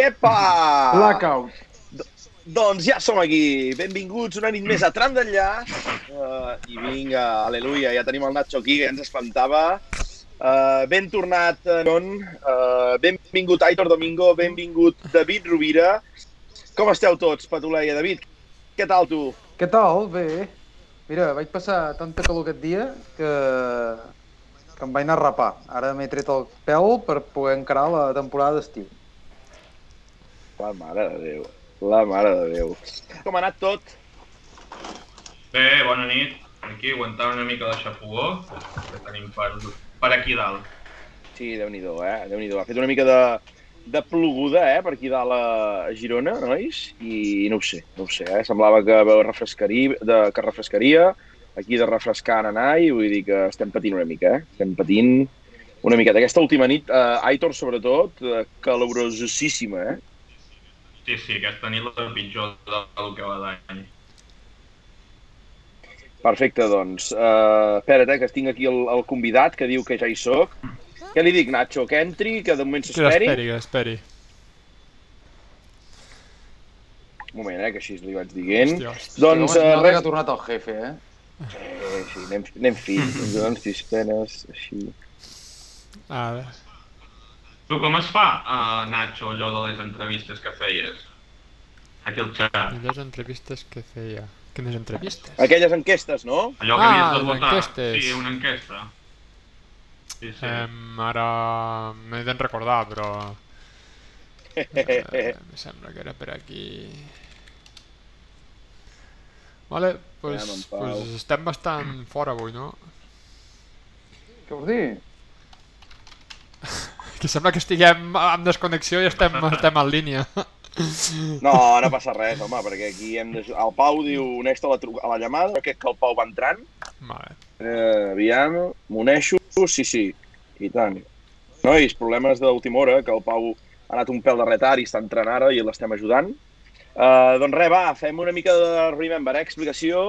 Iepa! Blackout. Doncs ja som aquí. Benvinguts una nit més a Tram d'enllà. Uh, I vinga, aleluia, ja tenim el Nacho aquí, que ens espantava. Uh, ben tornat, Non. Uh, benvingut Aitor Domingo, benvingut David Rovira. Com esteu tots, Patuleia? David, què tal tu? Què tal? Bé. Mira, vaig passar tanta calor aquest dia que, que em vaig anar a rapar. Ara m'he tret el pèl per poder encarar la temporada d'estiu. La mare de Déu. La mare de Déu. Com ha anat tot? Bé, bona nit. Aquí aguantant una mica de xafogó que tenim per, per aquí dalt. Sí, Déu-n'hi-do, eh? déu nhi Ha fet una mica de, de ploguda, eh? Per aquí dalt a Girona, nois? I no ho sé, no ho sé, eh? Semblava que refrescaria, de, que refrescaria, aquí de refrescar en anar, i vull dir que estem patint una mica, eh? Estem patint una mica. Aquesta última nit, eh, Aitor, sobretot, eh, calorosíssima, eh? Sí, sí, aquesta nit la pitjor del que va d'any. Perfecte, doncs. Uh, espera't, eh, que tinc aquí el, el convidat que diu que ja hi sóc. Què li dic, Nacho? Que entri, que de moment Que s'esperi? esperi, que esperi. Un moment, eh, que així li vaig dient. Hòstia, hòstia. Doncs, uh, que res... ha tornat el jefe, eh? Eh, sí, anem, anem fins, ens donen sis penes, així. A veure. Tu com es fa, uh, Nacho, allò de les entrevistes que feies? Aquí al xat. Millors entrevistes que feia. Quines entrevistes? Aquelles enquestes, no? Allò que Ah, havies de les votar. enquestes. Sí, una enquesta. Sí, sí. Um, ara m'he de recordar, però... Eh, em sembla que era per aquí... Vale, pues, pues estem bastant fora avui, no? Què vols dir? Que sembla que estiguem amb desconnexió i estem, estem en línia. No, no passa res, home, perquè aquí hem de... El Pau diu, uneix-te a, la tru- a la llamada, crec que el Pau va entrant. Vale. Eh, aviam, m'uneixo, sí, sí, i tant. Nois, problemes d'última hora, que el Pau ha anat un pèl de retard i està entrant ara i l'estem ajudant. Uh, doncs res, va, fem una mica de remember, eh? explicació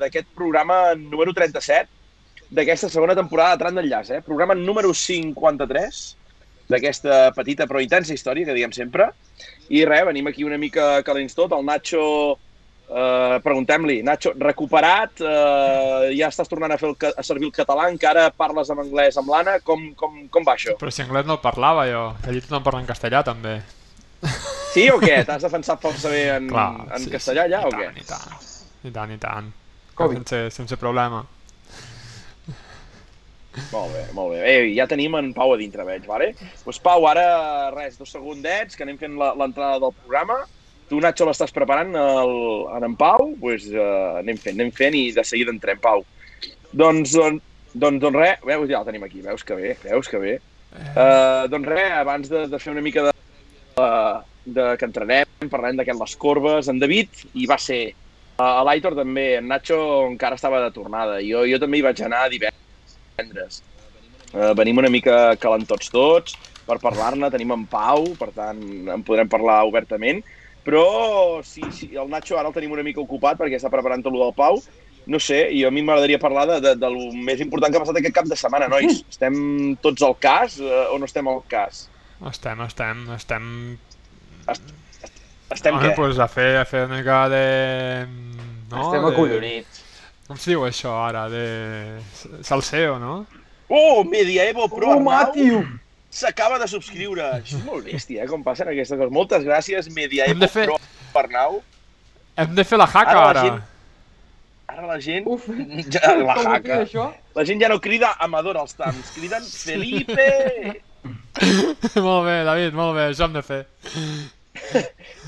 d'aquest programa número 37 d'aquesta segona temporada de Tram d'Enllaç, eh? programa número 53 d'aquesta petita però intensa història que diguem sempre. I res, venim aquí una mica calents tot. El Nacho, eh, preguntem-li, Nacho, recuperat, eh, ja estàs tornant a, fer el, a servir el català, encara parles en anglès amb l'Anna, com, com, com va això? Però si anglès no el parlava jo. Allí tothom parla en castellà també. Sí o què? T'has defensat força bé en, Clar, en sí, castellà sí, ja i o què? tant, I tant, i tant, i tant. Sense, sense problema. Molt bé, molt bé. Ei, ja tenim en Pau a dintre, veig, vale? Doncs pues, Pau, ara res, dos segundets, que anem fent la- l'entrada del programa. Tu, Nacho, l'estàs preparant el, en en Pau? Doncs pues, uh, anem fent, anem fent i de seguida entrem, Pau. Doncs, doncs, doncs, doncs res, veus, ja el tenim aquí, veus que bé, veus que bé. Uh, doncs res, abans de, de fer una mica de, uh, de que entrenem, parlem d'aquest les corbes, en David hi va ser, uh, l'Aitor també, en Nacho encara estava de tornada, jo, jo també hi vaig anar divendres. Uh, venim una mica calentots tots per parlar-ne, tenim en Pau, per tant en podrem parlar obertament, però sí, sí, el Nacho ara el tenim una mica ocupat perquè està preparant tot el del Pau, no sé, i a mi m'agradaria parlar de, de, del més important que ha passat aquest cap de setmana, nois. Estem tots al cas uh, o no estem al cas? Estem, estem, estem... Estem Home, què? pues a fer, a fer una mica de... No? Estem de... acollonits. Com se diu això ara? De... Salseo, no? Oh, Medievo Pro Oh, Arnau Matiu! s'acaba de subscriure. Això és molt bèstia, eh, com passen aquestes coses. Moltes gràcies, Medievo de fer- Pro Arnau. Hem de fer la jaca Ara la ara. gent- Ara la gent... Uf, Ja, la això? La gent ja no crida Amador als tams, criden Felipe! molt bé, David, molt bé, això hem de fer.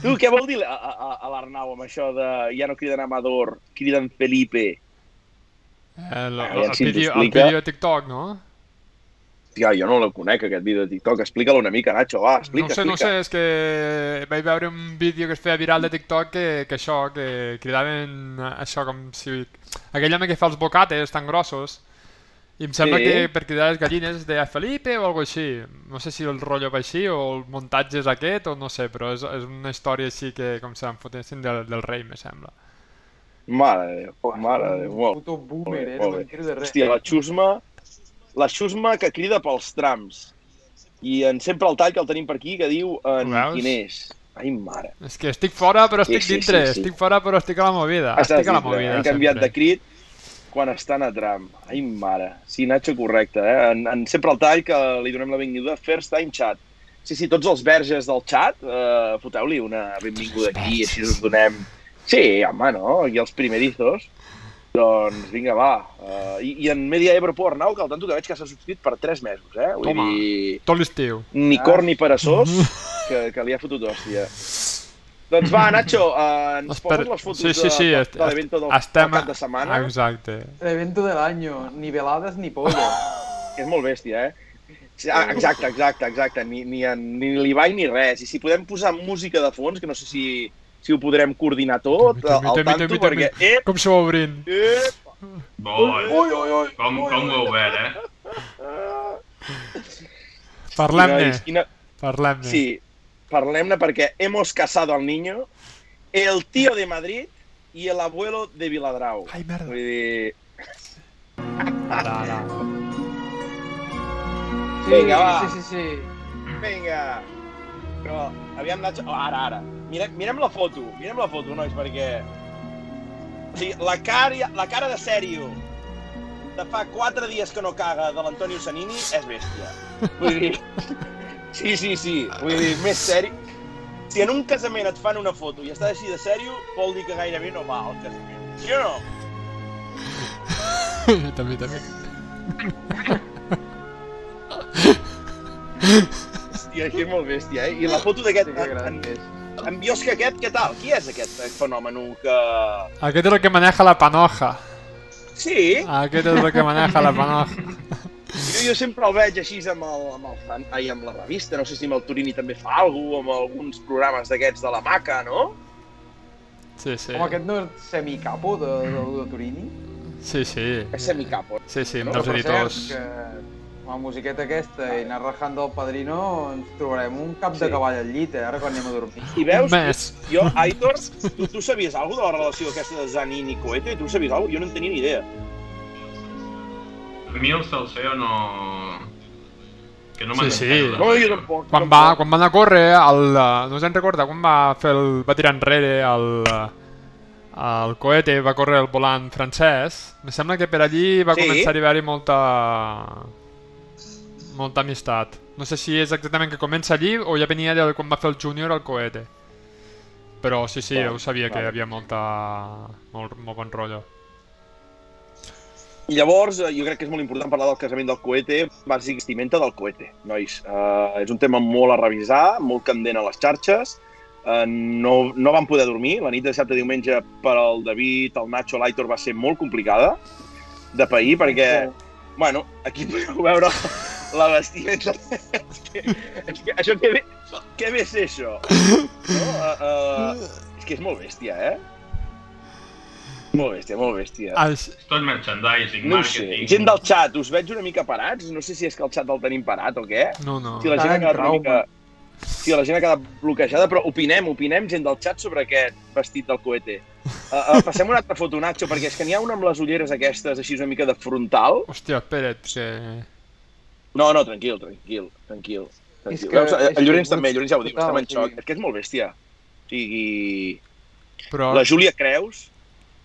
Tu, què vol dir a, a, a l'Arnau amb això de ja no criden Amador, criden Felipe? El, Ah, el, el, si ens vídeo, el vídeo de TikTok, no? Tia, jo no el conec, aquest vídeo de TikTok. Explica-lo una mica, Nacho, va, explica, no sé, no explica. sé, és que vaig veure un vídeo que es feia viral de TikTok que, que això, que cridaven això com si... Aquell home que fa els bocates tan grossos i em sembla Sí. que per cridar les gallines deia Felipe o alguna així. No sé si el rotllo va així o el muntatge és aquest o no sé, però és, és una història així que com si em fotessin del, del rei, me sembla. Mare de Déu, mare de Déu, molt, Puto boomer, molt bé, eh? molt No bé. de res. Hòstia, la xusma, la xusma que crida pels trams. i en sempre el tall que el tenim per aquí, que diu en Ho veus? quin és. Ai, mare. És que estic fora però Sí, estic sí, dintre, sí, sí. estic fora però estic a la movida. Estàs estic a la movida Han canviat sempre. de crit quan estan a tram. Ai, mare. Sí, Nacho, correcte, eh? En, en sempre el tall que li donem la benvinguda. First time chat. Sí, sí, tots els verges del xat, eh, foteu-li una benvinguda aquí, així us donem... Sí, home, no? Aquí els primerizos. Doncs vinga, va. Uh, i, I en Media Ebro por Arnau, que al tanto que veig que s'ha subscrit per 3 mesos, eh? Vull Toma. dir, Tot l'estiu. ni cor ni peresós, que, que li ha fotut hòstia. Doncs va, Nacho, uh, ens Espera, poses les fotos sí, sí, sí, de, est- de l'evento del, estem... del cap de setmana. Exacte. El evento del año, ni veladas ni polla. És molt bèstia, eh? Sí, ah, Exacte, exacte, exacte. Ni, ni, en- ni l'Ibai ni res. I si podem posar música de fons, que no sé si, si ho podrem coordinar tot, mita, al mita, tanto, mita, perquè... mita. Ep, Com s'ho va obrint. ep, Bo, eh? ui, ui, ui. Com, ui, com ho obert, eh? Parlem-ne, quina- parlem-ne. Sí, parlem-ne perquè hemos casado al niño, el tío de Madrid i el abuelo de Viladrau. Ai, merda. Vull dir... Ara, ara. Sí, Vinga, va. Sí, sí, sí. Vinga! Però, aviam, Nacho... Oh, ara, ara. Mirem, mirem la foto, mirem la foto, nois, perquè... O sigui, la cara, la cara de sèrio de fa quatre dies que no caga de l'Antonio Sanini és bèstia. Vull dir... Sí, sí, sí. Vull dir, més sèrio... Si en un casament et fan una foto i estàs així de sèrio, vol dir que gairebé no va al casament. Sí o no? també, també. Hòstia, que molt bèstia, eh? I la foto d'aquest... Sí, En, biosca aquest, què tal? Qui és aquest eh, fenomen que... Aquest és el que maneja la panoja. Sí, Aquest és el que maneja la panoja. Jo, jo sempre el veig així amb, el, amb, el, fan- ai, amb la revista, no sé si amb el Turini també fa alguna cosa, amb alguns programes d'aquests de la Maca, no? Sí, sí. Home, aquest no és semicapo de, de, de Turini? Sí, sí. És semicapo. Sí, sí, amb No, dels editors. cert, que amb la musiqueta aquesta i anar rajant del Padrino ens trobarem un cap de Sí. cavall al llit, eh, ara quan anem a dormir. I veus, Més. jo, Aitor, tu, tu sabies alguna de la relació aquesta de Zanin i Coete? Tu sabies alguna Jo no en tenia ni idea. A mi el Salseo no... Que no Sí, sí. No, jo tampoc. Quan tampoc. va, quan va anar a córrer, el, no us en recorda, quan va fer el, va tirar enrere el, el coete, va córrer el volant francès, me sembla que per allí va Sí. començar a haver-hi molta molta amistat. No sé si és exactament que comença allí o ja venia de quan va fer el júnior al coete. Però sí, sí, Vale, ho sabia que hi havia molta... molt, molt bon rotllo. I llavors, eh, jo crec que és molt important parlar del casament del coete, bàsic vestimenta del coete, nois. Uh, és un tema molt a revisar, molt candent a les xarxes. Uh, no, no vam poder dormir. La nit de dissabte diumenge per al David, el Nacho, l'Aitor va ser molt complicada de pair, perquè, bueno, aquí podeu veure la vestimenta. és, que, és que això què ve, què ve a ser això? No? Uh, uh, és que és molt bèstia, eh? Molt bèstia, molt bèstia. Els, tot merchandising, No ho sé. marketing... Gent del xat, us veig una mica parats? No sé si és que el xat el tenim parat o què. no, no. Si la gent ha Estan en quedat una mica... Si la gent ha quedat bloquejada, però opinem, opinem, gent del xat, sobre aquest vestit del coete. Uh, uh, passem una altra foto, Nacho, perquè és que n'hi ha una amb les ulleres aquestes, així una mica de frontal. Hòstia, espera't, que... No, no, tranquil, tranquil, tranquil. tranquil. És que- Veus, el Llorenç que- també, el Llorenç ja ho diu, estem en sí. xoc. És que és molt bèstia. O sigui, Però... La Júlia Creus,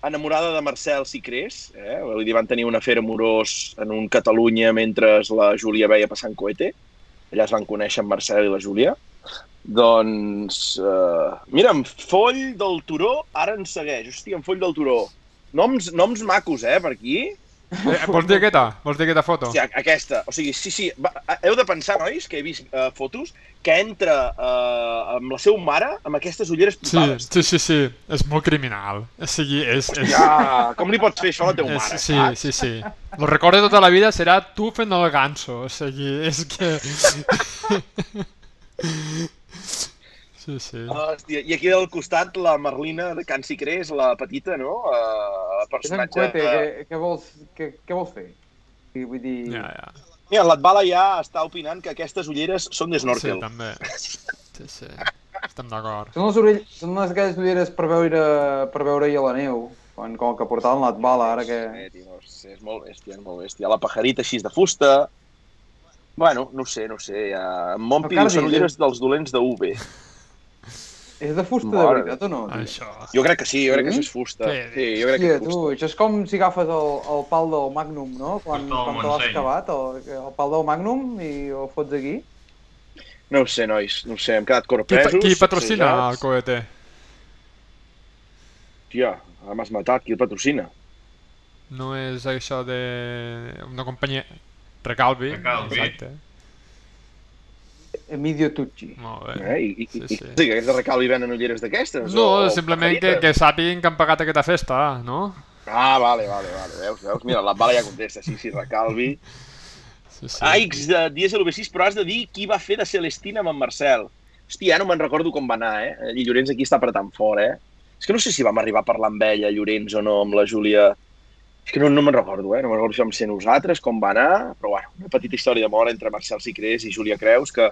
enamorada de Marcel Sicrés, eh? Vull dir, van tenir un afer amorós en un Catalunya mentre la Júlia veia passant coete. Allà es van conèixer en Marcel i la Júlia. Doncs, uh, mira, en Foll del Turó ara ens segueix. Hòstia, en Foll del Turó. Noms, noms macos, eh, per aquí. Eh, vols dir aquesta? Vols dir aquesta foto? Hòstia, aquesta. O sigui, sí, sí. Va, heu de pensar, nois, que he vist uh, fotos, que entra uh, amb la seva mare amb aquestes ulleres Sí, posades. sí, sí, sí. És molt criminal. O sigui, és... és... Ja, com li pots fer això a la teva És, mare, sí, saps? sí, sí. Lo recordo tota la vida serà tu fent el ganso. O sigui, és que... Sí, sí. Hòstia, i aquí al costat la Merlina de Can Sicrés, la petita, no? Uh, És en personatge... coete, Uh, què, què, vols, què, què vols fer? I Vull dir... Ja, ja. Mira, l'Atbala ja està opinant que aquestes ulleres són Sí, d'esnorkel. també. Sí, sí. Estem d'acord. Són les, orell... són les aquelles ulleres per veure, per veure-hi a la neu, quan, com el que portaven l'Atbala, ara que... Eh, tio, és, és molt bèstia, és molt bèstia. La pajarita així de fusta. Bueno, no ho sé, no ho sé. Uh, en Montpi són ulleres dels dolents de UV. És de fusta de Mare veritat o no? tio? Això. Jo crec que sí, jo crec que Sí? això és fusta. Què Sí, jo crec que Hòstia, és tu, fusta. això és com si agafes el, el pal del Magnum, no? Quan, quan te l'has cavat, el, el pal del Magnum, i el fots aquí. No ho sé, nois, no ho sé, hem quedat Qui, corpresos. qui patrocina el cohete? Tia, ara m'has matat, qui el patrocina? No és això de... una companyia... Recalvi. Recalvi. Exacte. Emilio Tucci. Molt bé. Eh? I, Sí, i, sí. i, sí, que de recalvi venen ulleres d'aquestes? No, o, simplement que, que sàpiguen que han pagat aquesta festa, no? Ah, vale, vale, vale, veus, veus? Mira, la bala ja contesta, sí, sí, recalvi. Sí, sí. Aix de Dies LV6, però has de dir qui va fer de Celestina amb en Marcel. Hòstia, no me'n recordo com va anar, eh? I Llorenç aquí està apretant fort, eh? És que no sé si vam arribar a parlar amb ella, Llorenç, o no, amb la Júlia. És que no, no me'n recordo, eh? No me'n recordo si vam ser nosaltres, com va anar, però bueno, una petita història d'amor entre Marcel Sicrés i Júlia Creus, que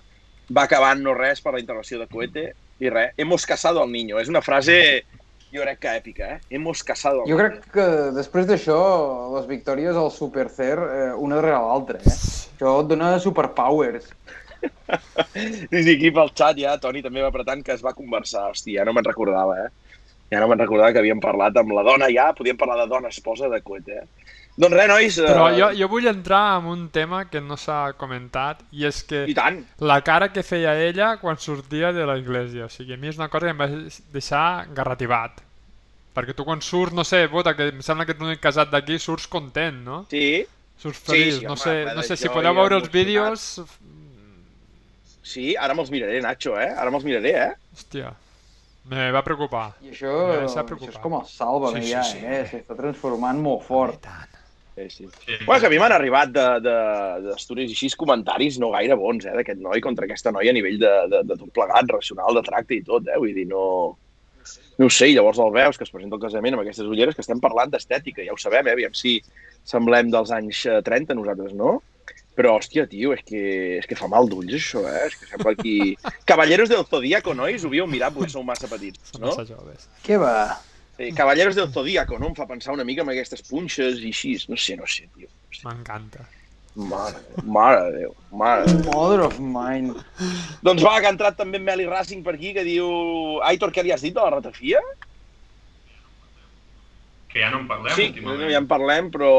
va acabar no res per la intervenció de Coete, i res, hemos casado al niño. És una frase, jo crec que èpica, eh? Hemos casado Jo crec que després d'això, les victòries al Supercer, eh, una darrere l'altra, eh? Això et dona superpowers. Sí, aquí pel xat ja, Toni també va apretant que es va conversar. Hòstia, ja no me'n recordava, eh? Ja no me'n recordava que havíem parlat amb la dona ja, podíem parlar de dona esposa de Coete, eh? Doncs res, nois... Però eh, jo, jo vull entrar en un tema que no s'ha comentat i és que I tant. la cara que feia ella quan sortia de l'església. O sigui, a mi és una cosa que em va deixar garrativat. Perquè tu quan surts, no sé, Bota, que em sembla que ets l'únic casat d'aquí, surts content, no? Sí, Surts Sí, feliç. sí, no, home, sé, no sé, si podeu veure els vídeos... sí, ara me'ls miraré, Nacho, eh? Ara me'ls miraré, eh? Hòstia, me va preocupar. I això, s'ha això preocupat. és com el Sálvame Sí, sí, ja, sí. eh? S'està transformant molt fort. Sí, sí. Sí. Bueno, que a mi m'han arribat d'Astúries de, i així comentaris no gaire bons, eh, d'aquest noi contra aquesta noia a nivell de, de, de tot plegat, racional, de tracte i tot, eh? Vull dir, no... No ho sé, i llavors el veus que es presenta al casament amb aquestes ulleres que estem parlant d'estètica, ja ho sabem, eh? Aviam si semblem dels anys eh, 30 nosaltres, no? Però, hòstia, tio, és que, és que fa mal d'ulls, això, eh? És que sembla aquí... Caballeros del Zodíaco, nois, ho havíeu mirat perquè sou massa petits, Són no? massa joves. Què va? Sí, Caballeros del Zodíaco, no? Em fa pensar una mica en aquestes punxes i així. No sé, no sé, tio. No sé. M'encanta. Mare, mare de Déu, mare de Déu. Mother of mine. Doncs va, que ha entrat també en Meli Racing per aquí, que diu... Aitor, què li has dit de la ratafia? Que ja no en parlem Sí, últimament. no, ja en parlem, però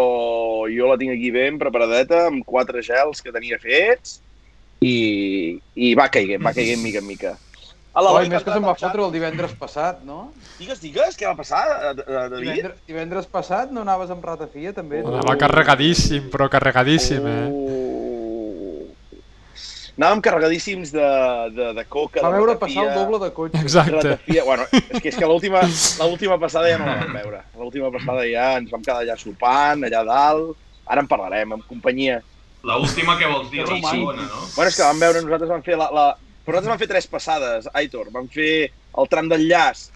jo la tinc aquí ben preparadeta, amb quatre gels que tenia fets, i, i va caiguent, va caiguent mica en mica. A Oi, Eloi més que se'n va fotre el divendres passat, no? Digues, digues, què va passar, eh, eh, David? Divendres, divendres passat no anaves amb ratafia, també? tu? Anava carregadíssim, però carregadíssim, eh? Anàvem carregadíssims de, de, de coca, Va de veure ratafia, passar el doble de cotxe. Exacte. ratafia. Bueno, és que, és que l'última passada ja no la vam veure. L'última passada ja ens vam quedar allà sopant, allà dalt. Ara en parlarem, amb companyia. La última que vols dir, la segona, no? Bueno, és que vam veure, nosaltres vam fer la... la... Però nosaltres vam fer tres passades, Aitor. Vam fer el tram d'enllaç.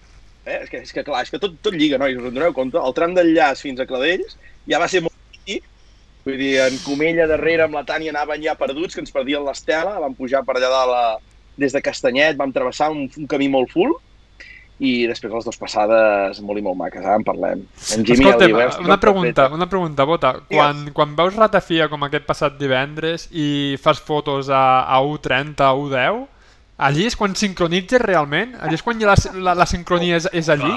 Eh? És, que, és que clar, és que tot, tot lliga, nois, us en doneu compte? El tram d'enllaç fins a Cladells ja va ser molt. Vull dir, en Comella darrere amb la Tània anaven ja perduts, que ens perdien l'Estela. Vam pujar per allà dalt, a... des de Castanyet, vam travessar un, un camí molt full i després les dues passades molt i molt maques, ara en parlem. En Jimmy Escolta'm, ja diu, eh, una pregunta, una pregunta, Bota. Quan, quan veus ratafia com aquest passat divendres i fas fotos a, a 1.30, a 1.10, allí és quan sincronitzes realment? Allí és quan ja la, la, la sincronia és, és allí?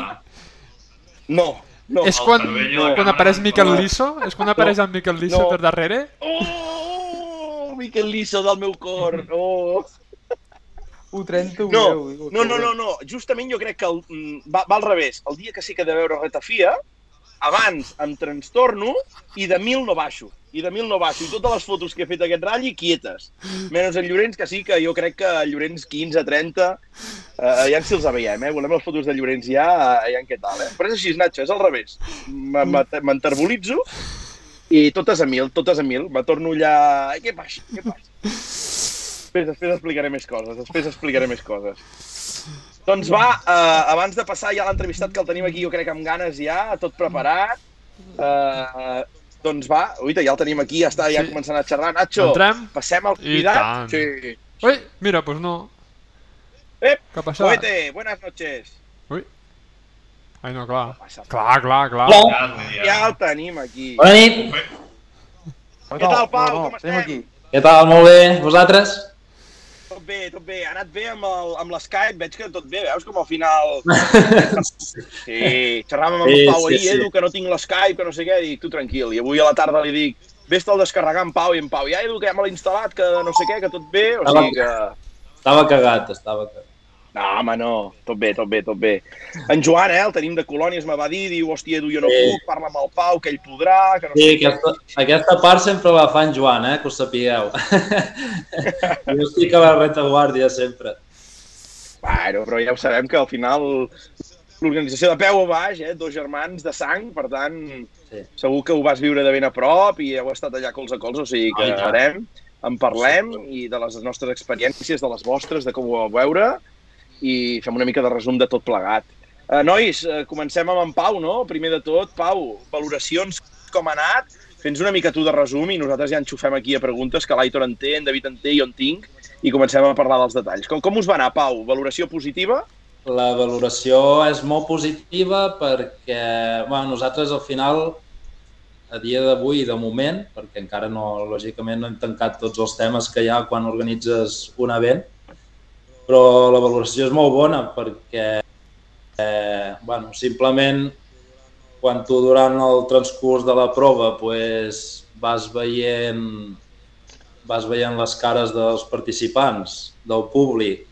No, no. És quan, la quan apareix no Miquel poden. Liso? És quan apareix el Miquel Liso No. per darrere? Oh, Miquel Liso del meu cor. Oh. 1.30, ho No, veu. no, no, no, no. Justament jo crec que el, mm, va, va al revés. El dia que sí que he de veure ratafia, abans em trastorno i de mil no baixo. I de mil no baixo. I totes les fotos que he fet aquest ratll, quietes. Menys el Llorenç, que sí que jo crec que Llorenç 15, 30, eh, ja si els veiem, eh? Volem les fotos de Llorenç ja, eh, ja en què tal, eh? Però és així, Nacho, és al revés. M- m- M'enterbolitzo i totes a mil, totes a mil. Me torno allà... Ai, què passa? Què passa? Després, després explicaré més coses, després explicaré més coses. Doncs va, eh, abans de passar ja l'entrevistat que el tenim aquí, jo crec amb ganes ja, tot preparat. Eh, doncs va, uita, ja el tenim aquí, ja està ja Sí. començant a xerrar. Nacho, Entrem? passem al convidat? tant. Sí. Ui, mira, doncs no. Ep, Què ha passat? Cohete, buenas noches. Ui. Ai, no, clar. Passa. Clar, clar, clar. Ja, ja. Ja el tenim aquí. Bona nit. Què tal, Pau? Com Tenim estem? aquí. Què tal? Molt bé. Vosaltres? Bé, tot bé. Ha anat bé amb el- amb l'Skype, veig que tot bé, veus com al final... Sí, xerràvem amb Sí, el Pau sí, ahir, sí. Edu, que no tinc l'Skype, que no sé què, dic, tu tranquil. I avui a la tarda li dic, vés-te'l descarregar en Pau, i en Pau, ja Edu, que ja me l'he instal·lat, que no sé què, que tot bé, o sigui que... Estava cagat, estava cagat. No, home, no, tot bé, tot bé, tot bé. En Joan, eh, el tenim de Colònies, me va dir, diu, hòstia, Edu, jo no Sí. puc, parla amb el Pau, que ell podrà, que no Sí, sé què. aquesta, aquesta part sempre la fa en Joan, eh? que ho sapigueu. jo estic a la retaguardia sempre. Bueno, però ja ho sabem que al final l'organització de peu a baix, eh, dos germans de sang, per tant, Sí. segur que ho vas viure de ben a prop i heu estat allà colze a colze, o sigui que Ah, tant. farem, en parlem i de les nostres experiències, de les vostres, de com ho vau veure i fem una mica de resum de tot plegat. Uh, nois, uh, comencem amb en Pau, no? Primer de tot, Pau, valoracions, com ha anat? Fes una mica tu de resum i nosaltres ja enxufem aquí a preguntes que l'Aitor en té, en David en té, jo en tinc, i comencem a parlar dels detalls. Com, com us va anar, Pau? Valoració positiva? La valoració és molt positiva perquè bueno, nosaltres al final, a dia d'avui, de moment, perquè encara no, lògicament no hem tancat tots els temes que hi ha quan organitzes un event, però la valoració és molt bona perquè eh, bueno, simplement quan tu durant el transcurs de la prova pues, vas veient vas veient les cares dels participants, del públic,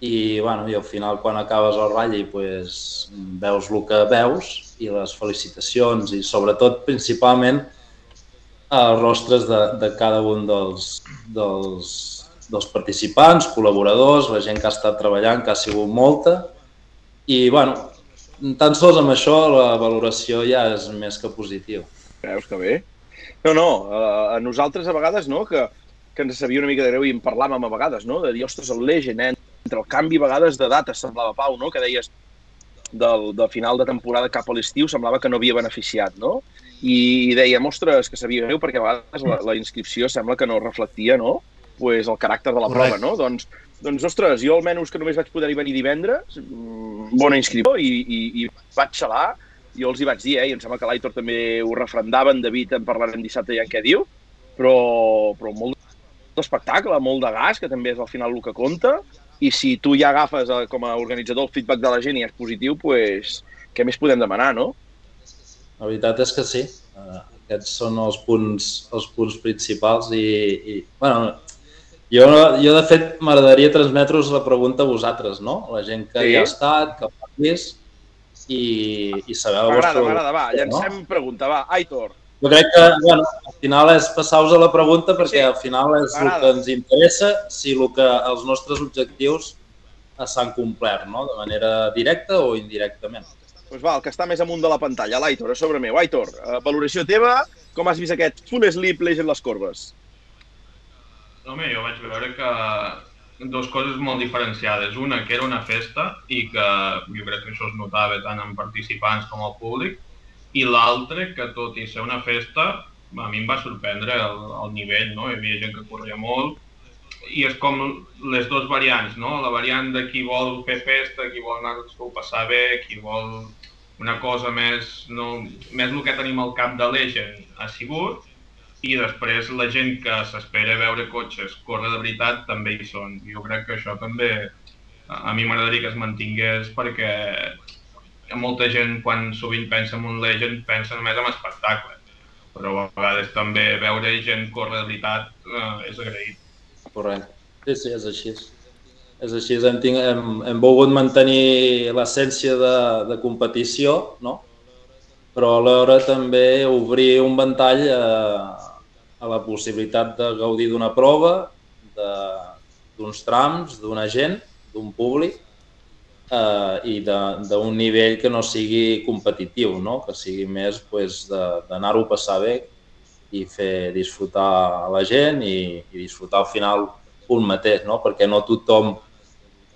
i, bueno, i al final quan acabes el ratll pues, veus el que veus i les felicitacions i sobretot principalment els rostres de, de cada un dels, dels, dels participants, col·laboradors, la gent que ha estat treballant, que ha sigut molta i bueno, tan sols amb això la valoració ja és més que positiu. Veus que bé? No, no, uh, a nosaltres a vegades, no?, que, que ens sabia una mica de greu i en parlàvem a vegades, no?, de dir, ostres, el Legend, eh? entre el canvi a vegades de data, semblava, Pau, no?, que deies del, de final de temporada cap a l'estiu semblava que no havia beneficiat, no? I, i dèiem, ostres, que sabia greu perquè a vegades la, la inscripció sembla que no reflectia, no?, pues, el caràcter de la Correcte. prova, no? Doncs, doncs, ostres, jo almenys que només vaig poder-hi venir divendres, mm, bona inscripció, i, i, i vaig xalar, jo els hi vaig dir, eh, i em sembla que l'Aitor també ho refrendava, en David en parlarem dissabte ja en què diu, però, però molt d'espectacle, molt de gas, que també és al final el que compta, i si tu ja agafes eh, com a organitzador el feedback de la gent i és positiu, pues, què més podem demanar, no? La veritat és que sí. Uh, aquests són els punts, els punts principals i, i bueno, jo, jo de fet m'agradaria transmetre-us la pregunta a vosaltres, no? La gent que Sí. hi ha estat, que ha vist i, i saber la vostra... m'agrada, va, llancem pregunta, va, Aitor. Jo crec que, bueno, al final és passar-vos a la pregunta perquè Sí, al final és el que ens interessa si el que els nostres objectius s'han complert, no? De manera directa o indirectament. Doncs va, el que està més amunt de la pantalla, l'Aitor, a sobre meu. Aitor, eh, valoració teva, com has vist aquest full sleep Legend les corbes? Home, jo vaig veure que dues coses molt diferenciades. Una, que era una festa i que jo crec que això es notava tant en participants com al públic. I l'altre, que tot i ser una festa, a mi em va sorprendre el, el nivell, no? Hi havia gent que corria molt i és com les dues variants, no? La variant de qui vol fer festa, qui vol anar-s'ho passar bé, qui vol una cosa més, no, més el que tenim al cap de Legend ha sigut, i després la gent que s'espera veure cotxes córrer de veritat també hi són. Jo crec que això també a mi m'agradaria que es mantingués perquè molta gent quan sovint pensa en un Legend pensa només en espectacle. Però a vegades també veure gent córrer de veritat eh, és agraït. Correcte. Sí, sí, és així. És així, hem, ting, hem, hem volgut mantenir l'essència de, de competició, no? però alhora també obrir un ventall a, a la possibilitat de gaudir d'una prova, de- d'uns trams, d'una gent, d'un públic eh, i de- d'un nivell que no sigui competitiu, no? que sigui més pues, de- d'anar-ho a passar bé i fer disfrutar a la gent i, i disfrutar al final un mateix, no? perquè no tothom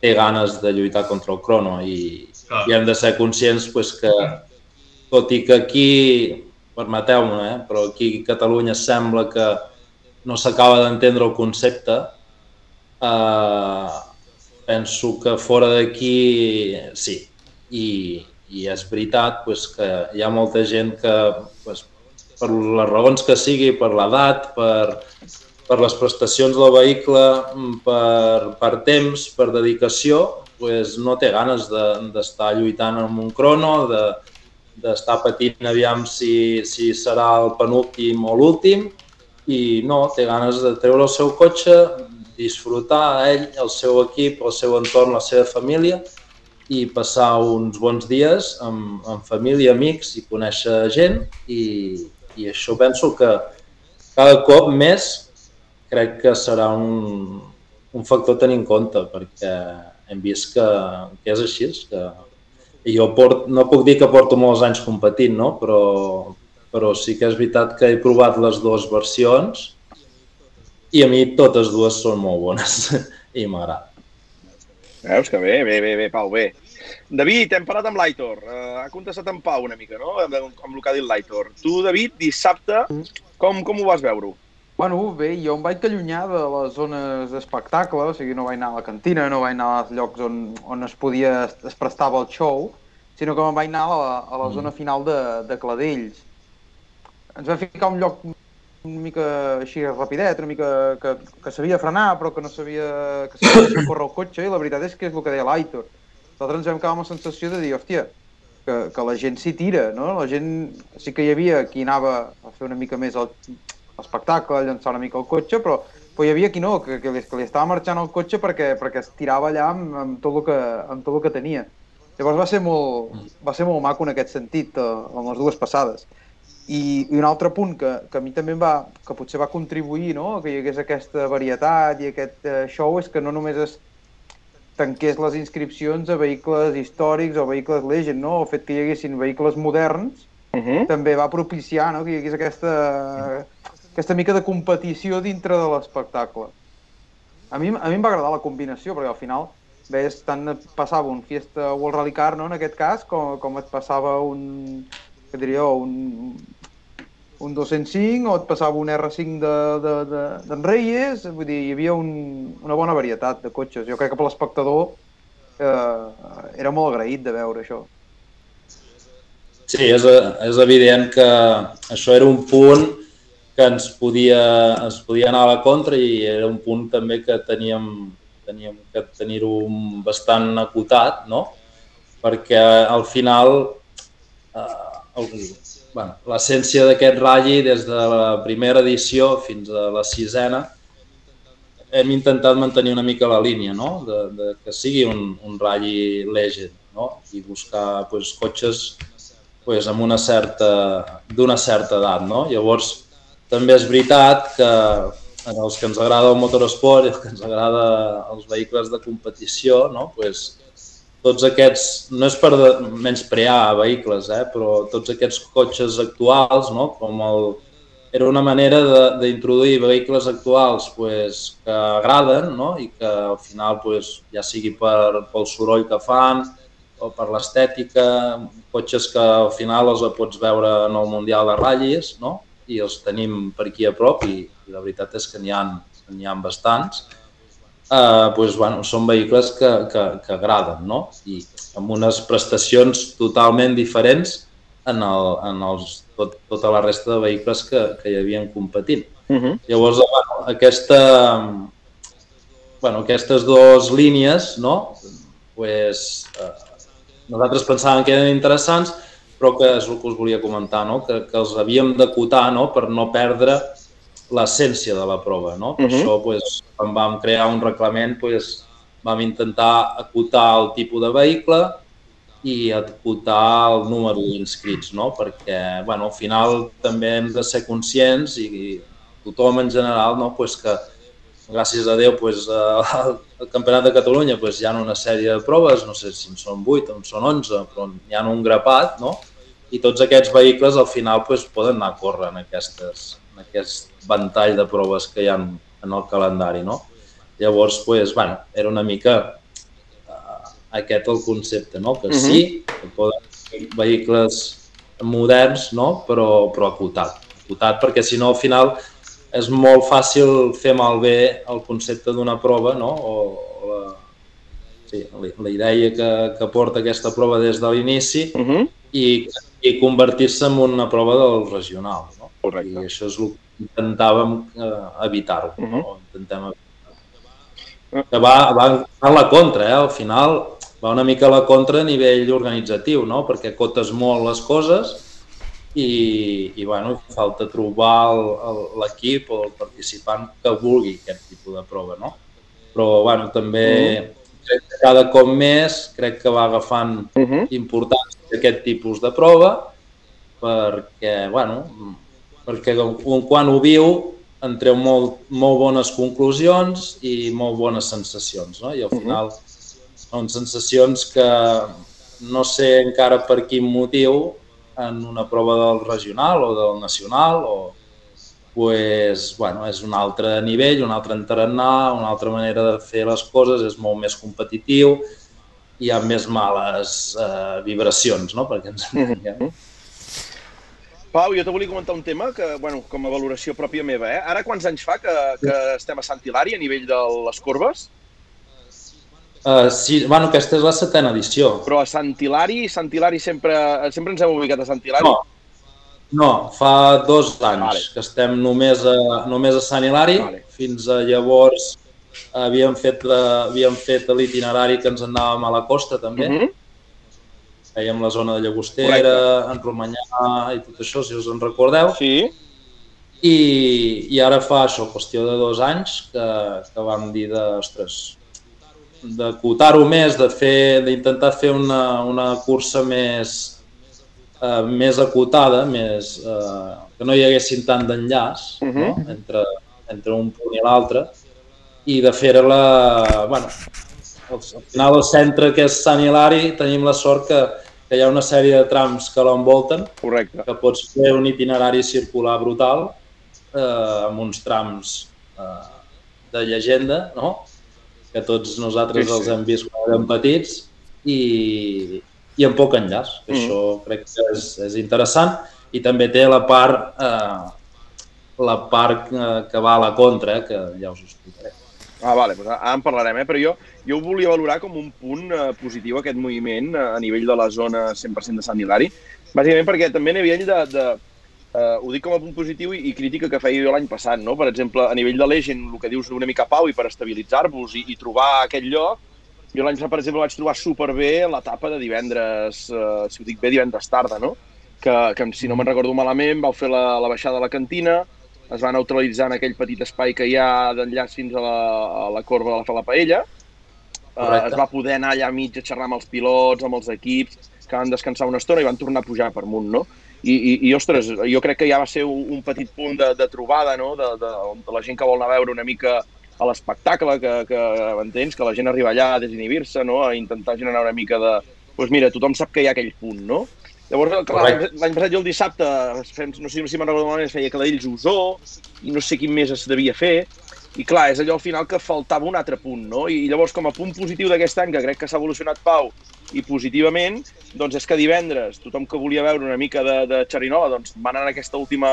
té ganes de lluitar contra el crono i, i hem de ser conscients pues, que tot i que aquí, permeteu-me, eh, però aquí a Catalunya sembla que no s'acaba d'entendre el concepte, eh, penso que fora d'aquí sí, i, i és veritat pues, que hi ha molta gent que pues, per les raons que sigui, per l'edat, per, per les prestacions del vehicle, per, per temps, per dedicació, pues, no té ganes d'estar de, lluitant amb un crono, de, d'estar patint aviam si, si serà el penúltim o l'últim i no, té ganes de treure el seu cotxe, disfrutar ell, el seu equip, el seu entorn, la seva família i passar uns bons dies amb, amb família, amics i conèixer gent i, i això penso que cada cop més crec que serà un, un factor a tenir en compte perquè hem vist que, que és així, que jo port, no puc dir que porto molts anys competint, no? però, però sí que és veritat que he provat les dues versions i a mi totes dues són molt bones i m'agrada. Veus que bé, bé, bé, bé, Pau, bé. David, hem parlat amb l'Aitor. Uh, ha contestat en Pau una mica, no?, amb, amb el que ha dit l'Aitor. Tu, David, dissabte, com, com ho vas veure? Bueno, bé, jo em vaig allunyar de les zones d'espectacle, o sigui, no vaig anar a la cantina, no vaig anar als llocs on, on es podia, es prestava el show, sinó que me'n vaig anar a la, a la zona final de, de Cladells. Ens va ficar un lloc una mica així rapidet, una mica que, que sabia frenar però que no sabia que sabia córrer el cotxe i la veritat és que és el que deia l'Aitor. Nosaltres ens vam quedar amb la sensació de dir, hòstia, que, que la gent s'hi tira, no? La gent sí que hi havia qui anava a fer una mica més l'espectacle, llançar una mica el cotxe, però, però hi havia qui no, que, que, li, que li estava marxant el cotxe perquè, perquè es tirava allà amb, amb, tot el que, amb tot el que tenia. Llavors va ser molt, va ser molt maco en aquest sentit, eh, amb les dues passades. I, i un altre punt que, que a mi també va, que potser va contribuir no? que hi hagués aquesta varietat i aquest uh, show és que no només es tanqués les inscripcions a vehicles històrics o vehicles legend, no? el fet que hi haguessin vehicles moderns uh -huh. també va propiciar no? que hi hagués aquesta, aquesta mica de competició dintre de l'espectacle. A mi, a mi em va agradar la combinació, perquè al final ves, tant et passava un Fiesta World Rally Car, no, en aquest cas, com, com et passava un, que diria un, un 205 o et passava un R5 d'en de, de, de, Reyes, vull dir, hi havia un, una bona varietat de cotxes. Jo crec que per l'espectador eh, era molt agraït de veure això. Sí, és, és evident que això era un punt que ens podia, ens podia anar a la contra i era un punt també que teníem, teníem que tenir-ho bastant acotat, no? perquè al final eh, bueno, l'essència d'aquest ratll des de la primera edició fins a la sisena hem intentat mantenir una mica la línia, no? de, de que sigui un, un ratll legend no? i buscar pues, cotxes pues, amb una certa d'una certa edat. No? Llavors, també és veritat que en els que ens agrada el motorsport i els que ens agrada els vehicles de competició, no? pues, tots aquests, no és per menysprear vehicles, eh, però tots aquests cotxes actuals, no, com el, era una manera d'introduir vehicles actuals pues, que agraden no? i que al final pues, ja sigui per, pel soroll que fan o per l'estètica, cotxes que al final els pots veure en el Mundial de Ratllis no? I els tenim per aquí a prop i, i la veritat és que n'hi ha, ha bastants eh, doncs, bueno, són vehicles que, que, que agraden, no? I amb unes prestacions totalment diferents en, el, en els, tot, tota la resta de vehicles que, que hi havien competint. Uh -huh. Llavors, bueno, aquesta, bueno, aquestes dues línies, no? pues, eh, nosaltres pensàvem que eren interessants, però que és el que us volia comentar, no? que, que els havíem d'acotar no? per no perdre l'essència de la prova. No? Per uh -huh. això, pues, quan vam crear un reglament, pues, vam intentar acotar el tipus de vehicle i acotar el número d'inscrits, no? perquè bueno, al final també hem de ser conscients i, i tothom en general no? pues que gràcies a Déu pues, al, Campionat de Catalunya pues, hi ha una sèrie de proves, no sé si en són 8 o en són 11, però hi ha un grapat, no? I tots aquests vehicles al final pues, poden anar a córrer en aquestes, en aquest ventall de proves que hi ha en el calendari, no? Llavors, pues, bueno, era una mica uh, aquest el concepte, no? Que sí, que poden ser vehicles moderns, no? Però, però acotat. Acotat perquè si no al final és molt fàcil fer malbé el concepte d'una prova, no? O, o la, sí, la, la idea que, que porta aquesta prova des de l'inici uh -huh. i, i convertir-se en una prova del regional, no? Correcte. I això és el que intentàvem eh, evitar-ho. Uh -huh. no? Intentem evitar que va, va a la contra, eh? al final va una mica a la contra a nivell organitzatiu, no? perquè cotes molt les coses i, i bueno, falta trobar l'equip o el participant que vulgui aquest tipus de prova. No? Però bueno, també crec que cada cop més crec que va agafant Uh -huh. importància aquest tipus de prova perquè, bueno, perquè un quan ho viu en treu molt, molt bones conclusions i molt bones sensacions, no? I al final són sensacions que no sé encara per quin motiu en una prova del regional o del nacional o pues, bueno, és un altre nivell, un altre entrenar, una altra manera de fer les coses, és molt més competitiu, hi ha més males eh, vibracions, no? Perquè ens entenguem. Pau, jo te volia comentar un tema que, bueno, com a valoració pròpia meva, eh? Ara quants anys fa que, que estem a Sant Hilari a nivell de les corbes? Uh, sí, bueno, aquesta és la setena edició. Però a Sant Hilari, Sant Hilari sempre, sempre ens hem ubicat a Sant Hilari? No, no fa dos anys Vale. que estem només a, només a Sant Hilari. Vale. Fins a llavors havíem fet, havíem fet l'itinerari que ens anàvem a la costa també. Uh -huh. Fèiem la zona de Llagostera, en Romanyà i tot això, si us en recordeu. Sí. I, i ara fa això, qüestió de dos anys, que, que vam dir de, ostres, d'acotar-ho més, de fer, d'intentar fer una, una cursa més, eh, més acotada, més, eh, que no hi haguessin tant d'enllaç Mhm. no? entre, entre un punt i l'altre, i de fer-la, bueno, al al final el centre que és Sant Hilari tenim la sort que, que hi ha una sèrie de trams que l'envolten Correcte. que pots fer un itinerari circular brutal eh, amb uns trams eh, de llegenda, no? que tots nosaltres Sí, sí. els hem vist quan érem petits i, i amb poc enllaç. Mm. Mm. Això crec que és, és interessant i també té la part, eh, la part eh, que va a la contra, eh, que ja us ho explicaré. Ah, vale, doncs ara en parlarem, eh? però jo, jo ho volia valorar com un punt eh, positiu aquest moviment eh, a nivell de la zona 100% de Sant Hilari, bàsicament perquè també a nivell de, de eh, ho dic com a punt positiu i, i crítica que feia jo l'any passat, no? per exemple, a nivell de l'Egen, el que dius una mica Pau, i per estabilitzar-vos i, i trobar aquest lloc, jo l'any passat, per exemple, vaig trobar superbé l'etapa de divendres, eh, si ho dic bé, divendres tarda, no? Que, que si no me'n recordo malament, vau fer la, la baixada a la cantina, es va neutralitzar en aquell petit espai que hi ha d'enllaç fins a la, a la corba de la la paella. Uh, es va poder anar allà mig a xerrar amb els pilots, amb els equips, que van descansar una estona i van tornar a pujar per amunt, no? I, i, i ostres, jo crec que ja va ser un, un petit punt de, de trobada, no?, de, de, de la gent que vol anar a veure una mica a l'espectacle, que, que entens, que la gent arriba allà a desinhibir-se, no?, a intentar generar una mica de... Doncs pues mira, tothom sap que hi ha aquell punt, no? Llavors, clar, l'any passat jo el dissabte, fem, no sé si me'n recordo malament, es feia Cladells Osó, i no sé quin més es devia fer, i clar, és allò al final que faltava un altre punt, no? I llavors, com a punt positiu d'aquest any, que crec que s'ha evolucionat Pau, i positivament, doncs és que divendres tothom que volia veure una mica de, de Xerinola doncs va anar en aquesta última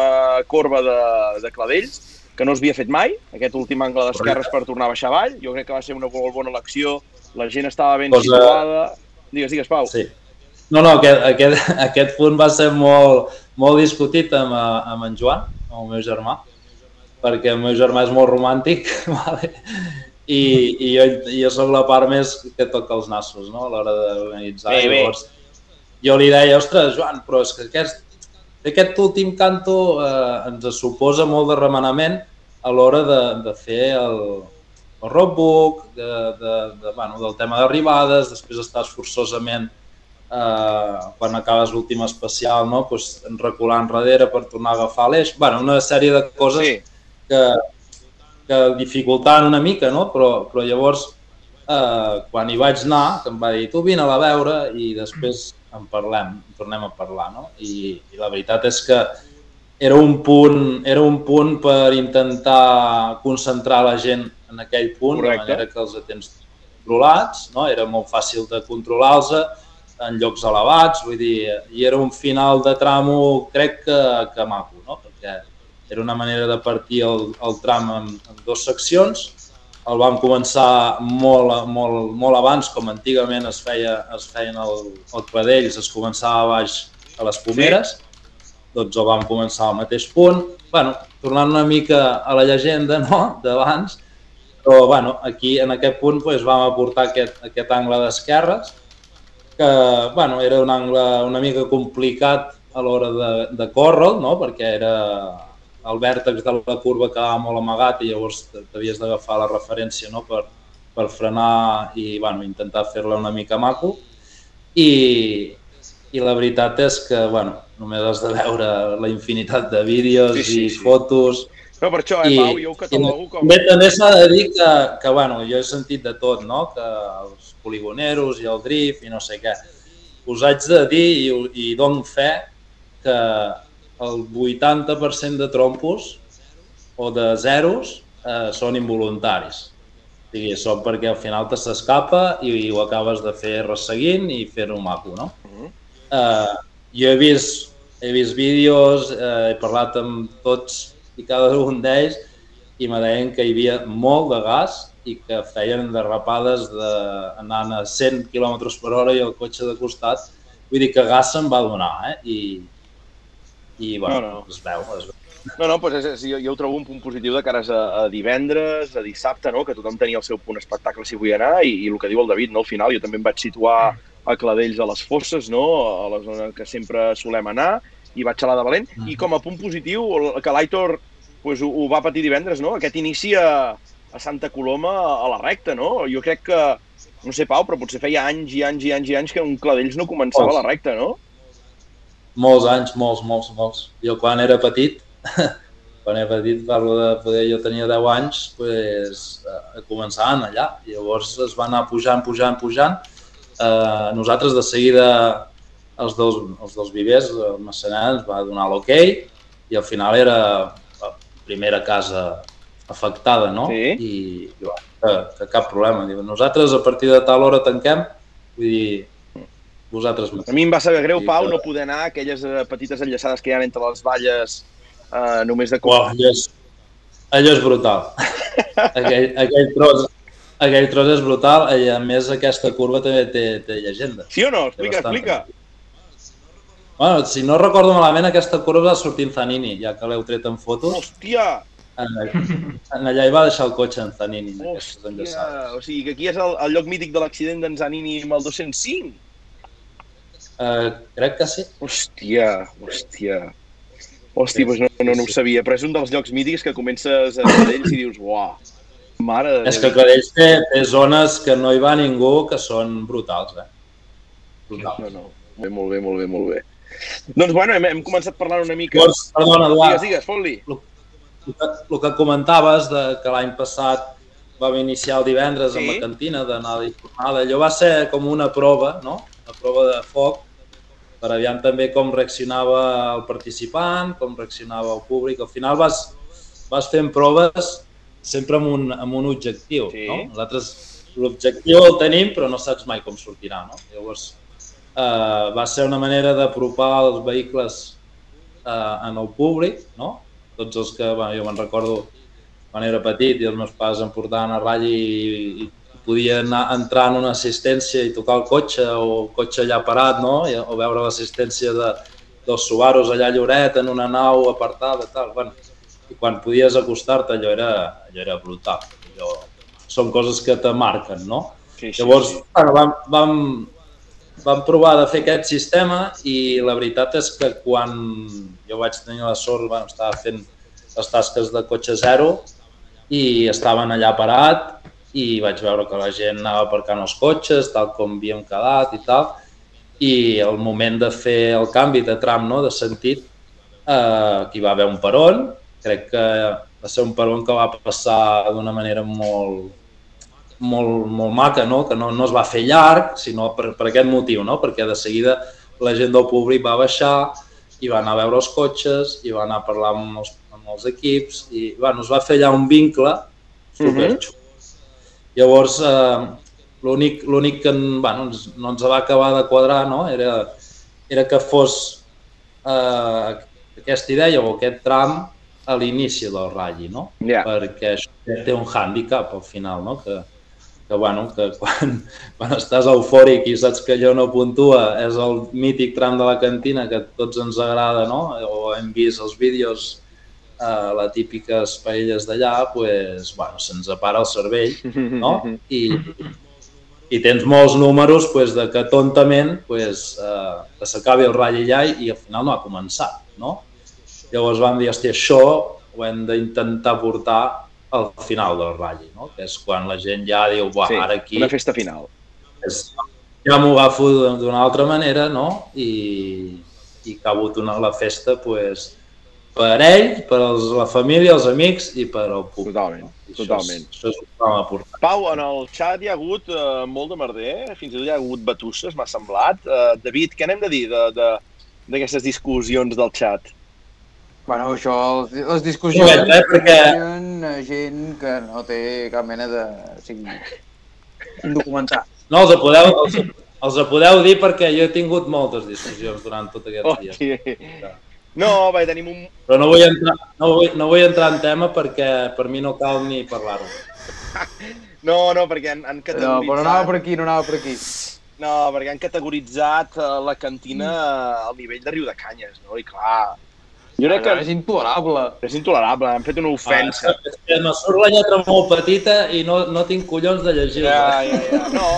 corba de, de Cladells, que no s'havia fet mai, aquest últim angle d'esquerres per tornar a baixar avall. Jo crec que va ser una molt bona elecció, la gent estava ben Cosa- situada... Digues, digues, Pau. Sí. No, no, aquest, aquest, aquest punt va ser molt, molt discutit amb, eh, amb en Joan, amb el meu germà, perquè el meu germà és molt romàntic, vale? I, i jo, jo sóc la part més que toca els nassos no? a l'hora d'organitzar. Bé, bé. Llavors, jo li deia, ostres, Joan, però és que aquest, aquest últim canto eh, ens suposa molt de remenament a l'hora de, de fer el, el roadbook, de, de, de, bueno, del tema d'arribades, després estàs forçosament eh, quan acabes l'últim especial, no? pues, reculant enrere per tornar a agafar l'eix. bueno, una sèrie de coses Sí, que, que dificultaven una mica, no? però, però llavors eh, quan hi vaig anar, que em va dir tu vine a la veure i després en parlem, en tornem a parlar. No? I, I la veritat és que era un punt, era un punt per intentar concentrar la gent en aquell punt, Correcte. de manera que els tens controlats, no? era molt fàcil de controlar-los en llocs elevats, vull dir, i era un final de tramo, crec que, que maco, no? perquè era una manera de partir el, el tram en, en dues seccions, el vam començar molt, molt, molt abans, com antigament es, feia, es feien el, el Cladells, es començava a baix a les Pomeres, doncs el vam començar al mateix punt. bueno, tornant una mica a la llegenda no? d'abans, però bueno, aquí en aquest punt doncs, vam aportar aquest, aquest angle d'esquerres, que bueno, era un angle una mica complicat a l'hora de, de córrer, no? perquè era el vèrtex de la curva quedava molt amagat i llavors t'havies d'agafar la referència no? per, per frenar i bueno, intentar fer-la una mica maco. I, I la veritat és que bueno, només has de veure la infinitat de vídeos sí, sí, i sí. fotos. No, per això, eh, Pau, jo ho catalogo com... També, també s'ha de dir que, que, bueno, jo he sentit de tot, no? Que els poligoneros i el drift i no sé què. Us haig de dir i, i dono fe que el 80% de trompos o de zeros eh, són involuntaris. O sigui, són perquè al final te s'escapa i, i ho acabes de fer resseguint i fer-ho maco, no? Uh -huh. uh, jo he vist he vist vídeos, eh, he parlat amb tots i cada un d'ells i me deien que hi havia molt de gas i que feien derrapades de, anant a 100 km per hora i el cotxe de costat. Vull dir que gas se'n va donar, eh? I, i bueno, no, no. es veu, es veu. No, no, doncs és, és, jo, jo ho trobo un punt positiu de cares a, a divendres, a dissabte, no? que tothom tenia el seu punt espectacle si vull anar, i, i el que diu el David, no? al final jo també em vaig situar a Cladells a les Fosses, no? a la zona que sempre solem anar, i vaig a la de Valent. Mm. I com a punt positiu, que l'Aitor pues, ho, ho va patir divendres, no? aquest inici a, a Santa Coloma a la recta. No? Jo crec que, no sé, Pau, però potser feia anys i anys i anys i anys que un Cladells no començava molts. a la recta, no? Molts anys, molts, molts, molts. Jo quan era petit, quan era petit, parlo de poder, jo tenia 10 anys, pues, eh, començaven allà. Llavors es va anar pujant, pujant, pujant. Eh, nosaltres de seguida els dos, els dos vivers, el Massanà ens va donar l'ok okay, i al final era primera casa afectada, no? Sí. I, i bueno, que, que cap problema. Diu, nosaltres a partir de tal hora tanquem, vull dir, vosaltres... A mi em va saber greu, Pau, no poder anar a aquelles eh, petites enllaçades que hi ha entre les valles eh, només de... Oh, allò, és, allò és brutal. aquell, aquell tros, aquell tros és brutal i a més aquesta curva també té, té llegenda. Sí o no? Explica, explica. Bueno, si no recordo malament, aquesta curva va sortir en Zanini, ja que l'heu tret en fotos. Hòstia! Allà hi va deixar el cotxe en Zanini. Hòstia! O sigui que aquí és el, el lloc mític de l'accident d'en Zanini amb el 205? Uh, eh, crec que sí. Hòstia, hòstia. Hòstia, doncs no, no, no ho sabia, però és un dels llocs mítics que comences a Cladells i dius, uah, mare de És que Cladells té, té zones que no hi va ningú que són brutals, eh? Brutals. No, no, bé, molt bé, molt bé, molt bé. Doncs bueno, hem, hem començat parlant una mica... Doncs, perdona, Eduard. Digues, digues, fot-li. El, el que comentaves de que l'any passat vam iniciar el divendres sí. amb la cantina d'anada i tornada, allò va ser com una prova, no? Una prova de foc per aviam també com reaccionava el participant, com reaccionava el públic. Al final vas, vas fent proves sempre amb un, amb un objectiu. Sí. No? Nosaltres l'objectiu el tenim, però no saps mai com sortirà. No? Llavors, eh, va ser una manera d'apropar els vehicles eh, en el públic, no? Tots els que, bueno, jo me'n recordo quan era petit i els meus pares em portaven a ratll i, i podia anar, entrar en una assistència i tocar el cotxe o el cotxe allà parat, no? I, o veure l'assistència de, dels Subarus allà a Lloret en una nau apartada, tal. Bueno, i quan podies acostar-te allò era, allò era brutal. Allò, són coses que te marquen, no? Sí, sí, Llavors, sí. Bueno, vam, vam, vam provar de fer aquest sistema i la veritat és que quan jo vaig tenir la sort, bueno, estava fent les tasques de cotxe zero i estaven allà parat i vaig veure que la gent anava aparcant els cotxes, tal com havíem quedat i tal, i el moment de fer el canvi de tram, no, de sentit, eh, aquí va haver un peron, crec que va ser un peron que va passar d'una manera molt, molt, molt maca, no? que no, no es va fer llarg, sinó per, per aquest motiu, no? perquè de seguida la gent del públic va baixar i va anar a veure els cotxes i va anar a parlar amb els, amb els equips i bueno, es va fer allà un vincle superxul. Uh -huh. Llavors, eh, l'únic que bueno, no ens va acabar de quadrar no? era, era que fos eh, aquesta idea o aquest tram a l'inici del ratll, no? Yeah. perquè això té un hàndicap al final, no? que que, bueno, que quan, quan estàs eufòric i saps que allò no puntua és el mític tram de la cantina que a tots ens agrada, no? O hem vist els vídeos eh, les típiques paelles d'allà, pues, bueno, se'ns apara el cervell, no? I, i tens molts números pues, de que tontament pues, eh, que s'acabi el ratll allà i al final no ha començat, no? Llavors vam dir, hòstia, això ho hem d'intentar portar al final del ratll, no? que és quan la gent ja diu, Buah, Sí, ara aquí una festa final. és, ja m'ho agafo d'una altra manera no? I, i acabo una, la festa pues, per ell, per els, la família, els amics i per al públic. Totalment, no? Això totalment. És, això és el que aportar. Pau, en el xat hi ha hagut eh, molt de merder, fins i tot hi ha hagut batusses, m'ha semblat. Eh, David, què n'hem de dir de- de- d'aquestes discussions del xat? Bueno, això, les, les discussions No veig, eh, perquè- gent que no té cap mena de... O sigui, indocumentat. No, els podeu, els, els podeu dir perquè jo he tingut moltes discussions durant tots aquests dies. Hòstia. No, vai, tenim un... Però no vull, entrar, no, vull, no vull entrar en tema perquè per mi no cal ni parlar-ho. No, no, perquè han, han No, categoritzat... però no anava per aquí, no anava per aquí. No, perquè han categoritzat eh, la cantina al nivell de Riu de Canyes, no? I clar, jo crec Que que és intolerable. és intolerable, han fet una ofensa. Ah, és que me surt la lletra molt petita i no, no tinc collons de llegir-la. Ja, ja, ja. No,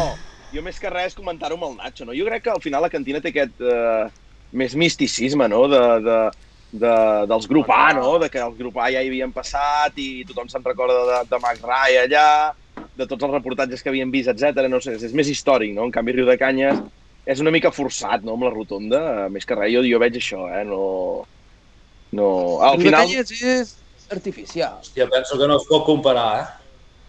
jo més que res comentar-ho amb el Nacho, no? Jo crec que al final la cantina té aquest eh, més misticisme, no?, de, de, de, dels grup A, no?, de que els grup A ja hi havien passat i tothom se'n recorda de, de Mac Rai allà, de tots els reportatges que havien vist, etc. no sé, és més històric, no? En canvi, Riu de Canyes és una mica forçat, no?, amb la rotonda, eh, més que res, jo, jo veig això, eh, no... No... Al El final... Canyes és artificial. Hòstia, penso que no es pot comparar, eh?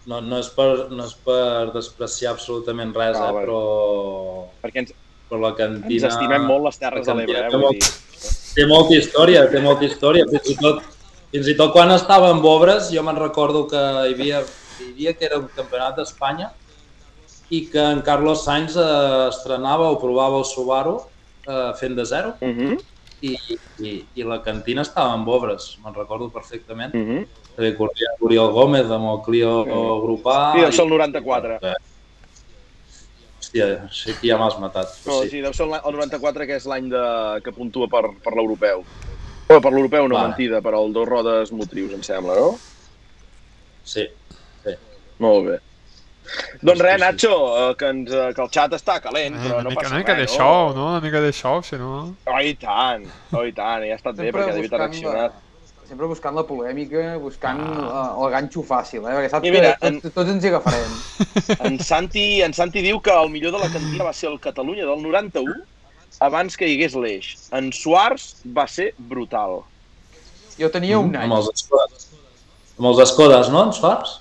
No, no, és per, no és per despreciar absolutament res, No, eh? bueno. però, Perquè ens, però la cantina... ens estimem molt les Terres de l'Ebre, eh, té molt- dir. Té molta història, té molta història. Fins i tot, fins i tot quan estava en Bobres, jo me'n recordo que hi havia, hi havia que era un campionat d'Espanya i que en Carlos Sainz eh, estrenava o provava el Subaru eh, fent de zero Uh -huh, i, i, i la cantina estava en Bobres, me'n recordo perfectament. uh -huh. També corria Oriol Gómez amb el Clio Sí. Grupà. Sí, deu ser el 94. Hòstia, sí que ja m'has matat. No, Però sí, deu ser el 94, que és l'any de... que puntua per, per l'europeu. O per l'europeu no, Vale. mentida, per al dos rodes motrius, em sembla, no? sí. Molt bé. Doncs Sí, res, sí. Nacho, eh, que, ens, eh, que el xat està calent, Eh, però no mica, passa una mica de res, show, no? Una mica de show, si no... Oh, i tant, oh, i tant, ja ha estat bé, Sempre perquè David ha buscant, reaccionat. la, sempre buscant la polèmica, buscant Ah. ah. el ganxo fàcil, eh? Perquè saps I mira, que tots, tots ens hi agafarem. En Santi, en Santi diu que el millor de la cantina va ser el Catalunya del 91, abans que hi hagués l'eix. En Suars va ser brutal. Jo tenia un any. Amb els escodes. Amb els escodes, no, ens fas?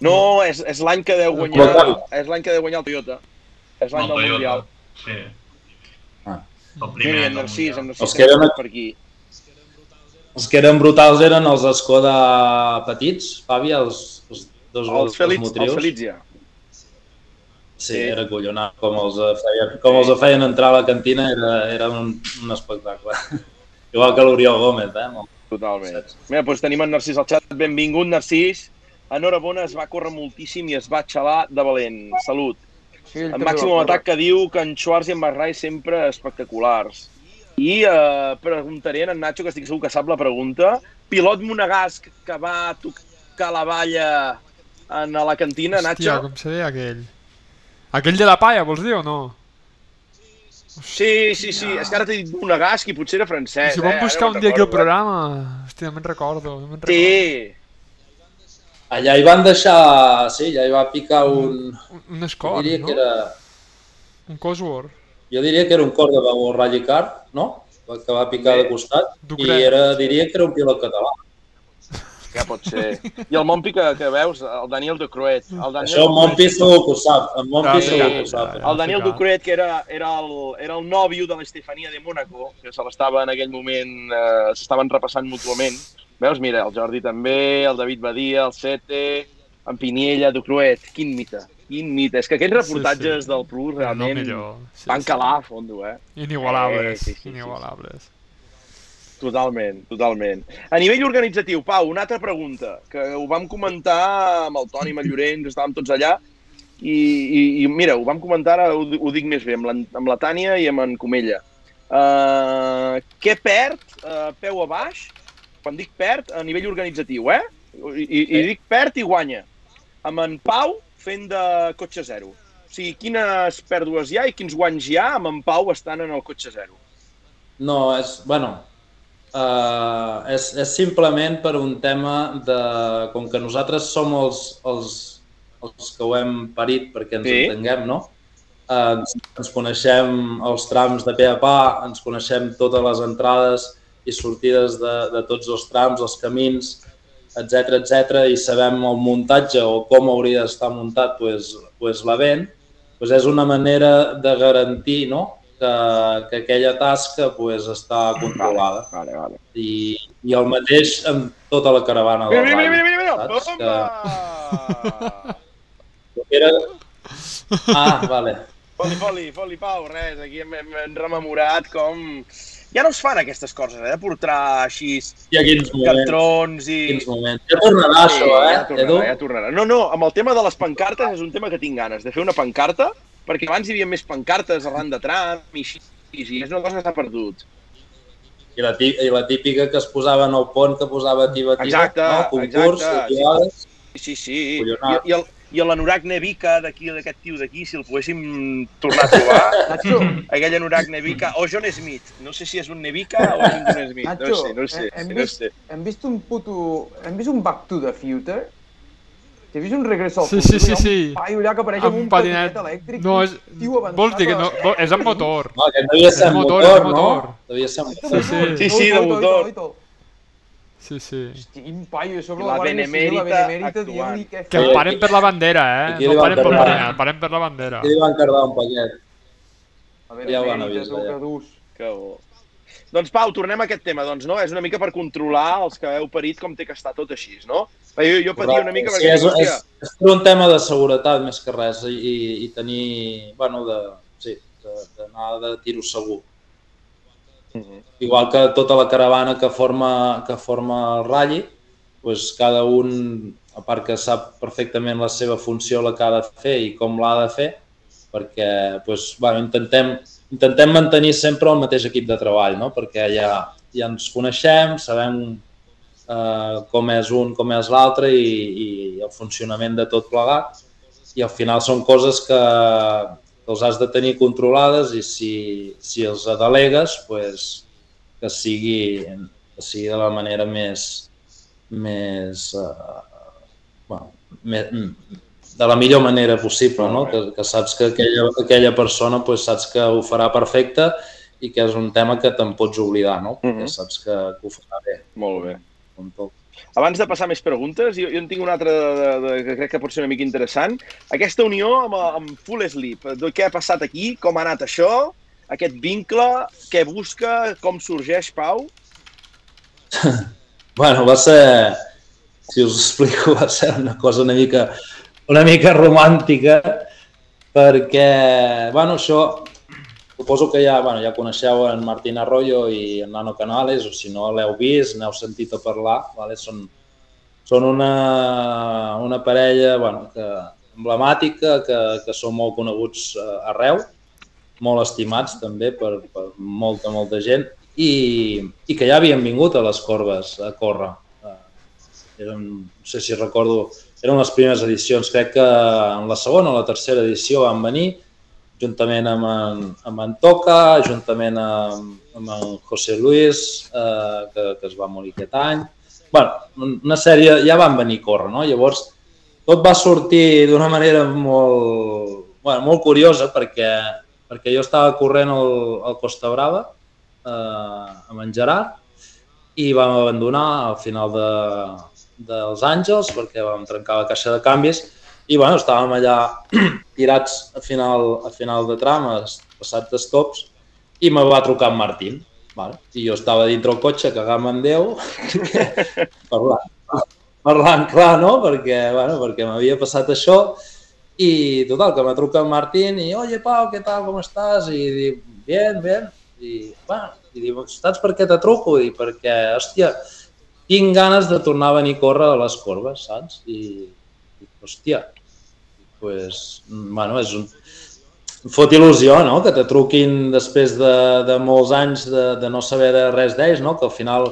No, és, és l'any que deu guanyar, Toyota. és l'any que deu guanyar el Toyota. És l'any El del Mundial. Sí. Ah. El primer Mira, en Narcís, en Mundial. Narcís Els que eren- per aquí. Els que eren brutals eren els Escoda petits, Fabi, els, els dos Els Felitz, motrius. els Felizia. Sí, Sí. era collonat. Com els, eh, feien, com els feien entrar a la cantina era, era un, un espectacle. Igual que l'Oriol Gómez, eh? el- Totalment. Mira, doncs tenim en Narcís al xat. Benvingut, Narcís. Enhorabona, es va córrer moltíssim i es va xalar de valent. Salut. Sí, també Màxim Atac que diu que en Schwarz i en Barrai sempre espectaculars. I eh, preguntaré a en Nacho, que estic segur que sap la pregunta. Pilot monegasc que va tocar la valla en la cantina, Nacho? Hòstia, com se deia aquell? Aquell de la palla, vols dir o no? Sí, sí, sí. És que ara t'he dit monegasc i potser era francès. si eh? vam buscar un dia aquí eh? programa... Hòstia, no me'n recordo, no me'n recordo. Sí. Allà hi van deixar... Sí, allà hi va picar un... Un, un escort, diria no? que era... Un Cosworth. Jo diria que era un Córdoba o Rallycar, no? El que va picar de costat. I era, diria que era un pilot català. Ja pot ser. I el Mompi que, que veus, el Daniel de Cruet. El Daniel Això en Monpi segur que ho sap. En Monpi Ah, segur sí, que ho sap. El Daniel. Ducret, que era, era, el, era el nòvio de l'Estefania de Mónaco, que se l'estava en aquell moment, eh, s'estaven repassant mútuament. Veus, mira, el Jordi també, el David Badia, el Sete, en Piniella, Ducruet, quin mite, quin mite. És que aquests reportatges Sí, sí. del Plus No, realment millor. Sí, van sí. calar a fondo, eh? Inigualables, Eh, sí, sí, sí, sí. inigualables. Totalment, totalment. A nivell organitzatiu, Pau, una altra pregunta, que ho vam comentar amb el Toni, amb el Llorenç, estàvem tots allà, i, i, i mira, ho vam comentar, ara ho, ho dic més bé, amb la, amb la Tània i amb en Comella. Uh, què perd, uh, peu a baix, quan dic perd, a nivell organitzatiu, eh? I, i, i dic perd i guanya. Amb en Pau fent de cotxe zero. O sigui, quines pèrdues hi ha i quins guanys hi ha amb en Pau estant en el cotxe zero? No, és, bueno, uh, és, és simplement per un tema de... Com que nosaltres som els, els, els que ho hem parit perquè ens Sí. sí. entenguem, no? Eh, ens, ens coneixem els trams de pe a pa, ens coneixem totes les entrades i sortides de, de tots els trams, els camins, etc etc i sabem el muntatge o com hauria d'estar muntat pues, pues l'event, pues és una manera de garantir no? que, que aquella tasca pues, està controlada. Vale, vale. I, I el mateix amb tota la caravana Mira, del mira, mira, mira, mira, saps? Bomba! Era... Ah, vale. Foli, foli, foli, Pau, res, aquí hem, hem rememorat com... Ja no es fan aquestes coses, eh, de portar així I a quins moments, cartrons i... quins moments. Ja tornarà Sí, això, eh, ja tornarà, Edu? ja tornarà. No, no, amb el tema de les pancartes és un tema que tinc ganes, de fer una pancarta, perquè abans hi havia més pancartes arran de tram i així, i és una cosa que s'ha perdut. I la, tí- I la típica que es posava en el pont, que posava tiba tiba, Exacte, no? concurs, exacte, i vegades. Sí, sí. I, i, el, i l'anorac Nevica d'aquí, d'aquest tio d'aquí, si el poguéssim tornar a trobar, Nacho, aquell anorac Nevica, o John Smith, no sé si és un Nevica o és un John Smith, no Nacho, sé, no sé, hem, no vist, sé. hem vist un puto... Hem vist un Back to the Future? Que he vist un regreso al Sí, futur? sí, sí, ha un sí. paio allà que apareix amb, Amb un patinet. patinet elèctric. No, un és... tio avançat Vols dir que no... És amb motor. No, aquest devia ser amb motor, motor, és motor. no? Devia ser amb motor. Sí, sí. Sí, sí, de oito, motor. Sí, sí. Hosti, quin paio, a sobre La la, Civil, la Benemèrita Benemèrita, actuant. dient-li què Que el paren per la bandera, eh? Aquí No el paren per l'original, el paren per la bandera. I li van cardar un paquet. La Ja ho van Benemèrita, avisar, tu, ja. que dus. Que bo. Doncs Pau, tornem a aquest tema, doncs, no? És una mica per controlar els que heu parit com té que estar tot així, no? Jo, jo patia una mica sí, perquè, és, és, és per un tema de seguretat més que res i, i, tenir, bueno, de, sí, de- d'anar de, tiro segur. Mhm. Igual que tota la caravana que forma, que forma el ratll, doncs cada un, a part que sap perfectament la seva funció, la que ha de fer i com l'ha de fer, perquè doncs, bueno, intentem, intentem mantenir sempre el mateix equip de treball, no? perquè ja, ja ens coneixem, sabem eh, com és un, com és l'altre i, i el funcionament de tot plegat i al final són coses que els has de tenir controlades i si, si els delegues pues, que, sigui, que sigui de la manera més, més, uh, bueno, més de la millor manera possible, no? que, que saps que aquella, aquella persona pues, saps que ho farà perfecte i que és un tema que te'n pots oblidar, no? perquè Mhm. saps que, que ho farà bé. Molt bé. Com tot. Abans de passar més preguntes, jo, jo en tinc una altra de, de, de, que crec que pot ser una mica interessant. Aquesta unió amb, amb Full Sleep, de què ha passat aquí, com ha anat això, aquest vincle, què busca, com sorgeix, Pau? Bueno, va ser, si us explico, va ser una cosa una mica, una mica romàntica, perquè, bueno, això, suposo que ja, bueno, ja coneixeu en Martín Arroyo i en Nano Canales, o si no l'heu vist, n'heu sentit a parlar, vale? són, són una, una parella bueno, que, emblemàtica, que, que són molt coneguts eh, arreu, molt estimats també per, per molta, molta gent, i, i que ja havien vingut a les corbes a córrer. Eh, Eren, no sé si recordo, eren les primeres edicions, crec que en la segona o la tercera edició van venir, juntament amb en, amb en Toca, juntament amb, amb en José Luis, eh, que, que es va morir aquest any. bueno, una sèrie, ja van venir a córrer, no? Llavors, tot va sortir d'una manera molt, bueno, molt curiosa perquè, perquè jo estava corrent al, al Costa Brava eh, amb en Gerard i vam abandonar al final de, dels Àngels perquè vam trencar la caixa de canvis i bueno, estàvem allà tirats a final, a final de trames, passats d'estops, i me va trucar en Martín. Vale? I jo estava dintre el cotxe cagant en Déu, parlant, parlant clar, no? Perquè, bueno, perquè m'havia passat això, i total, que me truca en Martín i, oye, Pau, què tal, com estàs? I dic, bien, bien. I, bueno, i dic, saps per què te truco? I perquè, hòstia, tinc ganes de tornar a venir a córrer a les corbes, saps? I, i hòstia, pues, bueno, és un, fot il·lusió, no?, que te truquin després de, de molts anys de, de no saber de res d'ells, no?, que al final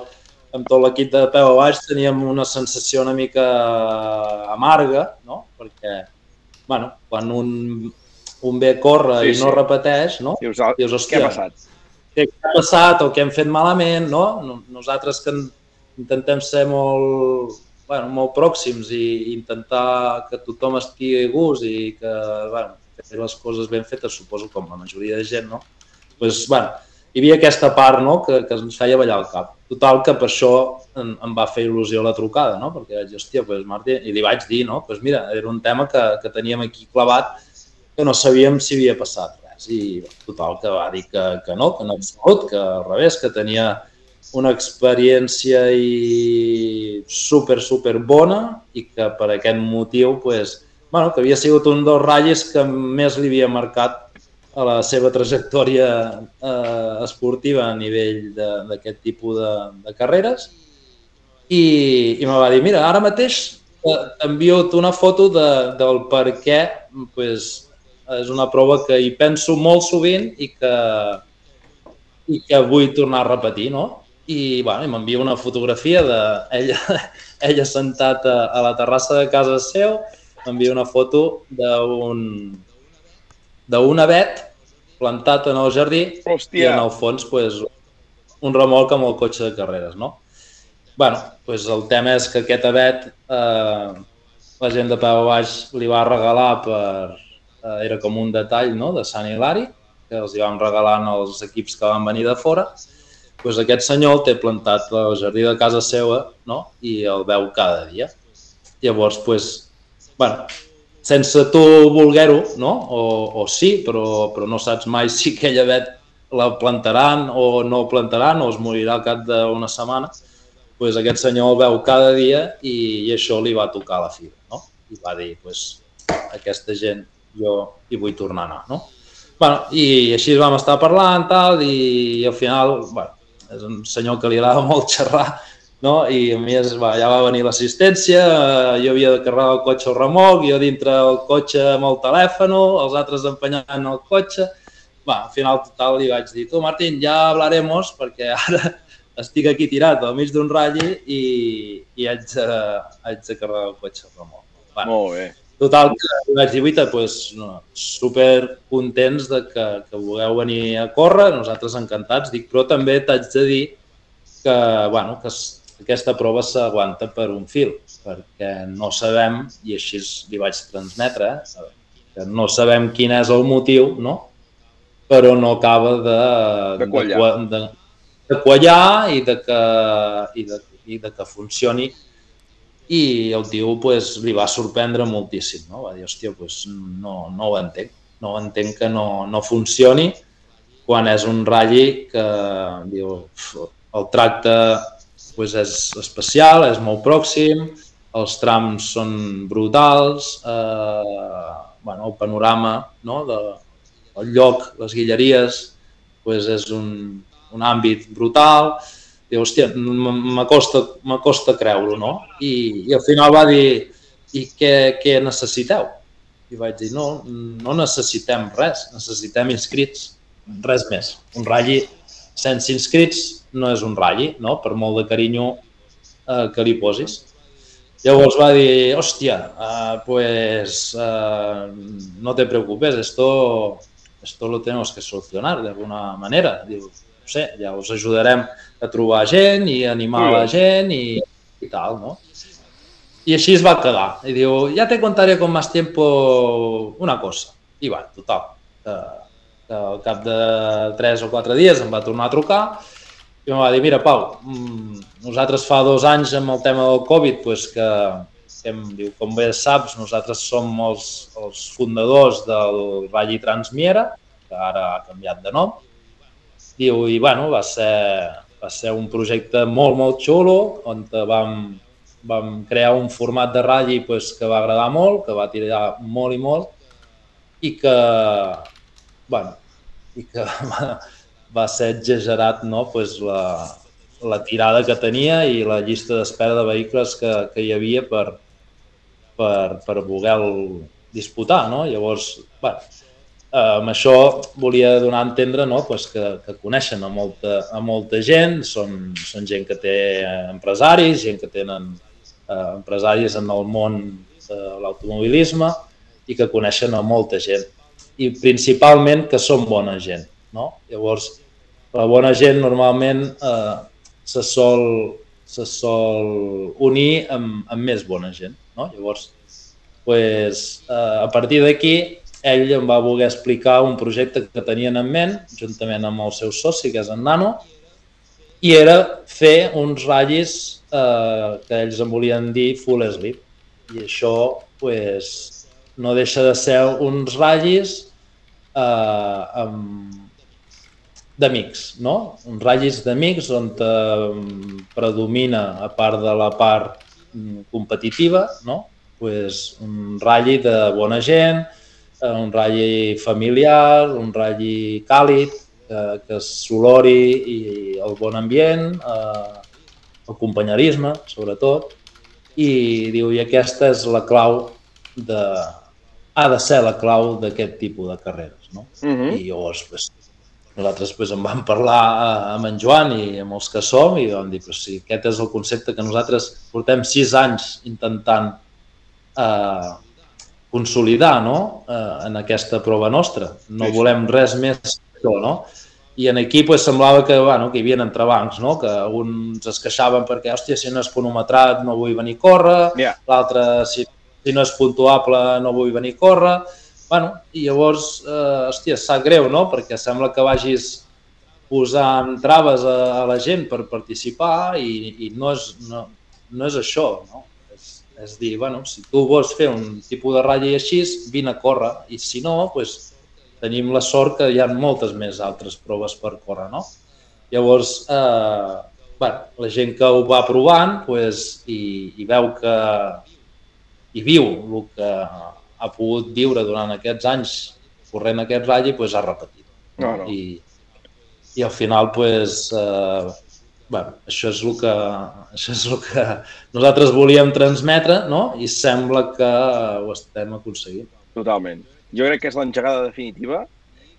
amb tot l'equip de peu a baix teníem una sensació una mica amarga, no?, perquè, bueno, quan un, un ve corre sí, i no sí. repeteix, no? Dius, dius hòstia, què ha passat? Què ha passat o què hem fet malament, no? Nosaltres que intentem ser molt, bueno, molt pròxims i intentar que tothom estigui a gust i que, bueno, fer les coses ben fetes, suposo, com la majoria de gent, no? pues, bueno, hi havia aquesta part no? que, que ens feia ballar el cap. Total, que per això em, em va fer il·lusió la trucada, no? perquè vaig dir, hòstia, pues, Martí, i li vaig dir, no? pues, mira, era un tema que, que teníem aquí clavat que no sabíem si havia passat res. I total, que va dir que, que no, que no absolut, que al revés, que tenia una experiència i super, super bona i que per aquest motiu pues, bueno, que havia sigut un dels ratllis que més li havia marcat a la seva trajectòria eh, esportiva a nivell d'aquest tipus de, de carreres i, i me va dir, mira, ara mateix eh, t'envio una foto de, del per què pues, és una prova que hi penso molt sovint i que, i que vull tornar a repetir, no? I, bueno, m'envia una fotografia d'ella ella sentat a, a la terrassa de casa seu, m'envia una foto d'un d'un avet plantat en el jardí Hòstia. i en el fons pues, un remolc amb el cotxe de carreres, no? bueno, pues el tema és que aquest avet eh, la gent de peu baix li va regalar per... Eh, era com un detall no? de Sant Hilari, que els hi vam regalar als equips que van venir de fora. Pues aquest senyor el té plantat al jardí de casa seva no? i el veu cada dia. Llavors, pues, bueno, sense tu voler-ho, no? O, o sí, però, però no saps mai si aquella vet la plantaran o no plantaran o es morirà al cap d'una setmana, pues aquest senyor el veu cada dia i, i això li va tocar la fibra, no? I va dir, pues, aquesta gent jo hi vull tornar a anar, no? Bueno, i així vam estar parlant, tal, i, i al final, bueno, és un senyor que li agrada molt xerrar no? i a més va, ja va venir l'assistència, eh, jo havia de carregar el cotxe al remolc, jo dintre el cotxe amb el telèfon, els altres empenyant el cotxe. Va, al final total li vaig dir, tu Martín, ja hablaremos perquè ara estic aquí tirat al mig d'un ratlli i, i haig, de, haig de carregar el cotxe al remolc. Bueno, Molt bé. Total, que vaig dir, Vita, pues, no, super contents de que, que vulgueu venir a córrer, nosaltres encantats, dic, però també t'haig de dir que, bueno, que aquesta prova s'aguanta per un fil, perquè no sabem, i així li vaig transmetre, que no sabem quin és el motiu, no? però no acaba de, de, quallar. de, de, de quallar i de que, i de, i de que funcioni i el tio pues, li va sorprendre moltíssim, no? va dir, hòstia, pues, no, no ho entenc, no ho entenc que no, no funcioni quan és un ratlli que diu, el tracte pues és especial, és molt pròxim, els trams són brutals, eh, bueno, el panorama no, de, el lloc, les guilleries, pues és un, un àmbit brutal. Diu, hòstia, m'acosta creure-ho, no? I, I al final va dir, i què, què necessiteu? I vaig dir, no, no necessitem res, necessitem inscrits, res més. Un ratlli sense inscrits no és un ratlli, no? per molt de carinyo eh, que li posis. Llavors va dir, hòstia, uh, pues uh, no te preocupes, esto, esto lo tenemos que solucionar de alguna manera. Diu, no sé, ja us ajudarem a trobar gent i animar la gent i, i tal, no? I així es va quedar. I diu, ja te contaré con más tiempo una cosa. I va, total. Que al cap de 3 o 4 dies em va tornar a trucar i em va dir, mira, Pau, mm, nosaltres fa dos anys amb el tema del Covid, pues que, que em diu, com bé saps, nosaltres som els, els fundadors del Valli Transmiera, que ara ha canviat de nom, diu, i bueno, va ser, va ser un projecte molt, molt xulo, on vam, vam crear un format de ratlli pues, que va agradar molt, que va tirar molt i molt, i que, bueno, i que va ser exagerat no? pues la, la tirada que tenia i la llista d'espera de vehicles que, que hi havia per, per, per voler disputar, no? Llavors, bueno, amb això volia donar a entendre no? pues que, que coneixen a molta, a molta gent, són, són gent que té empresaris, gent que tenen eh, empresaris en el món de l'automobilisme i que coneixen a molta gent. I principalment que són bona gent. No? Llavors, la bona gent normalment eh, se, sol, se sol unir amb, amb més bona gent. No? Llavors, pues, eh, a partir d'aquí, ell em va voler explicar un projecte que tenien en ment, juntament amb el seu soci, que és en Nano, i era fer uns ratllis eh, que ells en volien dir full slip. I això pues, no deixa de ser uns ratllis eh, amb, d'amics, no? Uns ratllis d'amics on eh, predomina, a part de la part mm, competitiva, no? pues, un ratlli de bona gent, eh, un ratlli familiar, un ratlli càlid, eh, que s'olori i el bon ambient, eh, el companyerisme, sobretot, i diu, i aquesta és la clau de, ha de ser la clau d'aquest tipus de carreres, no? Uh -huh. I llavors, pues, nosaltres pues, en vam parlar amb en Joan i amb els que som i vam dir, pues, sí, aquest és el concepte que nosaltres portem sis anys intentant eh, consolidar no? eh, en aquesta prova nostra. No sí, volem res més que això, no? I en aquí pues, semblava que, bueno, que hi havia entrebancs, no? que uns es queixaven perquè, hòstia, si no és cronometrat no vull venir a córrer, yeah. l'altre, si, si no és puntuable no vull venir a córrer, bueno, i llavors, eh, hòstia, sap greu, no? Perquè sembla que vagis posant traves a, a la gent per participar i, i no, és, no, no és això, no? És dir, bueno, si tu vols fer un tipus de ratlla així, vine a córrer. I si no, doncs, tenim la sort que hi ha moltes més altres proves per córrer, no? Llavors, eh, bueno, la gent que ho va provant doncs, i, i veu que i viu el que ha pogut viure durant aquests anys corrent aquest ratll, doncs ha repetit. No, no. I, I al final, doncs, eh, bueno, això és el que, això és el que nosaltres volíem transmetre no? i sembla que ho estem aconseguint. Totalment. Jo crec que és l'engegada definitiva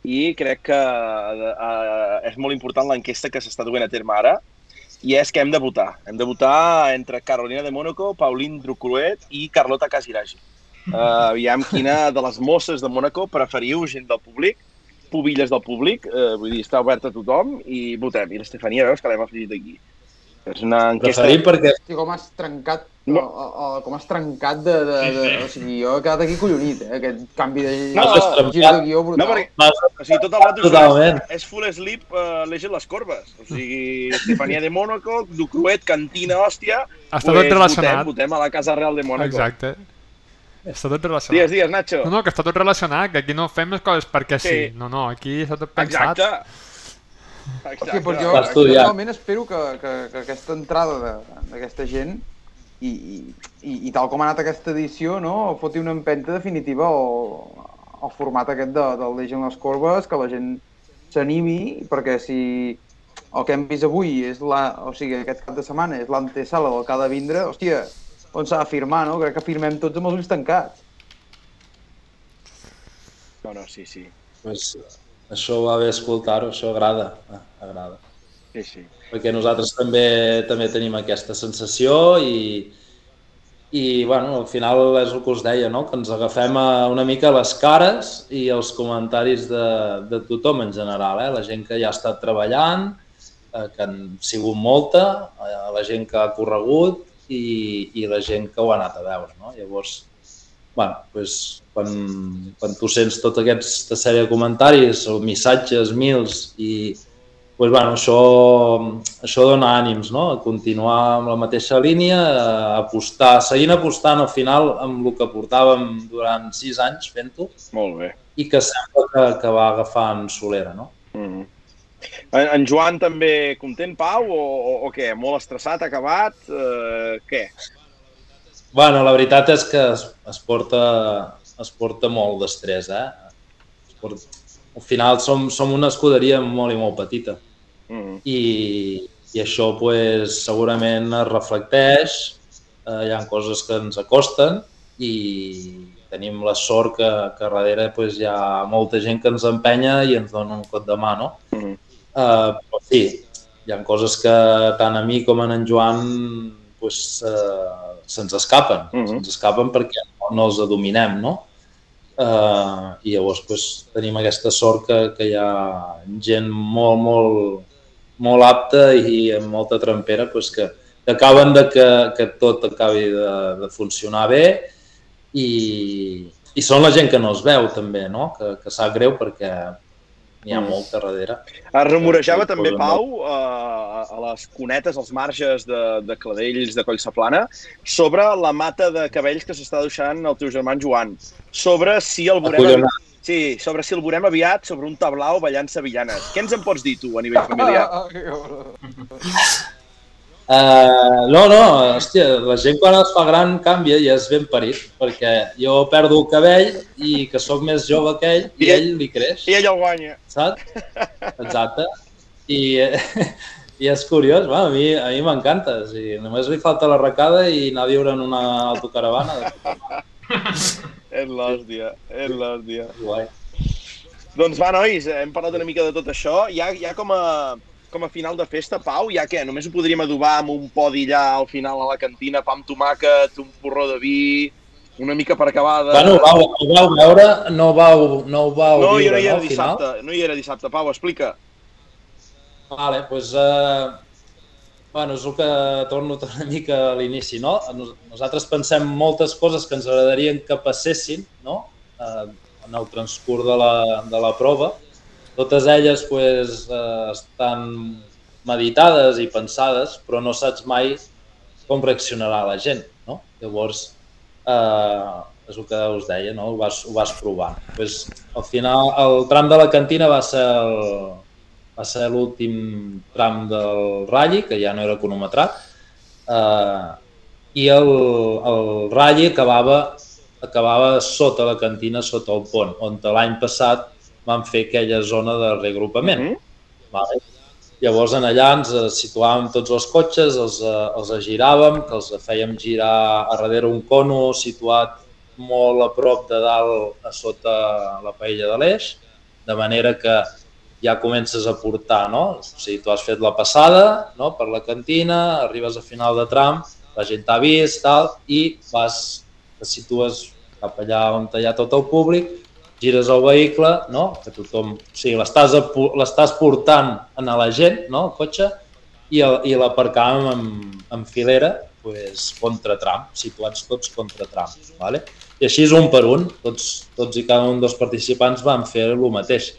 i crec que uh, és molt important l'enquesta que s'està duent a terme ara i és que hem de votar. Hem de votar entre Carolina de Mónaco, Pauline Drucruet i Carlota Casiragi. Uh, aviam quina de les mosses de Mónaco preferiu gent del públic pubilles del públic, eh, vull dir, està obert a tothom i votem. I l'Estefania, veus que l'hem afegit aquí. És una enquesta... Preferim perquè... Hosti, com has trencat, no. o, o, com has trencat de, de, de, de, O sigui, jo he quedat aquí collonit, eh, aquest canvi de, no, de gir de guió brutal. No, perquè, o sigui, tot el rato Totalment. és, és full sleep uh, legent les corbes. O sigui, Estefania de Mónaco, Ducruet, Cantina, hòstia... Està pues, tot relacionat. Votem, votem a la Casa Real de Mónaco. Exacte. Està tot relacionat. Digues, digues, Nacho. No, no, que està tot relacionat, que aquí no fem les coses perquè sí. sí. No, no, aquí està tot pensat. Exacte. Exacte. Hosti, però jo, jo realment espero que, que, que aquesta entrada d'aquesta gent i, i, i tal com ha anat aquesta edició, no, foti una empenta definitiva al, al format aquest de, del Legend les Corbes, que la gent s'animi, perquè si el que hem vist avui és la, o sigui, aquest cap de setmana és l'antesala del que ha de vindre, hòstia, on s'ha de firmar, no? Crec que firmem tots amb els ulls tancats. No, no, sí, sí. Pues, això va bé escoltar-ho, això agrada, ah, agrada. Sí, sí. Perquè nosaltres també també tenim aquesta sensació i, i bueno, al final és el que us deia, no? que ens agafem a una mica les cares i els comentaris de, de tothom en general, eh? la gent que ja ha estat treballant, eh, que han sigut molta, eh, la gent que ha corregut, i, i la gent que ho ha anat a veure. No? Llavors, bueno, pues, quan, quan tu sents tota aquesta sèrie de comentaris o missatges, mils, i pues, bueno, això, això dona ànims, no? a continuar amb la mateixa línia, a apostar, seguint apostant al final amb el que portàvem durant sis anys fent-ho. Molt bé. I que sembla que, que va agafant solera, no? Mm -hmm. En, en Joan també content, Pau, o, o, o què? Molt estressat, acabat? Eh, què? Bueno, la veritat és que es, es porta, es porta molt d'estrès, eh? Es porta... Al final som, som una escuderia molt i molt petita. Mm -hmm. I, I això pues, segurament es reflecteix, eh, hi ha coses que ens acosten i, tenim la sort que, que darrere pues, hi ha molta gent que ens empenya i ens dona un cop de mà, no? Mm -hmm. Uh, però sí, hi ha coses que tant a mi com a en Joan pues, uh, se'ns escapen. Mhm. Se'ns escapen perquè no, no els dominem, no? Uh, I llavors pues, tenim aquesta sort que, que hi ha gent molt, molt, molt apta i amb molta trampera pues, que, que acaben de que, que tot acabi de, de funcionar bé i, i són la gent que no es veu també, no? que, que sap greu perquè n'hi ha Mm. molta darrere. Es rumorejava Sí, també, Pau, a, a les cunetes, als marges de, de Cladells, de Collsaplana, sobre la mata de cabells que s'està deixant el teu germà Joan. Sobre si el veurem... Sí, sobre si el veurem aviat sobre un tablau ballant sevillanes. Què ens en pots dir tu a nivell familiar? Uh, no, no, hòstia, la gent quan es fa gran canvia i és ben parit, perquè jo perdo el cabell i que sóc més jove que ell i I- ell li creix, I ell el guanya. saps? Exacte. I, i és curiós, va, a mi, a mi m'encanta. O sigui, només li falta la recada i anar a viure en una autocaravana. És l'hòstia, és l'hòstia. Guai. Doncs va, nois, hem parlat una mica de tot això. Ja, ja com, a, com a final de festa, Pau, ja què? Només ho podríem adobar amb un podi allà al final a la cantina, pa amb tomàquet, un porró de vi, una mica per acabar de... Bueno, vau, ho vau veure, no ho vau, no ho vau no, jo viure, no hi era no, al final? dissabte, no hi era dissabte. Pau, explica. Vale, doncs, eh, bueno, és el que torno una mica a l'inici, no? Nos- Nosaltres pensem moltes coses que ens agradarien que passessin, no? Eh, en el transcurs de la, de la prova. Totes elles pues, eh, estan meditades i pensades, però no saps mai com reaccionarà la gent, no? Llavors, eh, és el que us deia, no? Ho vas, ho vas provant. Pues, al final, el tram de la cantina va ser el, va ser l'últim tram del ratll, que ja no era cronometrat, eh, i el, el ratll acabava, acabava sota la cantina, sota el pont, on l'any passat van fer aquella zona de reagrupament. Mhm. Vale? Llavors, en allà ens eh, situàvem tots els cotxes, els, eh, els giràvem, que els fèiem girar a darrere un cono situat molt a prop de dalt a sota la paella de l'Eix, de manera que ja comences a portar, no? O sigui, tu has fet la passada no? per la cantina, arribes a final de tram, la gent t'ha vist, tal, i vas, te situes cap allà on hi ha tot el públic, gires el vehicle, no? que tothom, o sigui, l'estàs portant a la gent, no? el cotxe, i, el, i l'aparcàvem en, en filera pues, contra tram, situats tots contra tram. Vale? I així és un per un, tots, tots i cada un dels participants van fer el mateix,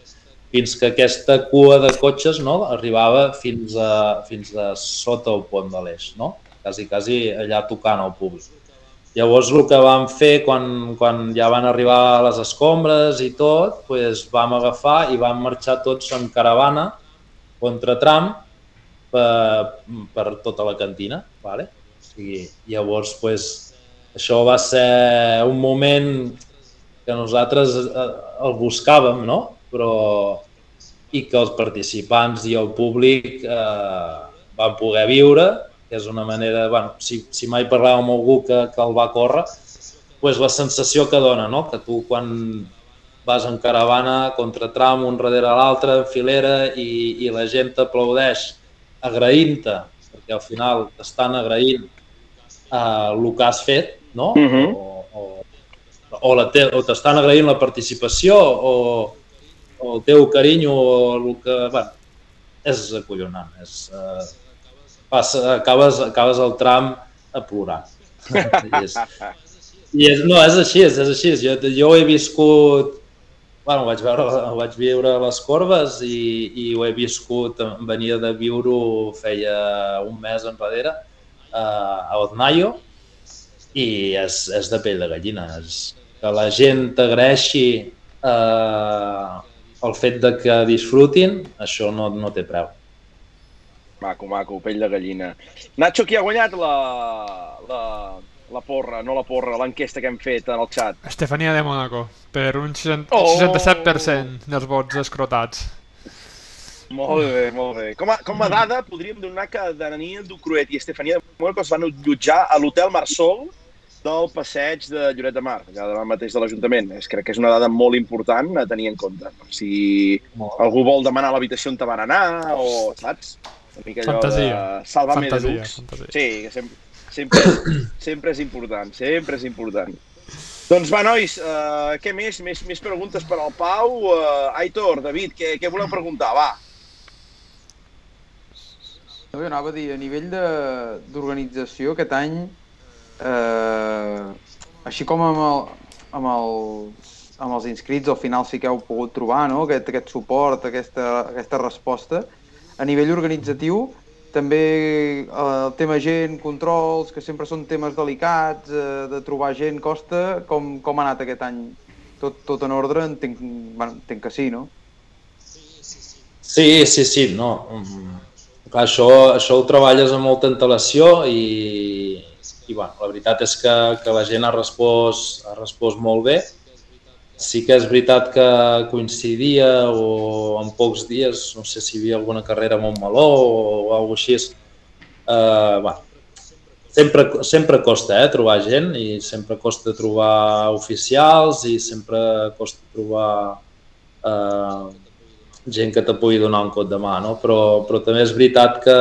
fins que aquesta cua de cotxes no, arribava fins a, fins a sota el pont de l'Eix, no? quasi, quasi allà tocant al públic. Llavors el que vam fer quan, quan ja van arribar les escombres i tot, pues, vam agafar i vam marxar tots en caravana contra tram per, per tota la cantina. Vale? O sigui, llavors, pues, això va ser un moment que nosaltres eh, el buscàvem, no? però i que els participants i el públic eh, van poder viure, és una manera, bueno, si, si mai parlàvem amb algú que, que el va córrer, pues la sensació que dona, no? que tu quan vas en caravana contra tram un darrere l'altre, en filera, i, i la gent t'aplaudeix agraint-te, perquè al final t'estan agraint eh, el que has fet, no? Mhm. o, o, o, la te, o t'estan agraint la participació, o, o el teu carinyo, o el que... Bueno, és acollonant. És, eh, passa, acabes, acabes el tram a plorar. I és, i és, no, és així, és, és així. Jo, jo he viscut, bueno, vaig, veure, vaig viure a les corbes i, i ho he viscut, venia de viure-ho feia un mes enrere a, Oznayo i és, és de pell de gallina. És que la gent t'agraeixi eh, el fet de que disfrutin, això no, no té preu. Maco, maco, pell de gallina. Nacho, qui ha guanyat la, la, la porra, no la porra, l'enquesta que hem fet en el xat? Estefania de Mónaco, per un 60, Oh! 67% dels vots escrotats. Molt bé, molt bé. Com a, com a dada, podríem donar que Daniel Ducruet i Estefania de Mónaco es van allotjar a l'Hotel Marsol del passeig de Lloret de Mar, allà davant mateix de l'Ajuntament. És, crec que és una dada molt important a tenir en compte. Si algú vol demanar l'habitació on te van anar, o, saps? Una mica allò Fantasia. de salvar-me de Fantasia. Sí, que sempre, sempre, sempre és important, sempre és important. Doncs va, nois, uh, què més? més? Més preguntes per al Pau? Uh, Aitor, David, què, què voleu preguntar? Va. No, jo anava a dir, a nivell de- d'organització, aquest any, eh, així com amb, el, amb, els, amb els inscrits, al final sí que heu pogut trobar no? aquest, aquest suport, aquesta, aquesta resposta, a nivell organitzatiu, també eh, el tema gent, controls, que sempre són temes delicats, eh, de trobar gent, costa, com, com ha anat aquest any? Tot, tot en ordre? Entenc, bueno, entenc que sí, no? Sí, sí, sí, no. Mm, Clar, això, això ho treballes amb molta antelació i, i bueno, la veritat és que, que la gent ha respost, ha respost molt bé. Sí que és veritat que coincidia o en pocs dies, no sé si hi havia alguna carrera a Montmeló o alguna així. Eh, bueno, sempre, sempre costa eh, trobar gent i sempre costa trobar oficials i sempre costa trobar eh, gent que te pugui donar un cop de mà, no? però, però també és veritat que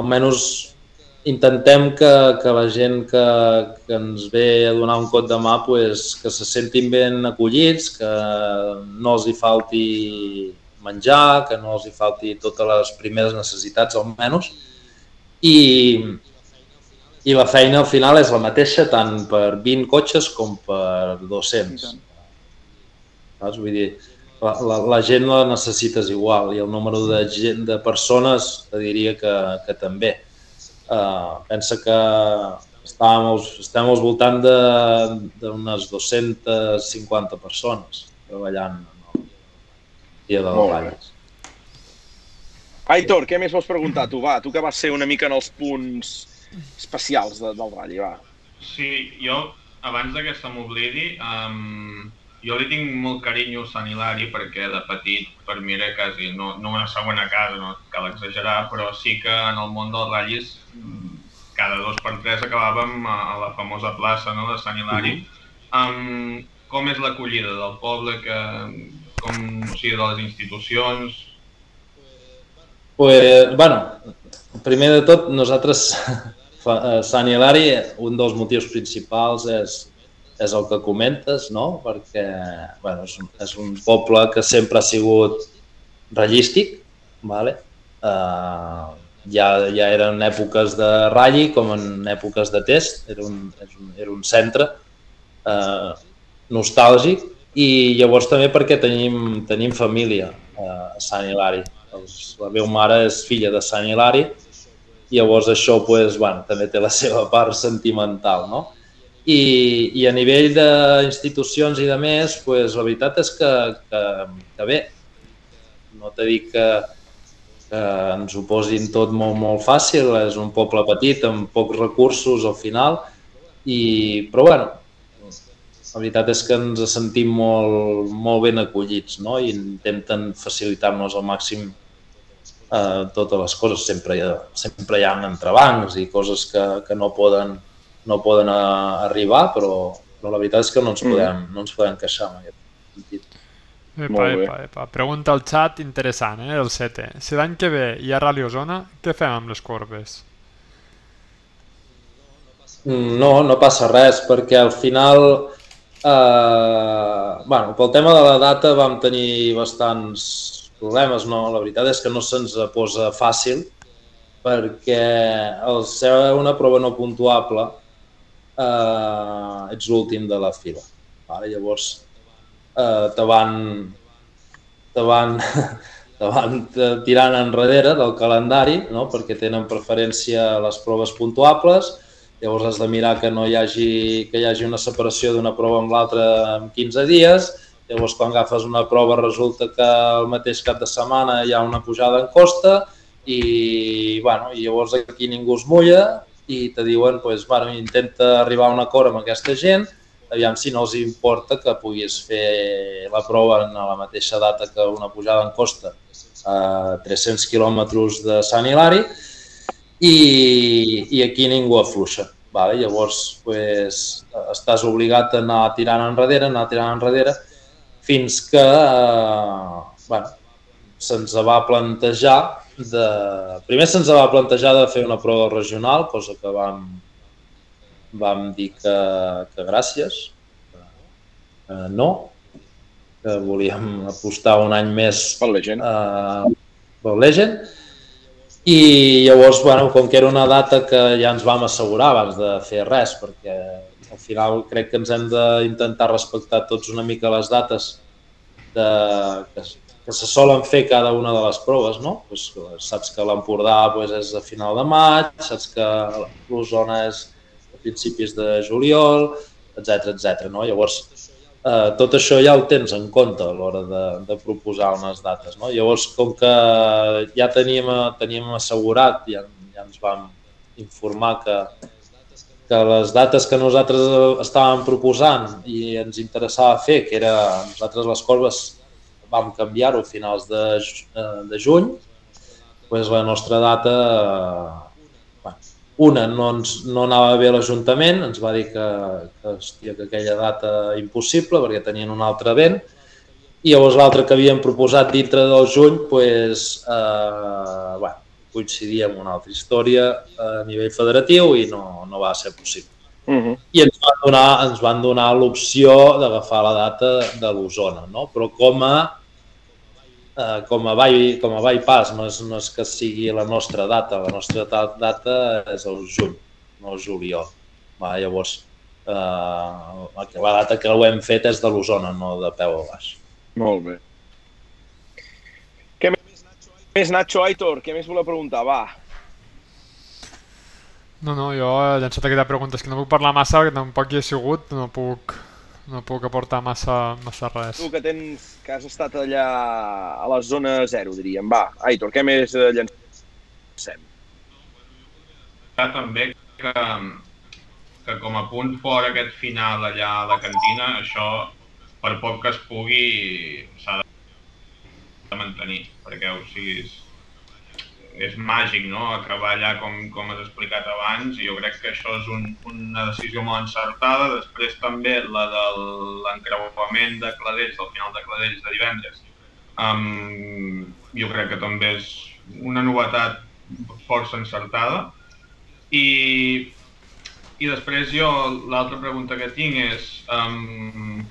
almenys intentem que, que la gent que, que ens ve a donar un cop de mà pues, que se sentin ben acollits, que no els hi falti menjar, que no els hi falti totes les primeres necessitats almenys i, i la feina al final és la mateixa tant per 20 cotxes com per 200. Saps? Vull dir, la, la, la gent la necessites igual i el número de, gent, de persones te diria que, que també. Uh, pensa que estàvem, als, estem al voltant de- d'unes 250 persones treballant en el dia de les bé. ratlles. Aitor, què més vols preguntar tu? Va, tu que vas ser una mica en els punts especials de, del ratll, va. Sí, jo, abans de que se m'oblidi, um, jo li tinc molt carinyo a Sant Hilari perquè de petit per mi era quasi, no, no una segona casa, no cal exagerar, però sí que en el món dels ratllis mm, cada dos per tres acabàvem a, a la famosa plaça no, de Sant Hilari. um, com és l'acollida del poble, que, com, o sigui, de les institucions, Pues, bueno, primer de tot, nosaltres, a Sant Hilari, un dels motius principals és, és el que comentes, no? perquè bueno, és, un, és un poble que sempre ha sigut rallístic, vale? Uh, ja, ja eren èpoques de ratlli com en èpoques de test, era un, és un, era un centre uh, nostàlgic i llavors també perquè tenim, tenim família uh, a Sant Hilari. Els, la meva mare és filla de Sant Hilari llavors això pues, bueno, també té la seva part sentimental. No? I, I a nivell d'institucions i de més, pues, la veritat és que, que, que bé, no t'he dit que, que ens ho posin tot molt, molt fàcil, és un poble petit amb pocs recursos al final, i, però bueno, la veritat és que ens sentim molt, molt ben acollits no? i intenten facilitar-nos al màxim eh, totes les coses. Sempre hi ha, sempre hi ha entrebancs i coses que, que no poden, no poden eh, arribar, però, però la veritat és que no ens Mm. podem, no ens podem queixar en aquest sentit. Epa, Molt bé. epa, epa. Pregunta al xat interessant, eh, el 7. Si l'any que ve hi ha Rally Osona, què fem amb les corbes? Mm, No, no passa res, perquè al final, eh, bueno, pel tema de la data vam tenir bastants problemes, no? La veritat és que no se'ns posa fàcil, perquè al ser una prova no puntuable eh, ets l'últim de la fila. Vale? Llavors, eh, te van, te van, te van tirant enrere del calendari, no? perquè tenen preferència a les proves puntuables, llavors has de mirar que no hi hagi, que hi hagi una separació d'una prova amb l'altra en 15 dies, llavors quan agafes una prova resulta que el mateix cap de setmana hi ha una pujada en costa i, bueno, i llavors aquí ningú es mulla i te diuen pues, bueno, intenta arribar a un acord amb aquesta gent aviam si no els importa que puguis fer la prova en la mateixa data que una pujada en costa a 300 quilòmetres de Sant Hilari i, i aquí ningú afluixa. Vale? Llavors, pues, estàs obligat a anar tirant enrere, anar tirant enrere, fins que eh, bueno, se'ns va plantejar de... Primer se'ns va plantejar de fer una prova regional, cosa que vam, vam dir que, que gràcies, eh, no, que volíem apostar un any més Per la gent. eh, pel Legend. I llavors, bueno, com que era una data que ja ens vam assegurar abans de fer res, perquè al final crec que ens hem d'intentar respectar tots una mica les dates de, que, que se solen fer cada una de les proves, no? Pues, saps que l'Empordà pues, és a final de maig, saps que l'Osona és a principis de juliol, etc etc. no? Llavors, eh, tot això ja ho tens en compte a l'hora de, de proposar unes dates. No? Llavors, com que ja teníem, teníem assegurat, ja, ja ens vam informar que, que les dates que nosaltres estàvem proposant i ens interessava fer, que era nosaltres les corbes vam canviar-ho a finals de, eh, de juny, doncs la nostra data, eh, bueno, una, no, ens, no anava bé l'Ajuntament, ens va dir que, que, hòstia, que aquella data impossible perquè tenien un altre event, i llavors l'altre que havíem proposat dintre del juny pues, eh, bueno, coincidia amb una altra història a nivell federatiu i no, no va ser possible. Uh -huh. I ens van donar, ens van donar l'opció d'agafar la data de l'Osona, no? però com a, eh, com, a by, com a bypass, no és, no és que sigui la nostra data, la nostra ta- data és el juny, no el juliol. Va, llavors, eh, la data que ho hem fet és de l'Osona, no de peu a baix. Molt bé. Què més, Nacho Aitor? Què més voleu preguntar? Va. No, no, jo he llançat aquesta pregunta. És que no puc parlar massa, perquè tampoc hi he sigut, no puc, no puc aportar massa, massa res. Tu que tens, que has estat allà a la zona zero, diríem. Va, Aitor, què més eh, llancem? Clar, també que, que com a punt fora aquest final allà a la cantina, això per poc que es pugui s'ha de mantenir, perquè o sigui, és, màgic, no?, acabar allà com, com has explicat abans, i jo crec que això és un, una decisió molt encertada. Després també la de l'encreuament de Cladells, del final de Cladells de divendres, um, jo crec que també és una novetat força encertada. I, i després jo, l'altra pregunta que tinc és um,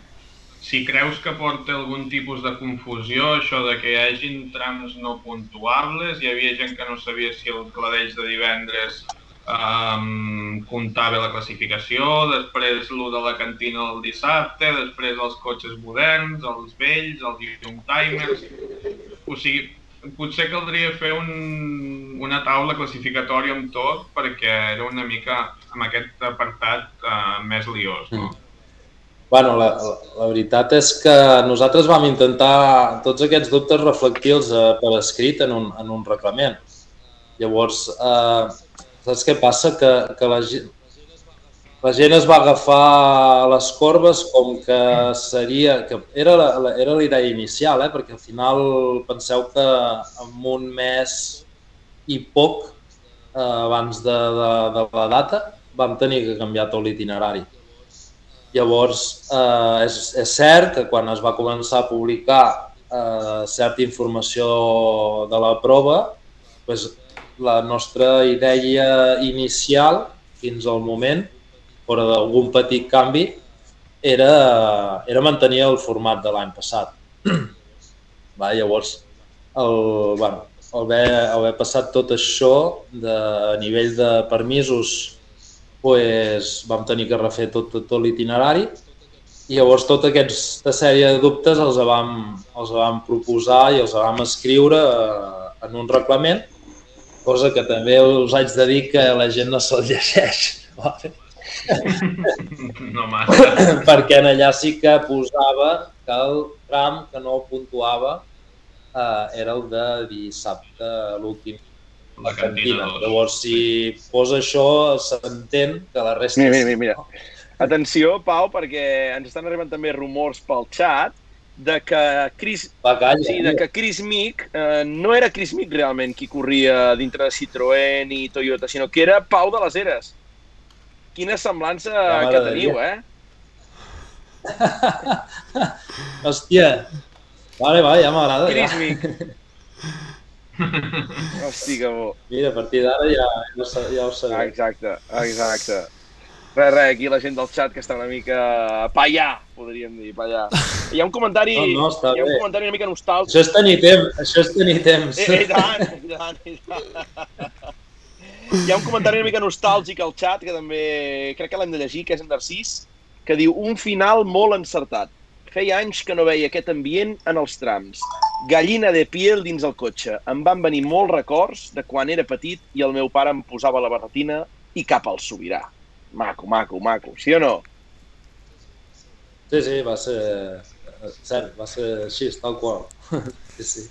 si creus que porta algun tipus de confusió això de que hi hagin trams no puntuables, hi havia gent que no sabia si el cladells de divendres um, comptava la classificació, després lo de la cantina del dissabte, després els cotxes moderns, els vells, els young timers... O sigui, potser caldria fer un, una taula classificatòria amb tot perquè era una mica amb aquest apartat uh, més liós, no? Mm. Bueno, la, la, veritat és que nosaltres vam intentar tots aquests dubtes reflectir-los eh, per escrit en un, en un reglament. Llavors, eh, saps què passa? Que, que la, la gent es va agafar les corbes com que seria... que era la, la, era la idea inicial, eh? perquè al final penseu que en un mes i poc eh, abans de, de, de la data vam tenir que canviar tot l'itinerari. Llavors, eh, és, és cert que quan es va començar a publicar eh, certa informació de la prova, doncs, la nostra idea inicial, fins al moment, fora d'algun petit canvi, era, era mantenir el format de l'any passat. Va, llavors, el, bueno, haver, haver passat tot això de, a nivell de permisos pues, vam tenir que refer tot, tot, tot l'itinerari i llavors tota aquesta sèrie de dubtes els vam, els vam proposar i els vam escriure eh, en un reglament, cosa que també us haig de dir que la gent no se'l llegeix. Vale? No massa. Perquè en allà sí que posava que el tram que no puntuava eh, era el de dissabte, l'últim La cantina 2. Llavors, si posa això, s'entén que la resta... Mira, mira, mira. Atenció, Pau, perquè ens estan arribant també rumors pel xat de que Chris, Va, calla. sí, de que Chris Mick eh, no era Chris Mick realment qui corria dintre de Citroën i Toyota, sinó que era Pau de les Eres. quina semblança Ja que teniu, eh? Hòstia. Vale, va, ja m'agrada. Ja. Crismic. Hosti, que bo. Mira, a partir d'ara ja, ja, ho sa- ja ho sabeu. exacte, exacte. Res, res, aquí la gent del xat que està una mica pallà, podríem dir, pallà. Hi ha un comentari, No, no, hi ha un bé. comentari una mica nostàlgic. Això és tenir temps, això és tenir temps. Eh, I tant, i tant, i tant. Hi ha un comentari una mica nostàlgic al xat, que també crec que l'hem de llegir, que és en Narcís, que diu un final molt encertat. Feia anys que no veia aquest ambient en els trams. Gallina de piel dins el cotxe. Em van venir molts records de quan era petit i el meu pare em posava la barretina i cap al sobirà. Maco, maco, maco. Sí o no? Sí, sí, va ser... Cert, va ser així, tal qual. Sí, sí.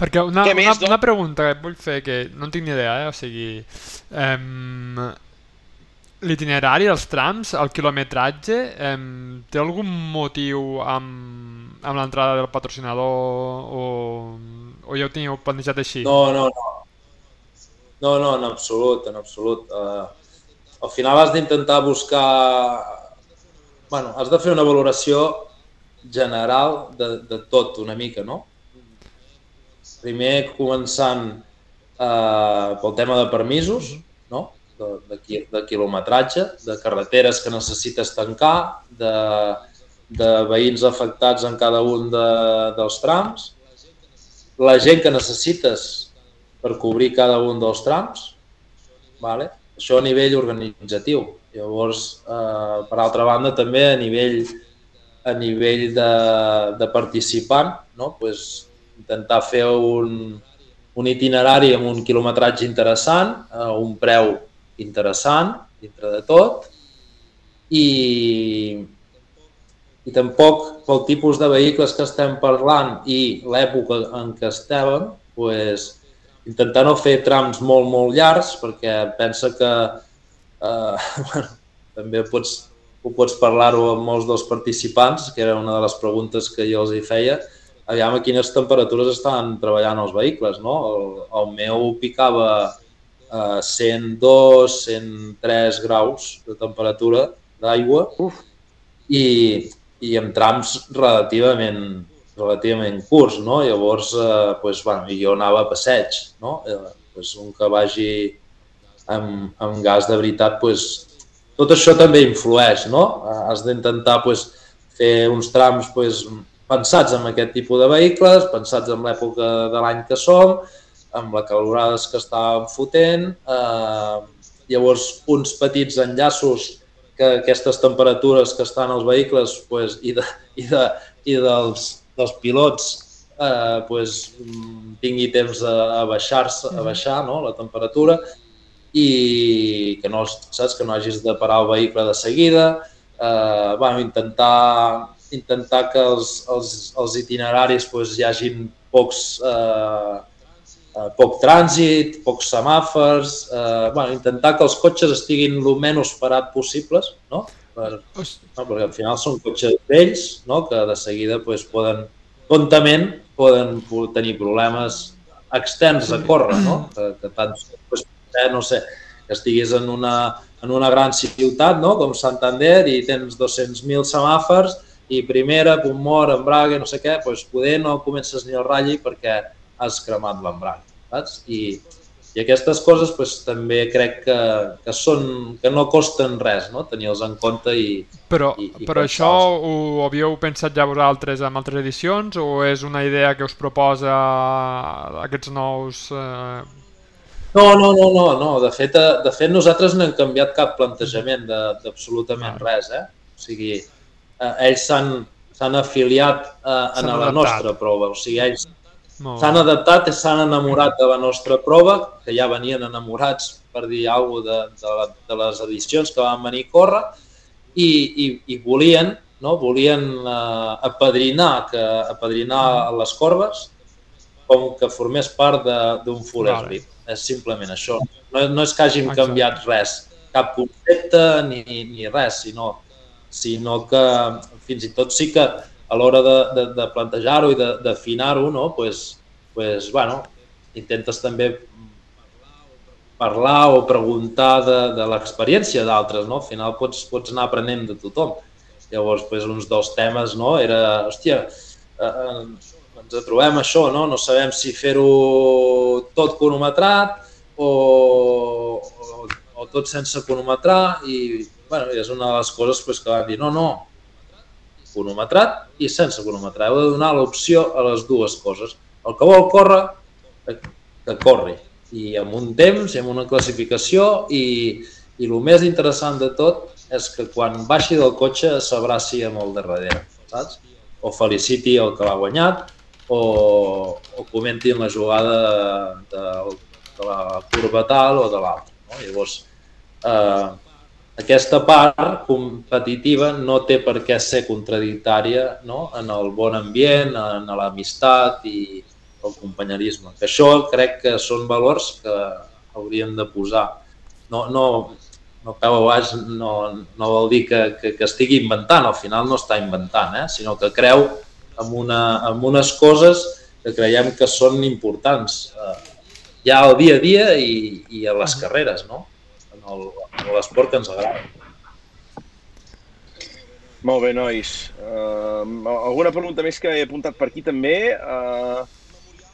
Perquè una, més, una, una pregunta que et vull fer, que no en tinc ni idea, eh? o sigui... Um, L'itinerari dels trams, el quilometratge, um, té algun motiu amb, amb l'entrada del patrocinador o, o ja ho teniu plantejat així? No, no, no. No, no, en absolut, en absolut. Uh, al final has d'intentar buscar... bueno, has de fer una valoració general de, de tot una mica, no? Primer començant eh, pel tema de permisos, no? De, de, de quilometratge, de carreteres que necessites tancar, de, de veïns afectats en cada un de, dels trams, la gent que necessites per cobrir cada un dels trams, vale? això a nivell organitzatiu. Llavors, eh, per altra banda, també a nivell, a nivell de, de participant, no? pues, intentar fer un, un itinerari amb un quilometratge interessant, a un preu interessant, dintre de tot, i, i tampoc pel tipus de vehicles que estem parlant i l'època en què estàvem, pues, intentar no fer trams molt, molt llargs, perquè pensa que eh, bueno, també pots, ho pots parlar-ho amb molts dels participants, que era una de les preguntes que jo els hi feia, aviam a quines temperatures estan treballant els vehicles, no? El, el meu picava a 102, 103 graus de temperatura d'aigua i, i amb trams relativament relativament curts, no? Llavors, eh, pues, bueno, jo anava a passeig, no? Eh, pues, un que vagi amb, amb gas de veritat, pues, tot això també influeix, no? Eh, Has d'intentar pues, fer uns trams pues, pensats en aquest tipus de vehicles, pensats en l'època de l'any que som, amb la calorades que estàvem fotent, eh, llavors uns petits enllaços que aquestes temperatures que estan als vehicles pues, i, de, i, de, i dels, dels pilots eh, pues, tingui temps a, a baixar-se, a baixar no? la temperatura i que no, saps, que no hagis de parar el vehicle de seguida, eh, bueno, intentar, intentar que els, els, els itineraris pues, hi hagin pocs, eh, eh, poc trànsit, pocs semàfors, eh, bueno, intentar que els cotxes estiguin el menys parat possibles, no? Per, no? perquè al final són cotxes vells no? que de seguida pues, poden, tontament, poden po- tenir problemes externs a córrer, no? que, que tant, pues, eh, no sé, que estiguis en una, en una gran ciutat no? com Santander i tens 200.000 semàfors i primera, punt mort, embrague, no sé què, doncs poder no comences ni el ratlli perquè has cremat l'embrague, saps? I, i aquestes coses pues, també crec que, que, són, que no costen res, no? tenir-los en compte i, Però, i- i però això ho havíeu pensat ja vosaltres amb altres edicions o és una idea que us proposa aquests nous... Eh... No, no, no, no, no. De fet, eh, de fet nosaltres no hem canviat cap plantejament de- d'absolutament res, eh? O sigui, eh, ells s'han s'han afiliat eh, en la nostra prova, o sigui, ells s'han adaptat i s'han enamorat de la nostra prova, que ja venien enamorats, per dir alguna de, de, la- de les edicions que van venir a córrer, i, i, i volien, no? volien eh, apadrinar, que, apadrinar les corbes com que formés part de- d'un full vale. És simplement això. No, no és que hàgim Exacte. canviat res, cap concepte ni, ni res, sinó, sinó que fins i tot sí que a l'hora de, de, de plantejar-ho i d'afinar-ho, no? pues, pues, bueno, intentes també parlar o preguntar de, de l'experiència d'altres, no? Al final pots, pots anar aprenent de tothom. Llavors, pues, uns dels temes, no? Era, hòstia, eh, eh, ens trobem això, no? No sabem si fer-ho tot cronometrat o, o, o tot sense cronometrar i, bueno, és una de les coses pues, que van dir, no, no, cronometrat i sense cronometrar. Heu de donar l'opció a les dues coses. El que vol córrer, que, que corri. I amb un temps amb una classificació i, i el més interessant de tot és que quan baixi del cotxe s'abraci amb el de darrere, saps? O feliciti el que l'ha guanyat o, o comentin la jugada de, de la curva tal o de l'altra. No? Llavors, eh, aquesta part competitiva no té per què ser contradictòria no? en el bon ambient, en l'amistat i el companyerisme. Que això crec que són valors que hauríem de posar. No, no, no peu a baix no, no vol dir que, que, que estigui inventant, al final no està inventant, eh? sinó que creu en, una, en unes coses que creiem que són importants eh, ja al dia a dia i, i a les carreres, no? L'esport que ens agrada. Molt bé, nois. Uh, alguna pregunta més que he apuntat per aquí també? Uh,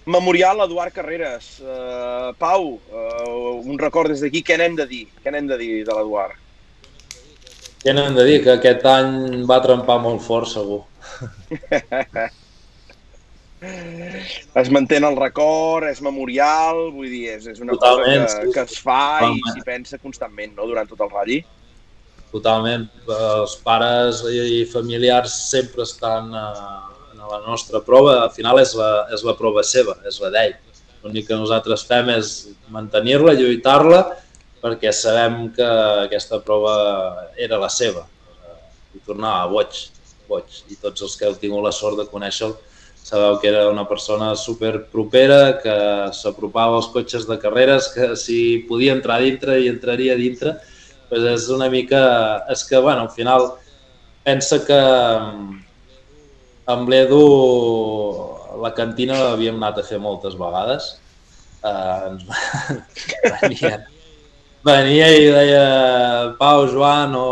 Memorial Eduard Carreras. Uh, Pau, uh, un record des d'aquí. Què n'hem de dir? Què n'hem de dir de l'Eduard? Què n'hem de dir? Que aquest any va trempar molt fort, segur. es mantén el record, és memorial, vull dir, és, és una Totalment, cosa que, sí. que es fa Totalment. i s'hi pensa constantment, no?, durant tot el ratll. Totalment. Els pares i familiars sempre estan a, a la nostra prova. Al final és la, és la prova seva, és la d'ell. L'únic que nosaltres fem és mantenir-la, lluitar-la, perquè sabem que aquesta prova era la seva. I tornava boig, boig. I tots els que heu tingut la sort de conèixer-lo sabeu que era una persona super propera, que s'apropava als cotxes de carreres, que si podia entrar dintre i entraria dintre, pues és una mica... És que, bueno, al final pensa que amb l'Edu la cantina l'havíem anat a fer moltes vegades. Uh, ens venia, venia i deia Pau, Joan o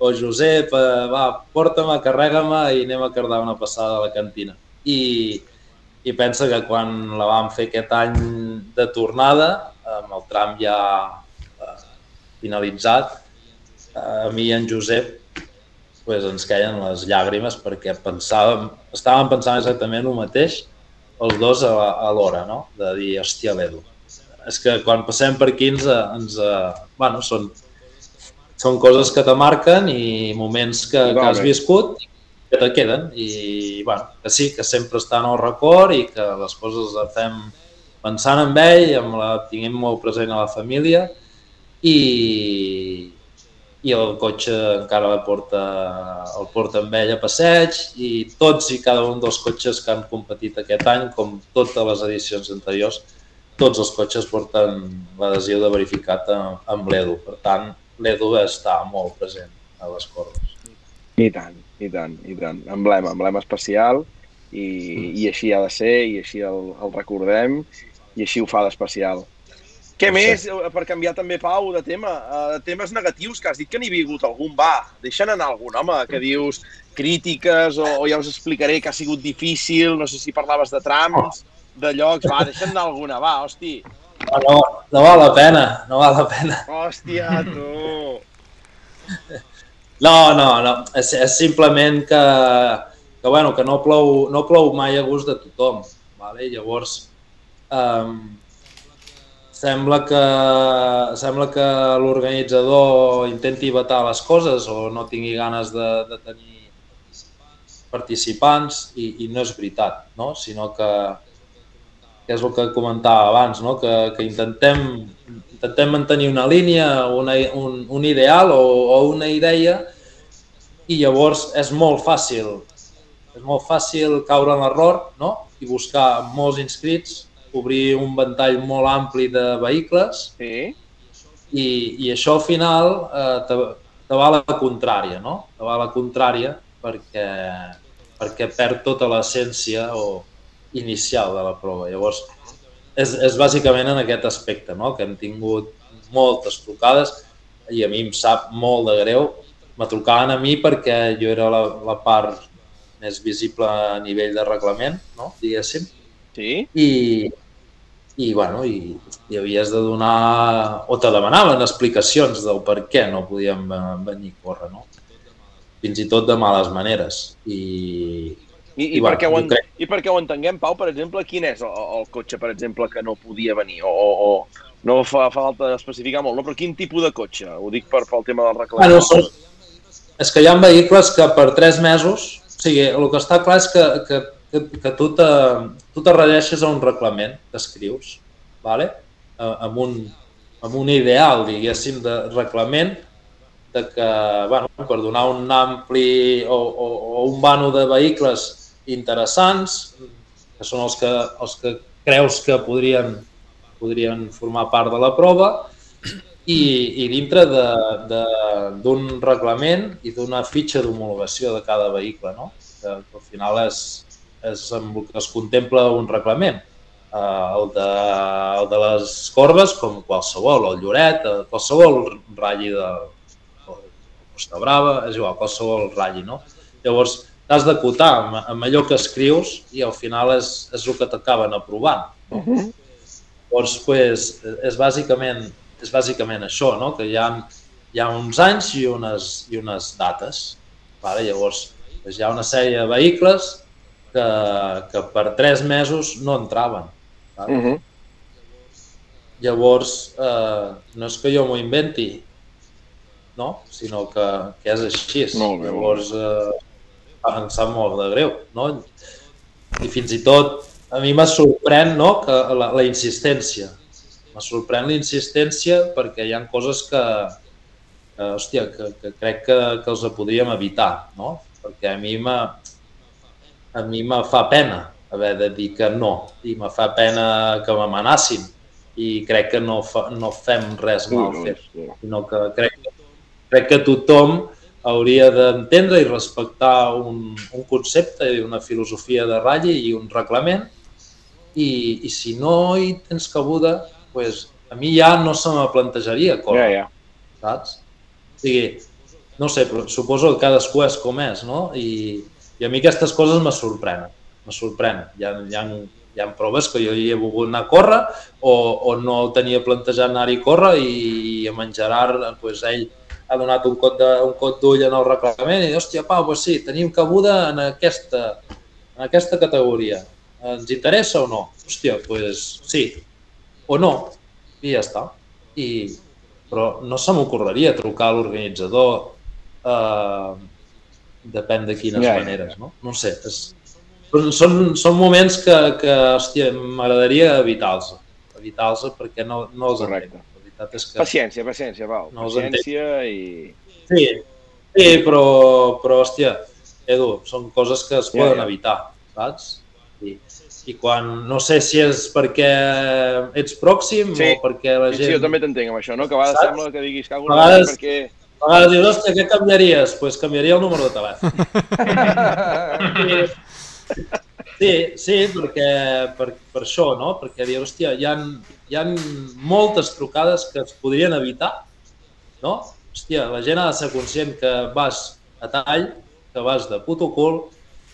o Josep, eh, va, porta'm, carrega-me i anem a cardar una passada a la cantina. I, I pensa que quan la vam fer aquest any de tornada, amb el tram ja eh, finalitzat, eh, a mi i en Josep pues, ens queien les llàgrimes perquè pensàvem, estàvem pensant exactament el mateix els dos a, a l'hora, no? de dir, hòstia, l'Edu. És que quan passem per aquí ens, ens eh, bueno, són són coses que te marquen i moments que, que has viscut que te queden i bueno, que sí, que sempre està en el record i que les coses les fem pensant en ell, amb la tinguem molt present a la família i, i el cotxe encara el porta, el porta amb ell a passeig i tots i cada un dels cotxes que han competit aquest any, com totes les edicions anteriors, tots els cotxes porten l'adhesiu de verificat amb l'Edu. Per tant, l'Edu està molt present a les cordes. I tant, i tant, i tant. Emblema, emblema especial i, i així ha de ser i així el, el recordem i així ho fa d'especial. Què no més, sé. Eh, per canviar també, Pau, de tema? Uh, temes negatius, que has dit que n'hi ha vingut algun, va, deixen anar algun, home, que dius crítiques o, o ja us explicaré que ha sigut difícil, no sé si parlaves de trams, de llocs, va, deixen anar alguna, va, hosti. No, no, no val la pena, no val la pena. Hòstia, tu! No, no, no. És, és simplement que, que, bueno, que no, plou, no plou mai a gust de tothom. Vale? Llavors, um, sembla que, sembla que l'organitzador intenti vetar les coses o no tingui ganes de, de tenir participants i, i no és veritat, no? sinó que que és el que comentava abans, no? que, que intentem, intentem mantenir una línia, una, un, un ideal o, o una idea i llavors és molt fàcil, és molt fàcil caure en l'error no? i buscar molts inscrits, obrir un ventall molt ampli de vehicles sí. i, i això al final eh, te, te va a la contrària, no? Te va a la contrària perquè, perquè perd tota l'essència o, inicial de la prova. Llavors, és, és bàsicament en aquest aspecte, no? que hem tingut moltes trucades i a mi em sap molt de greu. Me trucaven a mi perquè jo era la, la part més visible a nivell de reglament, no? diguéssim, Sí? i, i, bueno, i, i havies de donar, o te demanaven explicacions del per què no podíem venir a córrer, no? Fins i tot de males maneres. I, I, i, I, perquè ho, en, crec- I perquè ho entenguem, Pau, per exemple, quin és el, el cotxe, per exemple, que no podia venir? O, o, o no fa, fa falta especificar molt, no? però quin tipus de cotxe? Ho dic per, pel tema del reglament. Bueno, són, és que hi ha vehicles que per tres mesos, o sigui, el que està clar és que, que, que, que tu, te, tu te regeixes a un reglament que escrius, vale? A- amb, un, amb un ideal, diguéssim, de reglament de que, bueno, per donar un ampli o, o, o un vano de vehicles interessants, que són els que, els que creus que podrien, podrien formar part de la prova, i, i dintre d'un reglament i d'una fitxa d'homologació de cada vehicle, no? que, que al final és, és amb el que es contempla un reglament. Uh, el, de, el de les corbes, com qualsevol, el Lloret, eh, qualsevol ratlli de Costa Brava, és igual, qualsevol ratlli, no? Llavors, t'has d'acotar amb, amb allò que escrius i al final és, és el que t'acaben aprovant. No? Llavors, pues, és, bàsicament, és bàsicament això, no? que hi ha, hi ha uns anys i unes, i unes dates. Vale? Llavors, pues, hi ha una sèrie de vehicles que, que per tres mesos no entraven. Vale? Uh -huh. Llavors, eh, no és que jo m'ho inventi, no? sinó que, que és així. Molt bé, Llavors, eh, em sap molt de greu. No? I fins i tot a mi me sorprèn no? que la, la insistència. Me sorprèn la insistència perquè hi ha coses que, que, hòstia, que, que crec que, que els podríem evitar, no? Perquè a mi me, a mi me fa pena haver de dir que no i me fa pena que m'amenacin i crec que no, fa, no fem res mal fet, sinó que crec, crec que tothom hauria d'entendre i respectar un, un concepte i una filosofia de ratlla i un reglament i, i si no hi tens cabuda, pues, a mi ja no se me plantejaria Ja, córrer, ja. saps? O sigui, no sé, però suposo que cadascú és com és, no? I, i a mi aquestes coses me sorprenen, me sorprenen. Hi ha, hi ha, hi ha proves que jo hi he volgut anar a córrer o, o no tenia plantejat anar-hi a córrer i, i amb en Gerard, pues, ell ha donat un cot de- un cot d'ull en el reglament i, hòstia, Pau, pues sí, tenim cabuda en aquesta, en aquesta categoria. Ens interessa o no? Hòstia, pues sí. O no. I ja està. I, però no se m'ocorreria trucar a l'organitzador eh, depèn de quines Ja, maneres, no? No sé, és, són, són, són moments que, que hòstia, m'agradaria evitar-los, evitar-los perquè no, no els Correcte. entenc. Veritat és que... Paciència, paciència, Pau. No paciència i... Sí, sí però, però, hòstia, Edu, són coses que es Ja, poden ja. evitar, saps? I, I quan, no sé si és perquè ets pròxim Sí. o perquè la gent... sí, jo també t'entenc amb això, no? Que a vegades Saps? sembla que diguis que A vegades- perquè... A vegades dius, hòstia, què canviaries? Doncs pues canviaria el número de telèfon. Sí, sí, perquè per, per això, no? Perquè dius, hòstia, hi ha, hi ha moltes trucades que es podrien evitar, no? Hòstia, la gent ha de ser conscient que vas a tall, que vas de puto cul,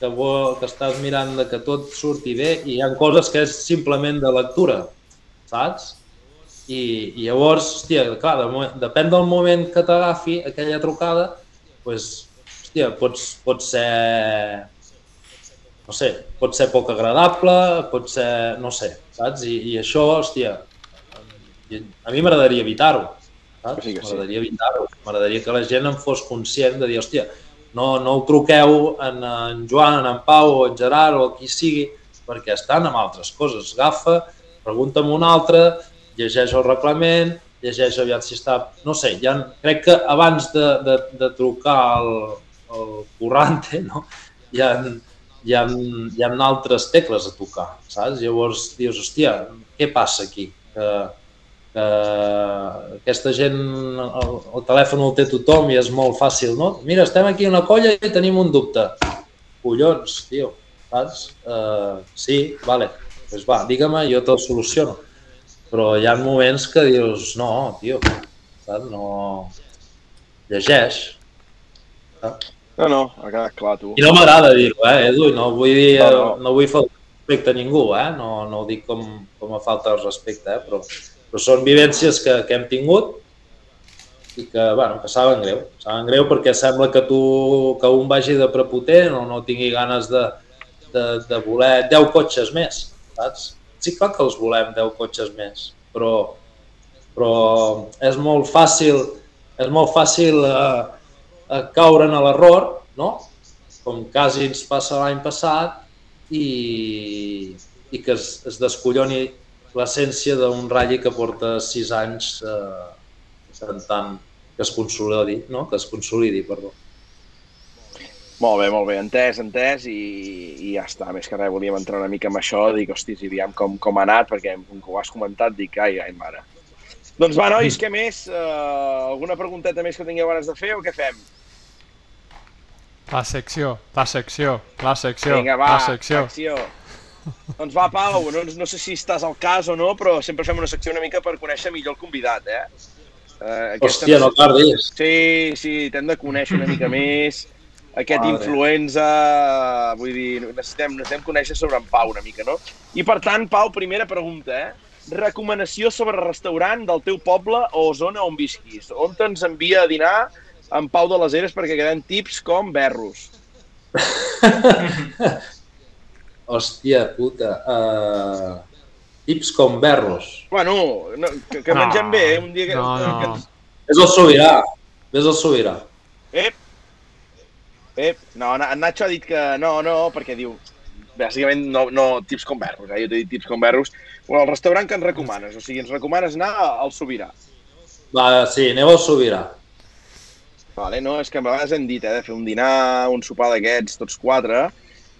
que, vol, que estàs mirant de que tot surti bé i hi ha coses que és simplement de lectura, saps? I, i llavors, hòstia, clar, de, mo- depèn del moment que t'agafi aquella trucada, doncs, hòstia, pots, pot ser no sé, pot ser poc agradable, pot ser, no sé, saps? I, i això, hòstia, a mi m'agradaria evitar-ho, saps? Sí sí. M'agradaria evitar-ho. M'agradaria que la gent en fos conscient de dir, hòstia, no, no ho truqueu en, en Joan, en, en Pau o en Gerard o qui sigui, perquè estan amb altres coses. Agafa, pregunta'm un altre, llegeix el reglament, llegeix aviat si està... No sé, ja, crec que abans de, de, de trucar al, al currante, no? ha, hi ha, hi ha altres tecles a tocar, saps? Llavors dius, hòstia, què passa aquí? Que, que aquesta gent, el, el telèfon el té tothom i és molt fàcil, no? Mira, estem aquí una colla i tenim un dubte. Collons, tio, saps? Uh, sí, vale. pues va, digue-me, jo te'l soluciono. Però hi ha moments que dius, no, tio, saps? No... Llegeix. Saps? No, no, ha quedat clar, tu. I no m'agrada dir-ho, eh, Edu, no vull dir, No, no, no. no. no vull faltar respecte a ningú, eh? No, no ho dic com, com a falta de respecte, eh? Però, però són vivències que, que hem tingut i que, bueno, que saben greu. Saben greu perquè sembla que tu, que un vagi de prepotent o no tingui ganes de, de, de voler 10 cotxes més, saps? Sí, clar que els volem 10 cotxes més, però, però és molt fàcil, és molt fàcil eh, eh, caure en l'error, no? Com quasi ens passa l'any passat, i, i que es, es descolloni l'essència d'un ratll que porta sis anys eh, intentant que es consolidi, no? que es consolidi, perdó. Molt bé, molt bé, entès, entès, i, i ja està. Més que res, volíem entrar una mica amb això, dic, hosti, aviam com, com ha anat, perquè com que ho has comentat, dic, ai, ai, mare. Doncs va, nois, què més? Uh, alguna pregunteta més que tingueu ganes de fer o què fem? La secció, la secció, la secció, Vinga, va, la secció. secció. Doncs va, Pau, no, no sé si estàs al cas o no, però sempre fem una secció una mica per conèixer millor el convidat, eh? Uh, Hòstia, no tardis. Sí, sí, t'hem de conèixer una mica més. Aquest Madre. influenza, vull dir, necessitem, necessitem conèixer sobre en Pau una mica, no? I per tant, Pau, primera pregunta, eh? Recomanació sobre restaurant del teu poble o zona on visquis. On te'ns envia a dinar en Pau de les Eres perquè queden tips com berros. Hòstia puta. Uh, tips com berros. Bueno, no, que, que No, mengem bé, eh? Un dia que... no, no. que ens- Ves al Sobirà. Ves al Sobirà. Ep! Ep! No, en Nacho ha dit que no, no, perquè diu... Bàsicament, no, no tips com berros, eh? Jo t'he dit tips com berros. Bueno, el restaurant que ens recomanes, o sigui, ens recomanes anar al Sobirà. Va, sí, aneu al Sobirà. Vale, no, és que a vegades hem dit, eh, de fer un dinar, un sopar d'aquests, tots quatre,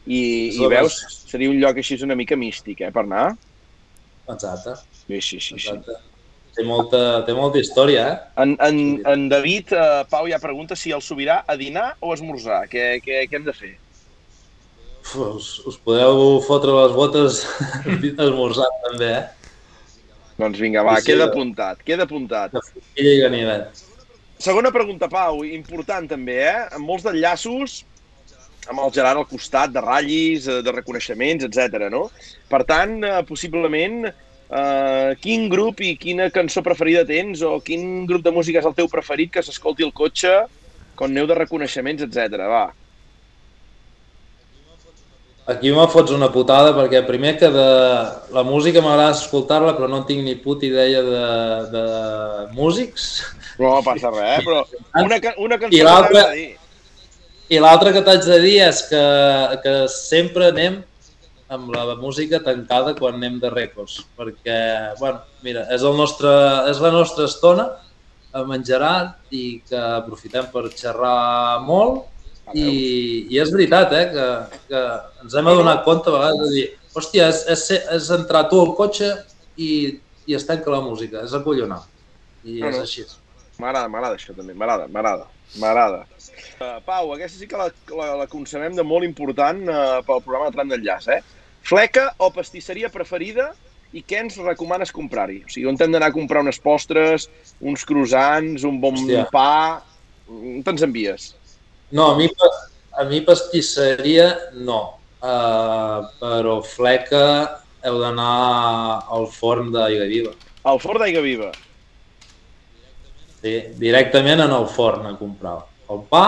i, i veus, seria un lloc així una mica místic, eh, per anar. Exacte, Sí, sí, sí. sí. exacte. Té molta, té molta història, eh? En, en, en David, eh, Pau ja pregunta si el Sobirà a dinar o a esmorzar. Què, què, què hem de fer? Us, us podeu fotre les botes esmorzant també, eh? Doncs vinga, va, Sí, sí, queda eh. apuntat, queda apuntat. I ganivet. Segona pregunta, Pau, important també, eh? Amb molts d'enllaços amb el Gerard al costat, de ratllis, eh, de reconeixements, etc. no? Per tant, eh, possiblement, eh, quin grup i quina cançó preferida tens o quin grup de música és el teu preferit que s'escolti al cotxe quan aneu de reconeixements, etc. Va. Aquí me fots una putada perquè primer que de la música m'agrada escoltar-la però no tinc ni puta idea de, de músics. No passa res, però una, una cançó I dir. i l'altre que t'haig de dir és que, que sempre anem amb la música tancada quan anem de rècords perquè, bueno, mira, és, el nostre, és la nostra estona amb en Gerard i que aprofitem per xerrar molt i, i és veritat, eh, que, que ens hem adonat compte a vegades de dir hòstia, és, és, és entrar tu al cotxe i, i es tanca la música, és acollonant. I No, és no. així. M'agrada, m'agrada això també, m'agrada, m'agrada, m'agrada. Uh, Pau, aquesta sí que la, la, la concebem de molt important uh, pel programa de Tram d'Enllaç, eh? Fleca o pastisseria preferida i què ens recomanes comprar-hi? O sigui, on hem d'anar a comprar unes postres, uns croissants, un bon Hòstia. pa... On te'ns envies? No, a mi, a mi pastisseria no, uh, però fleca heu d'anar al forn d'Aigua Viva. Al forn d'Aigua Viva. Sí, directament en el forn a comprar el pa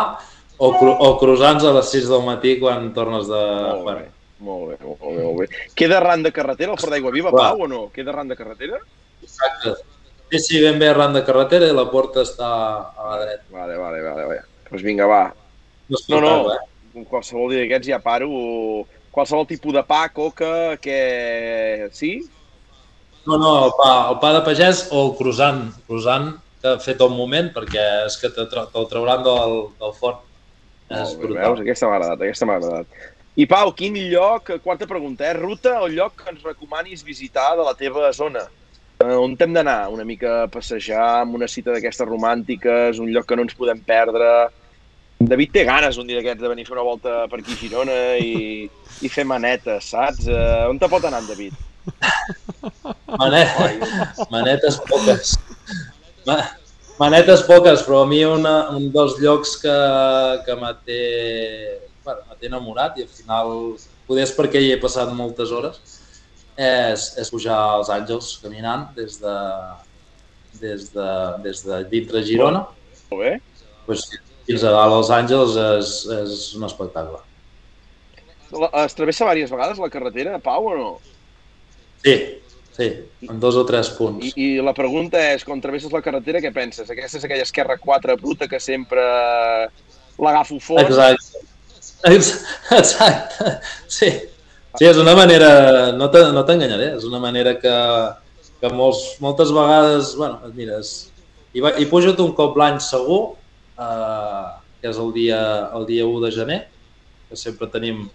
o, cru, o croissants a les 6 del matí quan tornes de... Molt bé, molt bé, molt bé, molt bé. Queda arran de carretera el forn d'Aigua Viva, Clar. Pau, o no? Queda arran de carretera? exacte. Sí, sí, ben bé arran de carretera i la porta està a la dreta. Vale, vale, vale. vale. Doncs pues vinga, va, No, és No, eh? qualsevol dia d'aquests ja paro. Qualsevol tipus de pa, coca, que... Sí? No, no, el pa, el pa de pagès o el croissant. Croissant que ha fet un moment perquè és que te tra- te'l trauran del, del forn. És Molt bé, brutal. veus? Aquesta m'ha agradat, aquesta m'ha agradat. I Pau, quin lloc, quarta pregunta, eh? ruta o lloc que ens recomanis visitar de la teva zona? Eh, on hem d'anar? Una mica a passejar amb una cita d'aquestes romàntiques, un lloc que no ens podem perdre... David té ganes un dia d'aquests de venir a fer una volta per aquí a Girona i, i fer manetes, saps? Uh, on te pot anar en David? Manet, manetes poques. Ma, manetes poques, però a mi una, un dels llocs que, que me té, bueno, me té enamorat i al final, poder és perquè hi he passat moltes hores, és, és pujar als Àngels caminant des de, des de, des de dintre Girona. Molt bé. Pues, fins a dalt als Àngels és, és un espectacle. La- Es travessa diverses vegades la carretera, Pau, o no? Sí, sí, en dos o tres punts. I, I la pregunta és, quan travesses la carretera, què penses? Aquesta és aquella esquerra 4 bruta que sempre l'agafo fort. Exacte. Ex- Exacte. Sí. Sí, és una manera, no te- no t'enganyaré, és una manera que, que molts, moltes vegades, bueno, et mires, hi, va, hi pujo un cop l'any segur, eh, que és el dia, el dia 1 de gener, que sempre tenim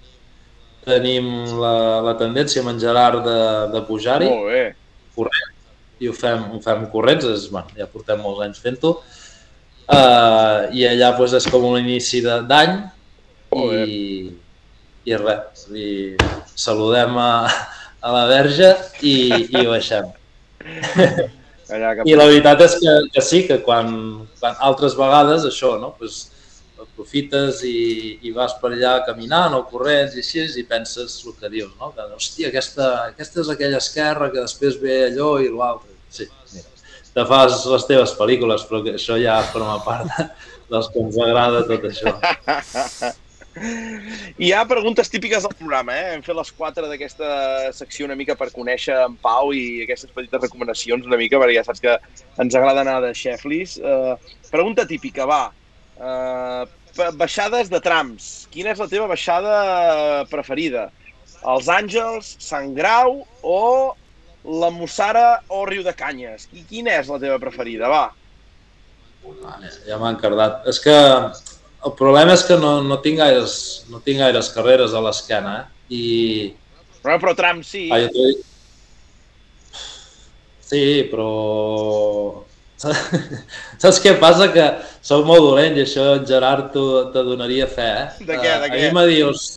tenim la, la tendència amb en Gerard de, de pujar-hi. Molt bé. i ho fem, ho fem corrents, és, bueno, ja portem molts anys fent-ho, uh, i allà pues, és com un inici d'any. I, i res, i saludem a, a la verge i, i baixem. Allà. I la veritat és que, que sí, que quan, quan altres vegades això, no? Pues, aprofites i, i vas per allà caminant o corrents i així i penses el que dius, no? Que, hòstia, aquesta, aquesta és aquella esquerra que després ve allò i l'altre. Sí, mira, te fas les teves pel·lícules, però que això ja forma part de- dels que ens agrada tot això. Hi ha preguntes típiques del programa, eh? Hem fet les quatre d'aquesta secció una mica per conèixer en Pau i aquestes petites recomanacions una mica, perquè ja saps que ens agrada anar de xeflis. Uh, pregunta típica, va. Uh, baixades de trams. Quina és la teva baixada preferida? Els Àngels, Sant Grau o la Mossara o Riu de Canyes? I quina és la teva preferida? Va. Ja m'ha encardat. És que el problema és que no, no, tinc, gaires, no tinc gaires carreres a l'esquena, eh? I, Però, però trams sí. Ah, jo. Sí, però... Saps què passa? Que sóc molt dolent i això en Gerard te donaria fe, eh? De què, de Eh, què? A mi me dius...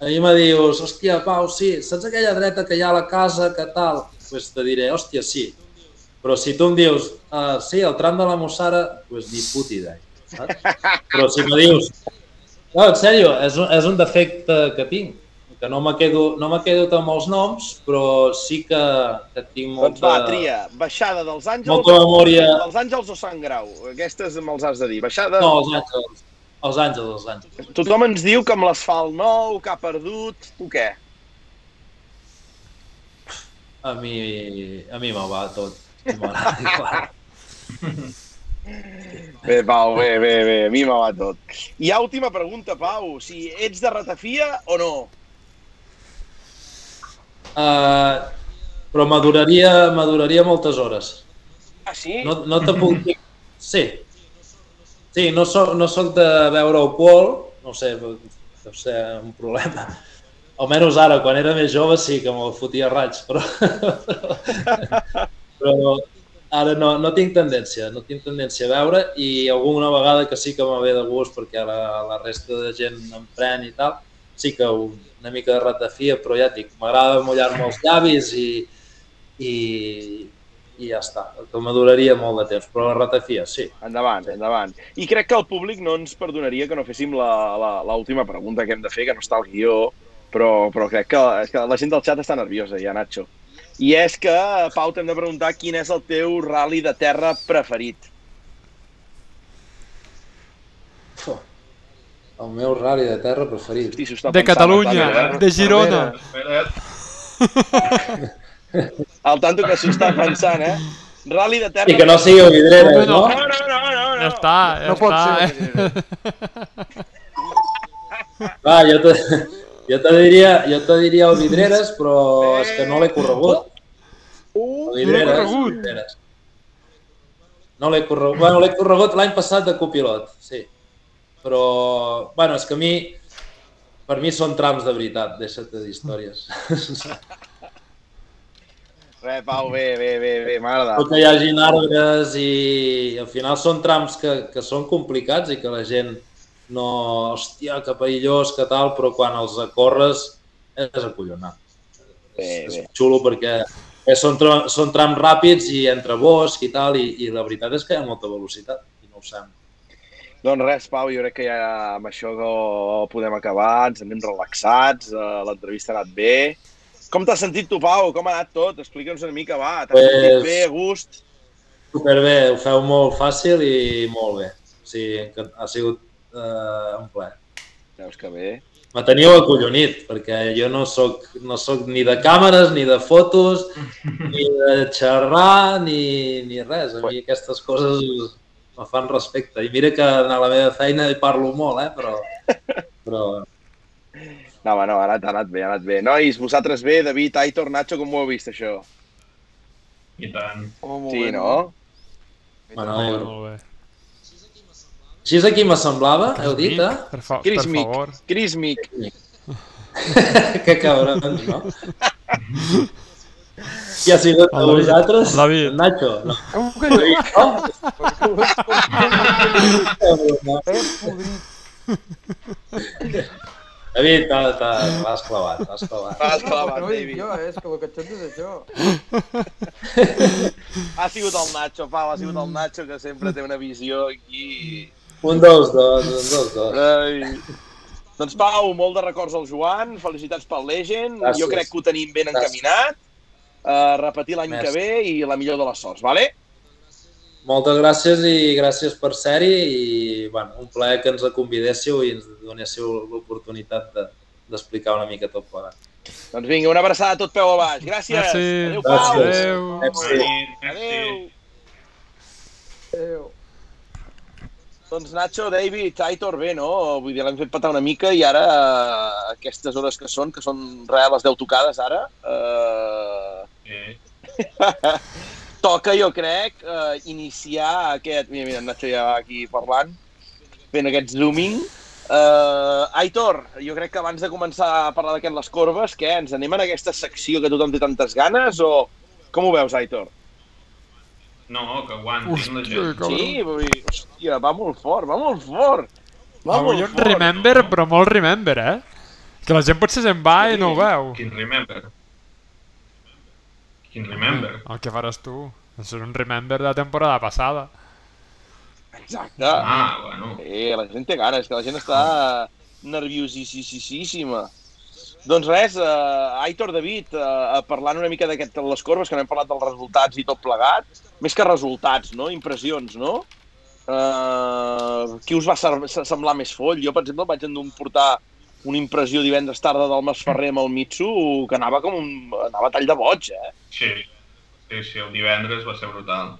A mi me dius, hòstia, Pau, sí, saps aquella dreta que hi ha a la casa, que tal? Doncs pues te diré, hòstia, sí. Però si tu em dius, uh, sí, el tram de la Mossara, doncs pues ni puta idea. Saps? Però si me dius, no, en sèrio, és un, és un defecte que tinc, que no me quedo, no me quedo amb els noms, però sí que, que tinc molta... Doncs va, tria. Baixada dels Àngels Molta memòria. Els Àngels o Sant Grau? Aquestes me'ls has de dir. Baixada... No, els àngels. Els àngels, els àngels. Tothom ens diu que amb l'asfalt nou, que ha perdut... Tu què? A mi, a mi me'l va tot. Bé, Pau, bé, bé, bé. A mi me va tot. I última pregunta, Pau. Si ets de ratafia o no? Uh, però maduraria, maduraria moltes hores. Ah, sí? No, no te puc dir... Sí. Sí, no soc, no soc de beure alcohol, no ho sé, deu ser un problema. Almenys ara, quan era més jove, sí que me'l fotia a raig, però... però ara no, no tinc tendència, no tinc tendència a beure i alguna vegada que sí que me ve de gust perquè la, la resta de gent em pren i tal, sí que una mica de ratafia, però ja et dic, m'agrada mullar-me els llavis i, i, i ja està, que maduraria molt de temps, però la ratafia, sí. Endavant, endavant. I crec que el públic no ens perdonaria que no féssim l'última pregunta que hem de fer, que no està al guió, però, però crec que, és que la gent del xat està nerviosa ja, Nacho. I és que, Pau, t'hem de preguntar quin és el teu rally de terra preferit. El meu rally de terra preferit. Hosti, De Catalunya, tanto, de Girona. El tanto que s'ho està pensant, eh? Rally de terra... I que no sigui el vidreres, Home, no? no. No, no, no, no, no. Ja està, ja No pot està. ser. eh? Va, jo te, jo te diria, jo te diria el vidreres, però és que no l'he corregut. Uh, El vidreres, el vidreres. No l'he corregut. Bueno, l'he corregut l'any passat de copilot, sí. Però, bueno, és que a mi, per mi són trams de veritat, deixa't d'històries. Res, Pau, bé, bé, bé, bé, m'agrada. Tot que hi hagin arbres i al final són trams que, que són complicats i que la gent no, hòstia, que perillós, que tal, però quan els corres és acollonant. Bé, és, bé. és xulo perquè eh, són, tra són trams ràpids i entre bosc i tal, i, i la veritat és que hi ha molta velocitat, i no ho sembla. Doncs res, Pau, jo crec que ja amb això podem acabar, ens anem relaxats, eh, l'entrevista ha anat bé. Com t'has sentit tu, Pau? Com ha anat tot? Explica'ns una mica, va. T'has Pues- sentit bé, a gust? Superbé, ho feu molt fàcil i molt bé. O sigui, que ha sigut eh, un plaer. Veus que bé. Me teníeu acollonit, perquè jo no sóc, no sóc ni de càmeres, ni de fotos, ni de xerrar, ni, ni res. A mi aquestes coses me fan respecte. I mira que a la meva feina hi parlo molt, eh? però, però No, home, no, ha anat, ha anat bé, ha anat bé. Nois, vosaltres bé, David, Aitor, Nacho, com ho heu vist, això? I tant. Molt Sí, bé, no? bueno, Molt bueno. molt bé. Així és aquí m'assemblava, heu dit, eh? Per, fa per Crismic, favor. Crismic. que cabrons, no? Qui ha sigut David, vosaltres? David. El Nacho? No. Com que no. David, t'ha- t'ha- l'has clavat, l'has clavat. Vas clavat, David. jo, eh, és que el que et és això. Ha sigut el Nacho, Pau, ha sigut el Nacho, que sempre té una visió aquí... Un, dos, dos, un, dos, dos. Ai. Doncs Pau, molt de records al Joan, felicitats pel Legend, Gràcies. jo crec que ho tenim ben Gràcies. encaminat, uh, repetir l'any que ve i la millor de les sorts, vale? Moltes gràcies i gràcies per ser-hi i bueno, un plaer que ens convidéssiu i ens donéssiu l'oportunitat de- d'explicar una mica tot plegat. Doncs vinga, una abraçada a tot peu a baix. Gràcies. Merci. Adéu, Pau. Gràcies. Adéu. Nit, merci. Adéu. Adéu. Doncs Nacho, David, Aitor, bé, no? Vull dir, l'hem fet patar una mica i ara eh, aquestes hores que són, que són real les 10 tocades ara, eh, Sí. toca, jo crec, eh, iniciar aquest... Mira, mira, en Nacho ja va aquí parlant, fent aquest zooming. Uh, Aitor, jo crec que abans de començar a parlar d'aquest les corbes, què, ens anem en aquesta secció que tothom té tantes ganes o com ho veus, Aitor? No, que aguantin la Hòstia, gent. Cabrón. Sí, vull dir, hòstia, va molt fort, va molt fort. Va Avui molt fort. remember, però molt remember, eh? Que la gent potser se'n va i no ho veu. Quin remember? Quin remember? El que faràs tu. Això és un remember de la temporada passada. Exacte. Ah, bueno. Sí, la gent té ganes, que la gent està nerviosíssima. Doncs res, uh, Aitor David, uh, parlant una mica d'aquest les corbes, que no hem parlat dels resultats i tot plegat, més que resultats, no? Impressions, no? Uh, qui us va ser- semblar més foll? Jo, per exemple, vaig emportar una impressió divendres tarda del Masferrer amb el Mitsu que anava com un... anava a tall de boig, eh? Sí. Sí, sí, el divendres va ser brutal.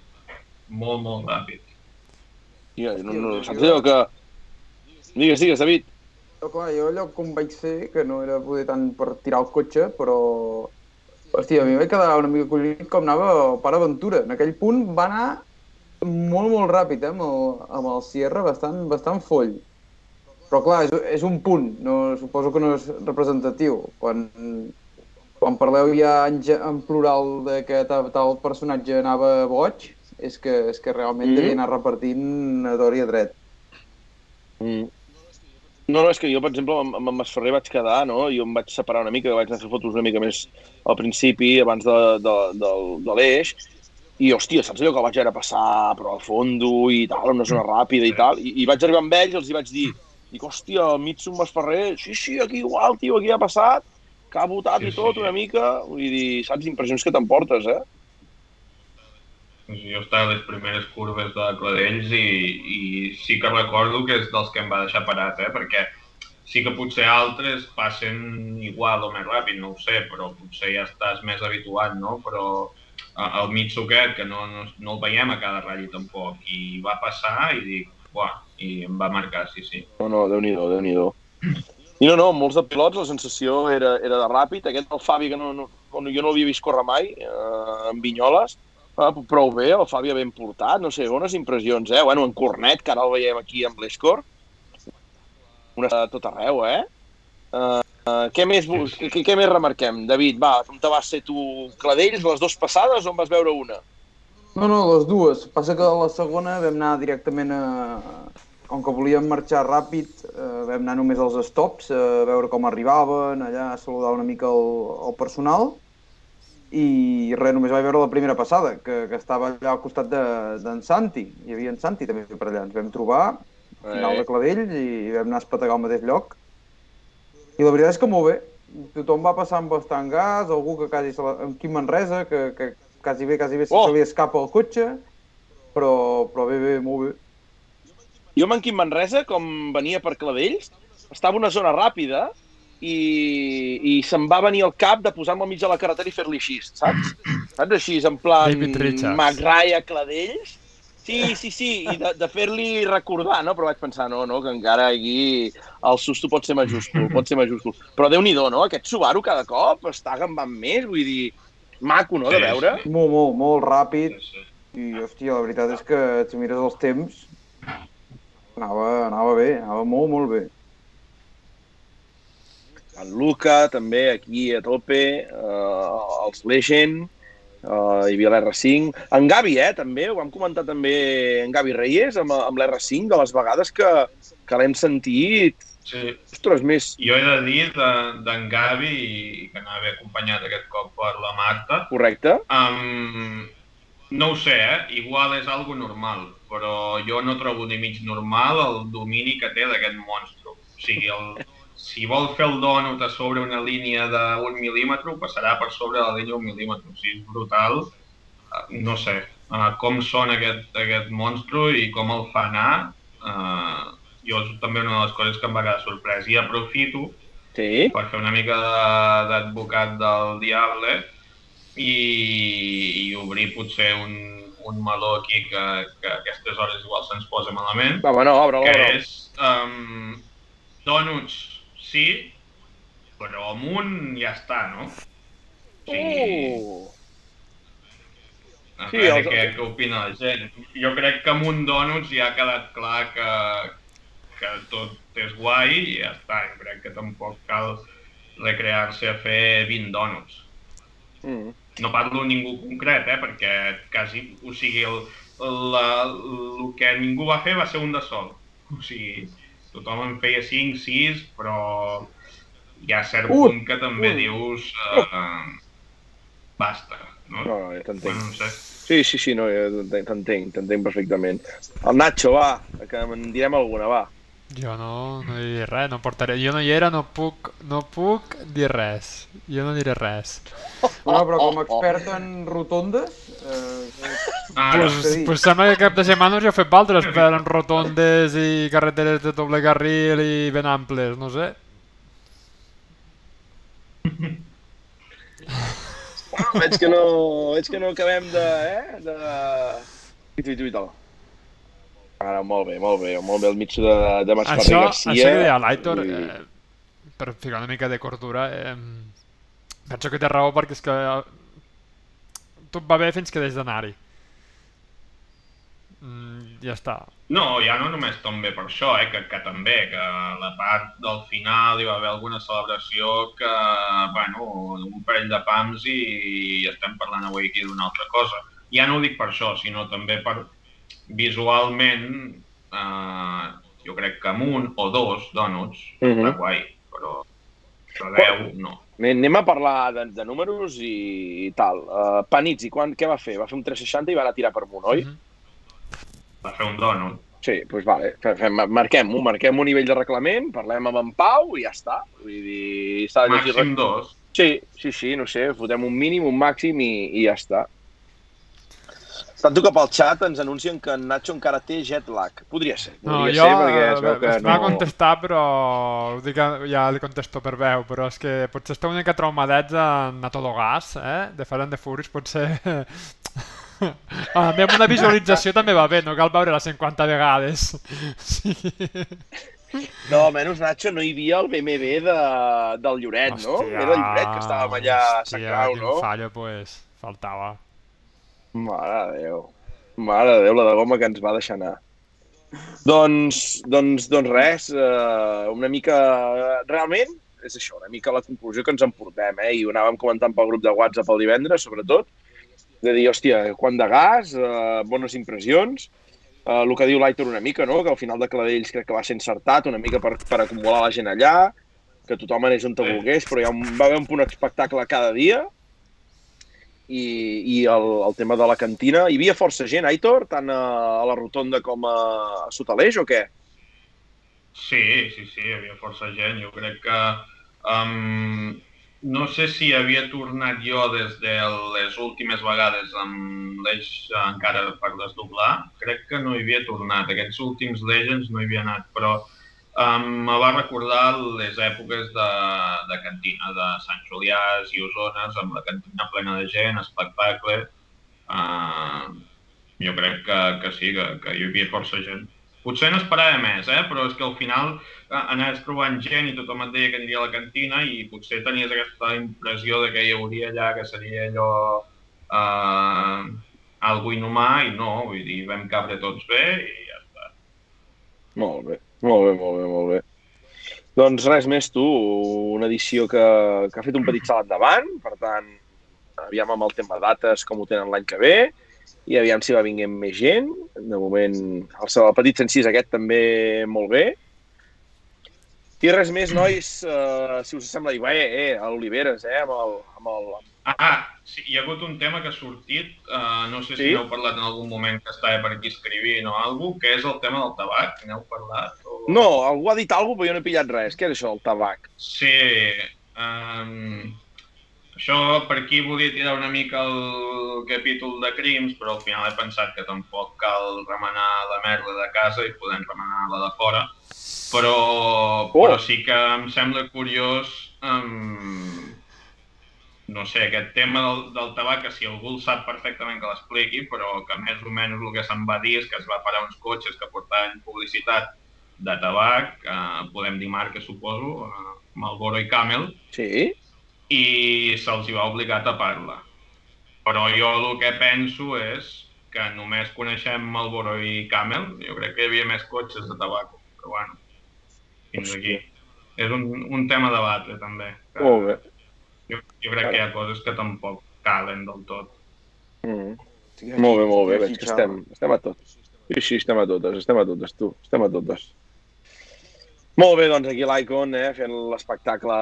Molt, molt ràpid. I, no, no, saps allò que... Digues, digues, David. Però clar, jo allò com vaig fer, que no era poder tant per tirar el cotxe, però... Hòstia, a mi vaig quedar una mica collonit com anava el pare Ventura. En aquell punt va anar molt, molt ràpid, eh, amb el, amb el Sierra, bastant, bastant foll. Però clar, és, és un punt, no, suposo que no és representatiu. Quan, quan parleu ja en, en plural de que tal, tal personatge anava boig, és que, és que realment mm. devia anar repartint a dor i a dret. Mm. No, no, és que jo, per exemple, amb, amb en Masferrer vaig quedar, no? Jo em vaig separar una mica, vaig anar a fer fotos una mica més al principi, abans de, de, de, de l'eix, i, hòstia, saps allò que vaig veure passar però al fondo i tal, una zona ràpida i tal, i, i vaig arribar amb ells i els hi vaig dir, dic, hòstia, el Mitsu Masferrer, sí, sí, aquí igual, tio, aquí ha passat, que ha votat Sí, i tot sí. una mica, vull dir, saps, impressions que t'emportes, eh? Jo estava a les primeres curves de Cladells i, i sí que recordo que és dels que em va deixar parat, eh? perquè sí que potser altres passen igual o més ràpid, no ho sé, però potser ja estàs més habituat, no? Però el Mitsu aquest, que no, no, no el veiem a cada ratll tampoc, i va passar i dic, buah, i em va marcar, sí, sí. No, no, Déu-n'hi-do, déu nhi déu I no, no, molts de pilots la sensació era, era de ràpid. Aquest del Fabi, que no, no, jo no l'havia vist córrer mai, eh, amb Vinyoles, prou bé, el Fabi ben portat, no sé, bones impressions, eh? Bueno, en Cornet, que ara el veiem aquí amb l'Escor, una a tot arreu, eh? Uh, uh, què, més, què, què més remarquem? David, va, com te vas ser tu Cladells, les dues passades o en vas veure una? No, no, les dues. Passa que la segona vam anar directament a, com que volíem marxar ràpid, eh, vam anar només als stops, a veure com arribaven, allà a saludar una mica el, el personal, i res, només vaig veure la primera passada, que, que estava allà al costat d'en de, Santi. Hi havia en Santi també per allà. Ens vam trobar, al final de Cladell, i vam anar a espetegar al mateix lloc. I la veritat és que molt bé. Tothom va passar amb bastant gas, algú que quasi... Se la... En Quim Manresa, que, que quasi bé, quasi bé Oh! se li escapa el cotxe, però, però bé, bé, molt bé. Jo amb en Quim Manresa, com venia per Cladells, estava una zona ràpida i, i se'm va venir al cap de posar-me al mig de la carretera i fer-li així, saps? Saps així, en plan David Richards. McRae a Cladells? Sí, sí, sí, i de, de fer-li recordar, no? Però vaig pensar, no, no, que encara aquí el susto pot ser majúscul, pot ser majúscul. Però déu nhi no? Aquest Subaru cada cop està gambant més, vull dir, maco, no?, de Sí, veure. Molt, molt, molt ràpid. Sí, sí. I, hòstia, la veritat és que si mires els temps, anava, anava bé, anava molt, molt bé. En Luca, també, aquí a tope, eh, els Legend, eh, hi havia l'R5. En Gavi, eh, també, ho vam comentar també en Gavi Reyes, amb, amb l'R5, de les vegades que, que l'hem sentit. sí. Ostres, més Jo he de dir de- d'en Gavi, i que anava acompanyat aquest cop per la Marta, correcte. Um, no ho sé, eh? Igual és algo normal, però jo no trobo ni mig normal el domini que té d'aquest monstru. O sigui, el, si vol fer el donut a sobre una línia d'un mil·límetre, passarà per sobre la línia d'un mil·límetre. O sigui, és brutal. Eh, No sé, uh, com són aquest, aquest monstru i com el fa anar, uh, jo és també una de les coses que em va quedar sorprès. I aprofito Sí. per fer una mica de- d'advocat del diable i, i obrir potser un, un meló aquí que, que a aquestes hores igual se'ns posa malament, Va, bueno, obre-la, que obre és um, donuts, sí, però amunt ja està, no? O sigui, Oh. a sí, veure els- què, què opina la gent. Jo crec que amb un donuts ja ha quedat clar que, que tot és guai i ja està. Jo crec que tampoc cal recrear-se a fer 20 donuts. Mm. No parlo ningú concret, eh, perquè quasi, o sigui, el, la, el que ningú va fer va ser un de sol. O sigui, tothom en feia 5, 6, però hi ha cert Un, punt que també un. dius uh, basta, no? No, no, ja t'entenc. Bueno, no sé. Sí, sí, sí, no, ja t'entenc, t'entenc perfectament. El Nacho, va, que en direm alguna, va. Jo no, no diré res, no portaré... Jo no hi era, no puc, no puc dir res. Jo no diré res. Bueno, però com a expert en rotondes, eh, Ah, Pues, dir? pues sembla que cap de setmana ja he fet altres per en rotondes i carreteres de doble carril i ben amples, no sé. Bueno, veig que no, veig que no acabem de... Eh? de... I tu, i tu, i tal. Ara, molt bé, molt bé, molt bé al mig de, de Mascarri Això, Garcia. això que deia l'Aitor, I- eh, per ficar una mica de cordura, eh, penso que té raó perquè és que eh, tot va bé fins que deixes d'anar-hi. Mm, ja està. No, ja no només també per això, eh, que, que també, que a la part del final hi va haver alguna celebració que, bueno, un parell de pams i, i estem parlant avui aquí d'una altra cosa. Ja no ho dic per això, sinó també per visualment, eh, jo crec que amb un o dos donuts Mhm. està guai, però de 10 no. Anem a parlar de, de números i, i tal. Uh, Panizzi, quan, què va fer? Va fer un 360 i va anar a tirar per amunt, oi? Mhm. Va fer un donut. Sí, doncs pues vale, fem, marquem-ho, marquem un nivell de reglament, parlem amb en Pau i ja està. Vull dir, s'ha de llegir... Màxim dos. Sí, sí, sí, no sé, fotem un mínim, un màxim i, i ja està. Tanto que pel xat ens anuncien que en Nacho encara té jet lag. Podria ser, No, podria jo ser, perquè es veu eh, que es va no... contestar, però ho dic, ja li contesto per veu, però és que potser està una mica traumadets en a todo gas, eh? De Fast and the Furious, potser... A mi amb una visualització també va bé, no cal veure-la 50 vegades. Sí. No, almenys, Nacho, no hi havia el BMW de, del Lloret, no? Era el Lloret que estàvem allà a Sant Grau, quin no? fallo, pues, faltava. Mare de Déu. Mare de Déu, la de goma que ens va deixar anar. Doncs, doncs, doncs res, eh, una mica... Realment, és això, una mica la conclusió que ens en portem, eh? I ho anàvem comentant pel grup de WhatsApp el divendres, sobretot, de dir, hòstia, quant de gas, eh, bones impressions, uh, el que diu l'Aitor una mica, no? que al final de Cladells crec que va ser encertat, una mica per, per acumular la gent allà, que tothom anés on te volgués, però hi ha un, va haver un punt espectacle cada dia, i, i el, el tema de la cantina. Hi havia força gent, Aitor, tant a, a la rotonda com a, a Sotaleix, o què? Sí, sí, sí, hi havia força gent. Jo crec que... Um, no sé si havia tornat jo des de les últimes vegades amb l'eix encara per desdoblar. Crec que no hi havia tornat. Aquests últims Legends no hi havia anat, però um, va recordar les èpoques de, de cantina, de Sant Julià i Osones, amb la cantina plena de gent, espectacle. Uh, jo crec que, que sí, que, que hi havia força gent. Potser no esperava més, eh? però és que al final eh, anaves trobant gent i tothom et deia que aniria a la cantina i potser tenies aquesta impressió de que hi hauria allà, que seria allò eh, algo inhumà i no, vull dir, vam cabre tots bé i ja està. Molt bé, molt bé, molt bé, molt bé. Doncs res més, tu, una edició que, que ha fet un petit salt endavant, per tant, aviam amb el tema dates com ho tenen l'any que ve, i aviam si va vinguent més gent. De moment, el, el petit sencís aquest també molt bé. I res més, nois, uh, si us sembla, diu, eh, eh, a l'Oliveres, eh, amb el, amb el, Ah, sí, hi ha hagut un tema que ha sortit, eh, no sé si Sí? n'heu parlat en algun moment que estava per aquí escrivint o alguna que és el tema del tabac, n'heu parlat? O... No, algú ha dit alguna cosa, però jo no he pillat res. Què és això, el tabac? Sí, um, això per aquí volia tirar una mica el capítol de crims, però al final he pensat que tampoc cal remenar la merda de casa i podem remenar la de fora. Però, Oh. però sí que em sembla curiós, um, no sé, aquest tema del, del tabac, que si algú el sap perfectament que l'expliqui, però que més o menys el que se'n va dir és que es va parar uns cotxes que portaven publicitat de tabac, eh, podem dir marca, suposo, eh, Marlboro i Camel, Sí? i se'ls hi va obligar a tapar-la. Però jo el que penso és que només coneixem Marlboro i Camel, jo crec que hi havia més cotxes de tabac, però bueno, fins aquí. És un, un tema de debatre, també. Que Molt bé. Jo, jo crec que hi ha coses que tampoc calen del tot. Mm. Molt bé, molt bé, veig que estem, estem a tots. Sí, sí, estem a totes, estem a totes, tu, estem a totes. Molt bé, doncs aquí l'Icon, eh, fent l'espectacle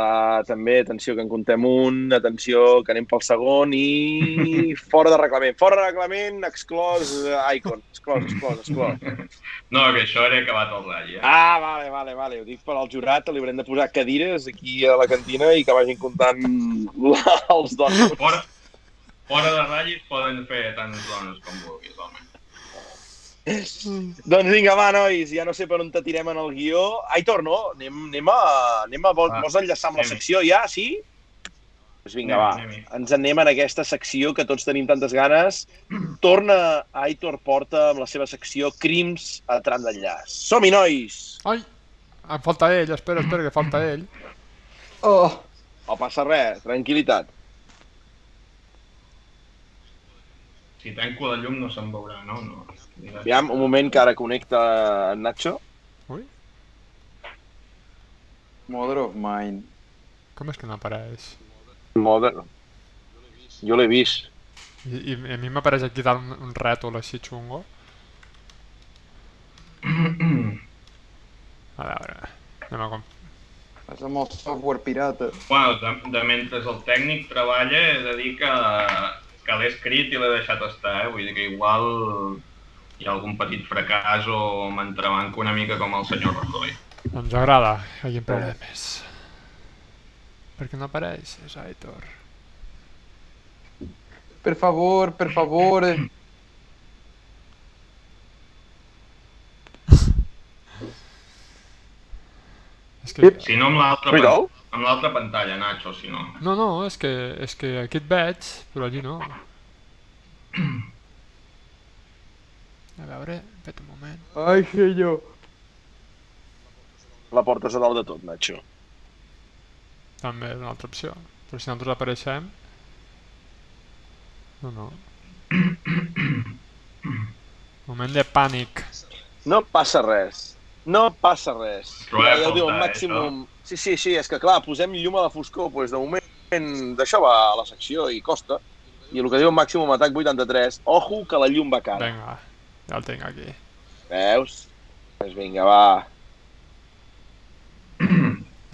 també, atenció que en contem un, atenció que anem pel segon i fora de reglament, fora de reglament, exclòs eh, Icon, exclòs, exclòs, exclòs. No, que això era acabat el ratll, eh? Ah, vale, vale, vale, ho dic per al jurat, li haurem de posar cadires aquí a la cantina i que vagin comptant els donos. Fora, fora de ratllis poden fer tant dones com vulguis, home. Doncs vinga, va, nois, ja no sé per on te tirem en el guió. Aitor, no? Anem, anem a... Anem a vols, Va, vols enllaçar amb la secció ja, sí? Doncs vinga, va. Ens anem en aquesta secció que tots tenim tantes ganes. Torna Aitor Porta amb la seva secció Crims a tram d'enllaç. Som-hi, nois! Ai, em falta ell, espera, espera, que falta ell. Oh, No passa res, tranquil·litat. Si tanco la llum no se'n veurà, no? no. Aviam, un moment que ara connecta en Nacho. Ui, mother of mine. com és que no apareix? Mode... Jo l'he vist. I, i a mi m'apareix aquí dalt un, un rètol així xungo. A veure, anem a com... És amb el software pirata. Bueno, de, de mentre el tècnic treballa, he de dir que, que l'he escrit i l'he deixat estar, eh? Vull dir que igual hi ha algun petit fracàs o m'entrebanco una mica com el senyor Rajoy. Ens agrada que hi hagi problemes. Per què no apareixes, Aitor? Per favor, per favor. És que... Si no, amb l'altra Cuidao. Amb l'altra pantalla, Nacho, si no. No, no, és que, és que aquí et veig, però allí no. A veure, espera un moment. Ai, senyor. La portes a dalt de tot, Nacho. També és una altra opció. Però si nosaltres apareixem... No, no. Moment de pànic. No passa res. No passa res. Trobem ja, ja ho diu, faltar, màximum... Sí, sí, sí, és que clar, posem llum a la foscor, doncs de moment d'això va a la secció i costa. I el que diu màximum atac 83, ojo que la llum va cara. Vinga, ja el tinc aquí. Veus? Doncs vinga, va.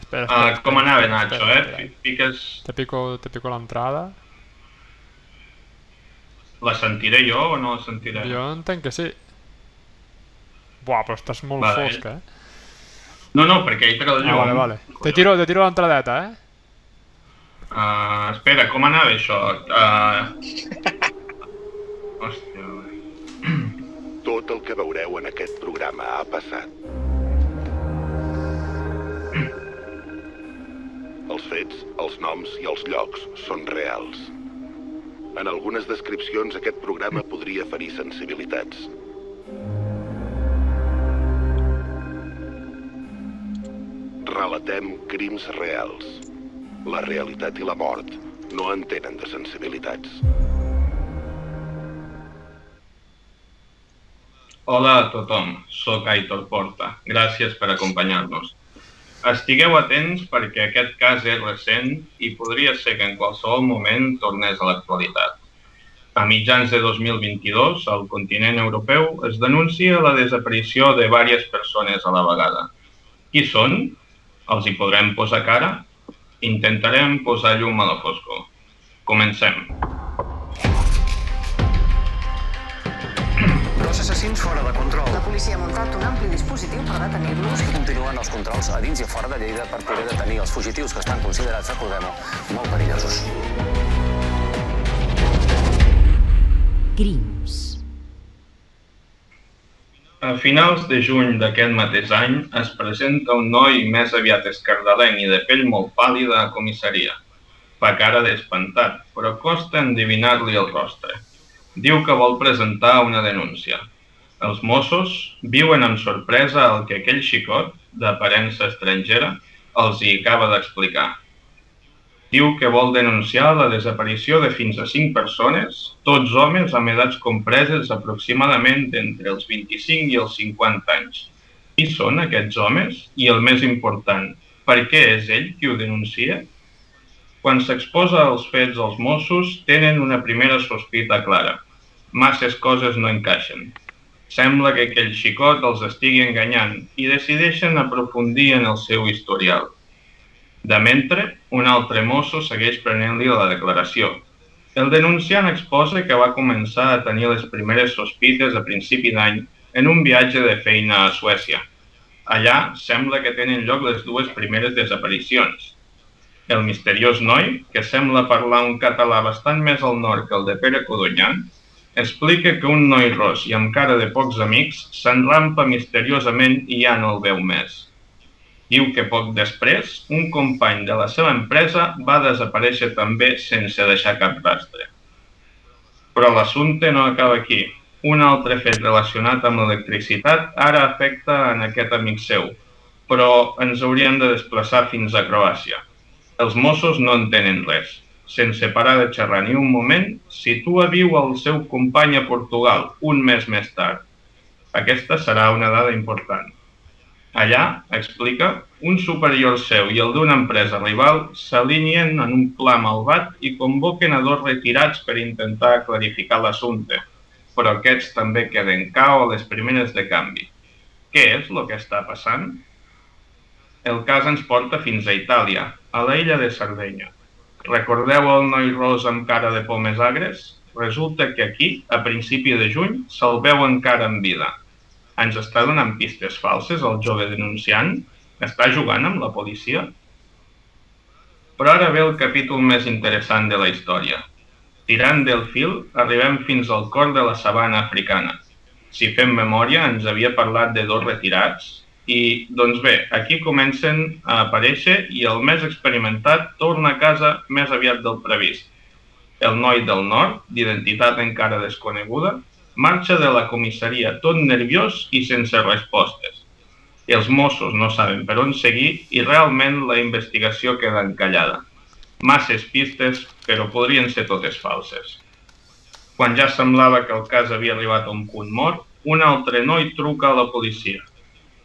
Espera, Uh, espera. com anava, Nacho, espera, eh? espera. Fiques... Te pico, te pico l'entrada. La sentiré jo o no la sentiré? Jo entenc que sí. Buah, però estàs molt Vale. fosc, eh? No, no, perquè hi treu el Ah, llum. vale, vale. Te tiro, te tiro l'entradeta, eh? Uh, espera, com anava això? Uh... Hòstia, Tot el que veureu en aquest programa ha passat. Els fets, els noms i els llocs són reals. En algunes descripcions aquest programa podria ferir sensibilitats. Relatem crims reals. La realitat i la mort no entenen de sensibilitats. Hola a tothom, sóc Aitor Porta. Gràcies per acompanyar-nos. Estigueu atents perquè aquest cas és recent i podria ser que en qualsevol moment tornés a l'actualitat. A mitjans de 2022, al continent europeu es denuncia la desaparició de diverses persones a la vegada. Qui són? Els hi podrem posar cara? Intentarem posar llum a la foscor. Comencem. Dos assassins fora de control. La policia ha muntat un ampli dispositiu per detenir-los. Continuen els controls a dins i a fora de Lleida per poder detenir els fugitius que estan considerats, recordem-ho, molt perillosos. Crims. A finals de juny d'aquest mateix any es presenta un noi més aviat escardalenc i de pell molt pàl·lida a comissaria. Fa cara d'espantat, però costa endevinar-li el rostre. Diu que vol presentar una denúncia. Els Mossos viuen amb sorpresa el que aquell xicot, d'aparença estrangera, els hi acaba d'explicar. Diu que vol denunciar la desaparició de fins a 5 persones, tots homes amb edats compreses aproximadament entre els 25 i els 50 anys. Qui són aquests homes? I el més important, per què és ell qui ho denuncia? Quan s'exposa els fets als Mossos, tenen una primera sospita clara. Masses coses no encaixen. Sembla que aquell xicot els estigui enganyant i decideixen aprofundir en el seu historial. De mentre, un altre mosso segueix prenent-li la declaració. El denunciant exposa que va començar a tenir les primeres sospites a principi d'any en un viatge de feina a Suècia. Allà sembla que tenen lloc les dues primeres desaparicions. El misteriós noi, que sembla parlar un català bastant més al nord que el de Pere Codonyan, explica que un noi ros i amb cara de pocs amics s'enrampa misteriosament i ja no el veu més. Diu que poc després, un company de la seva empresa va desaparèixer també sense deixar cap rastre. Però l'assumpte no acaba aquí. Un altre fet relacionat amb l'electricitat ara afecta en aquest amic seu, però ens hauríem de desplaçar fins a Croàcia. Els Mossos no en tenen res. Sense parar de xerrar ni un moment, situa viu el seu company a Portugal un mes més tard. Aquesta serà una dada important. Allà, explica, un superior seu i el d'una empresa rival s'alineen en un pla malvat i convoquen a dos retirats per intentar clarificar l'assumpte, però aquests també queden cao a les primeres de canvi. Què és el que està passant? El cas ens porta fins a Itàlia, a la illa de Sardenya. Recordeu el noi ros amb cara de pomes agres? Resulta que aquí, a principi de juny, se'l veu encara en vida. Ens està donant pistes falses el jove denunciant? Està jugant amb la policia? Però ara ve el capítol més interessant de la història. Tirant del fil, arribem fins al cor de la sabana africana. Si fem memòria, ens havia parlat de dos retirats, i, doncs bé, aquí comencen a aparèixer i el més experimentat torna a casa més aviat del previst. El noi del nord, d'identitat encara desconeguda, marxa de la comissaria tot nerviós i sense respostes. Els Mossos no saben per on seguir i realment la investigació queda encallada. Masses pistes, però podrien ser totes falses. Quan ja semblava que el cas havia arribat a un punt mort, un altre noi truca a la policia.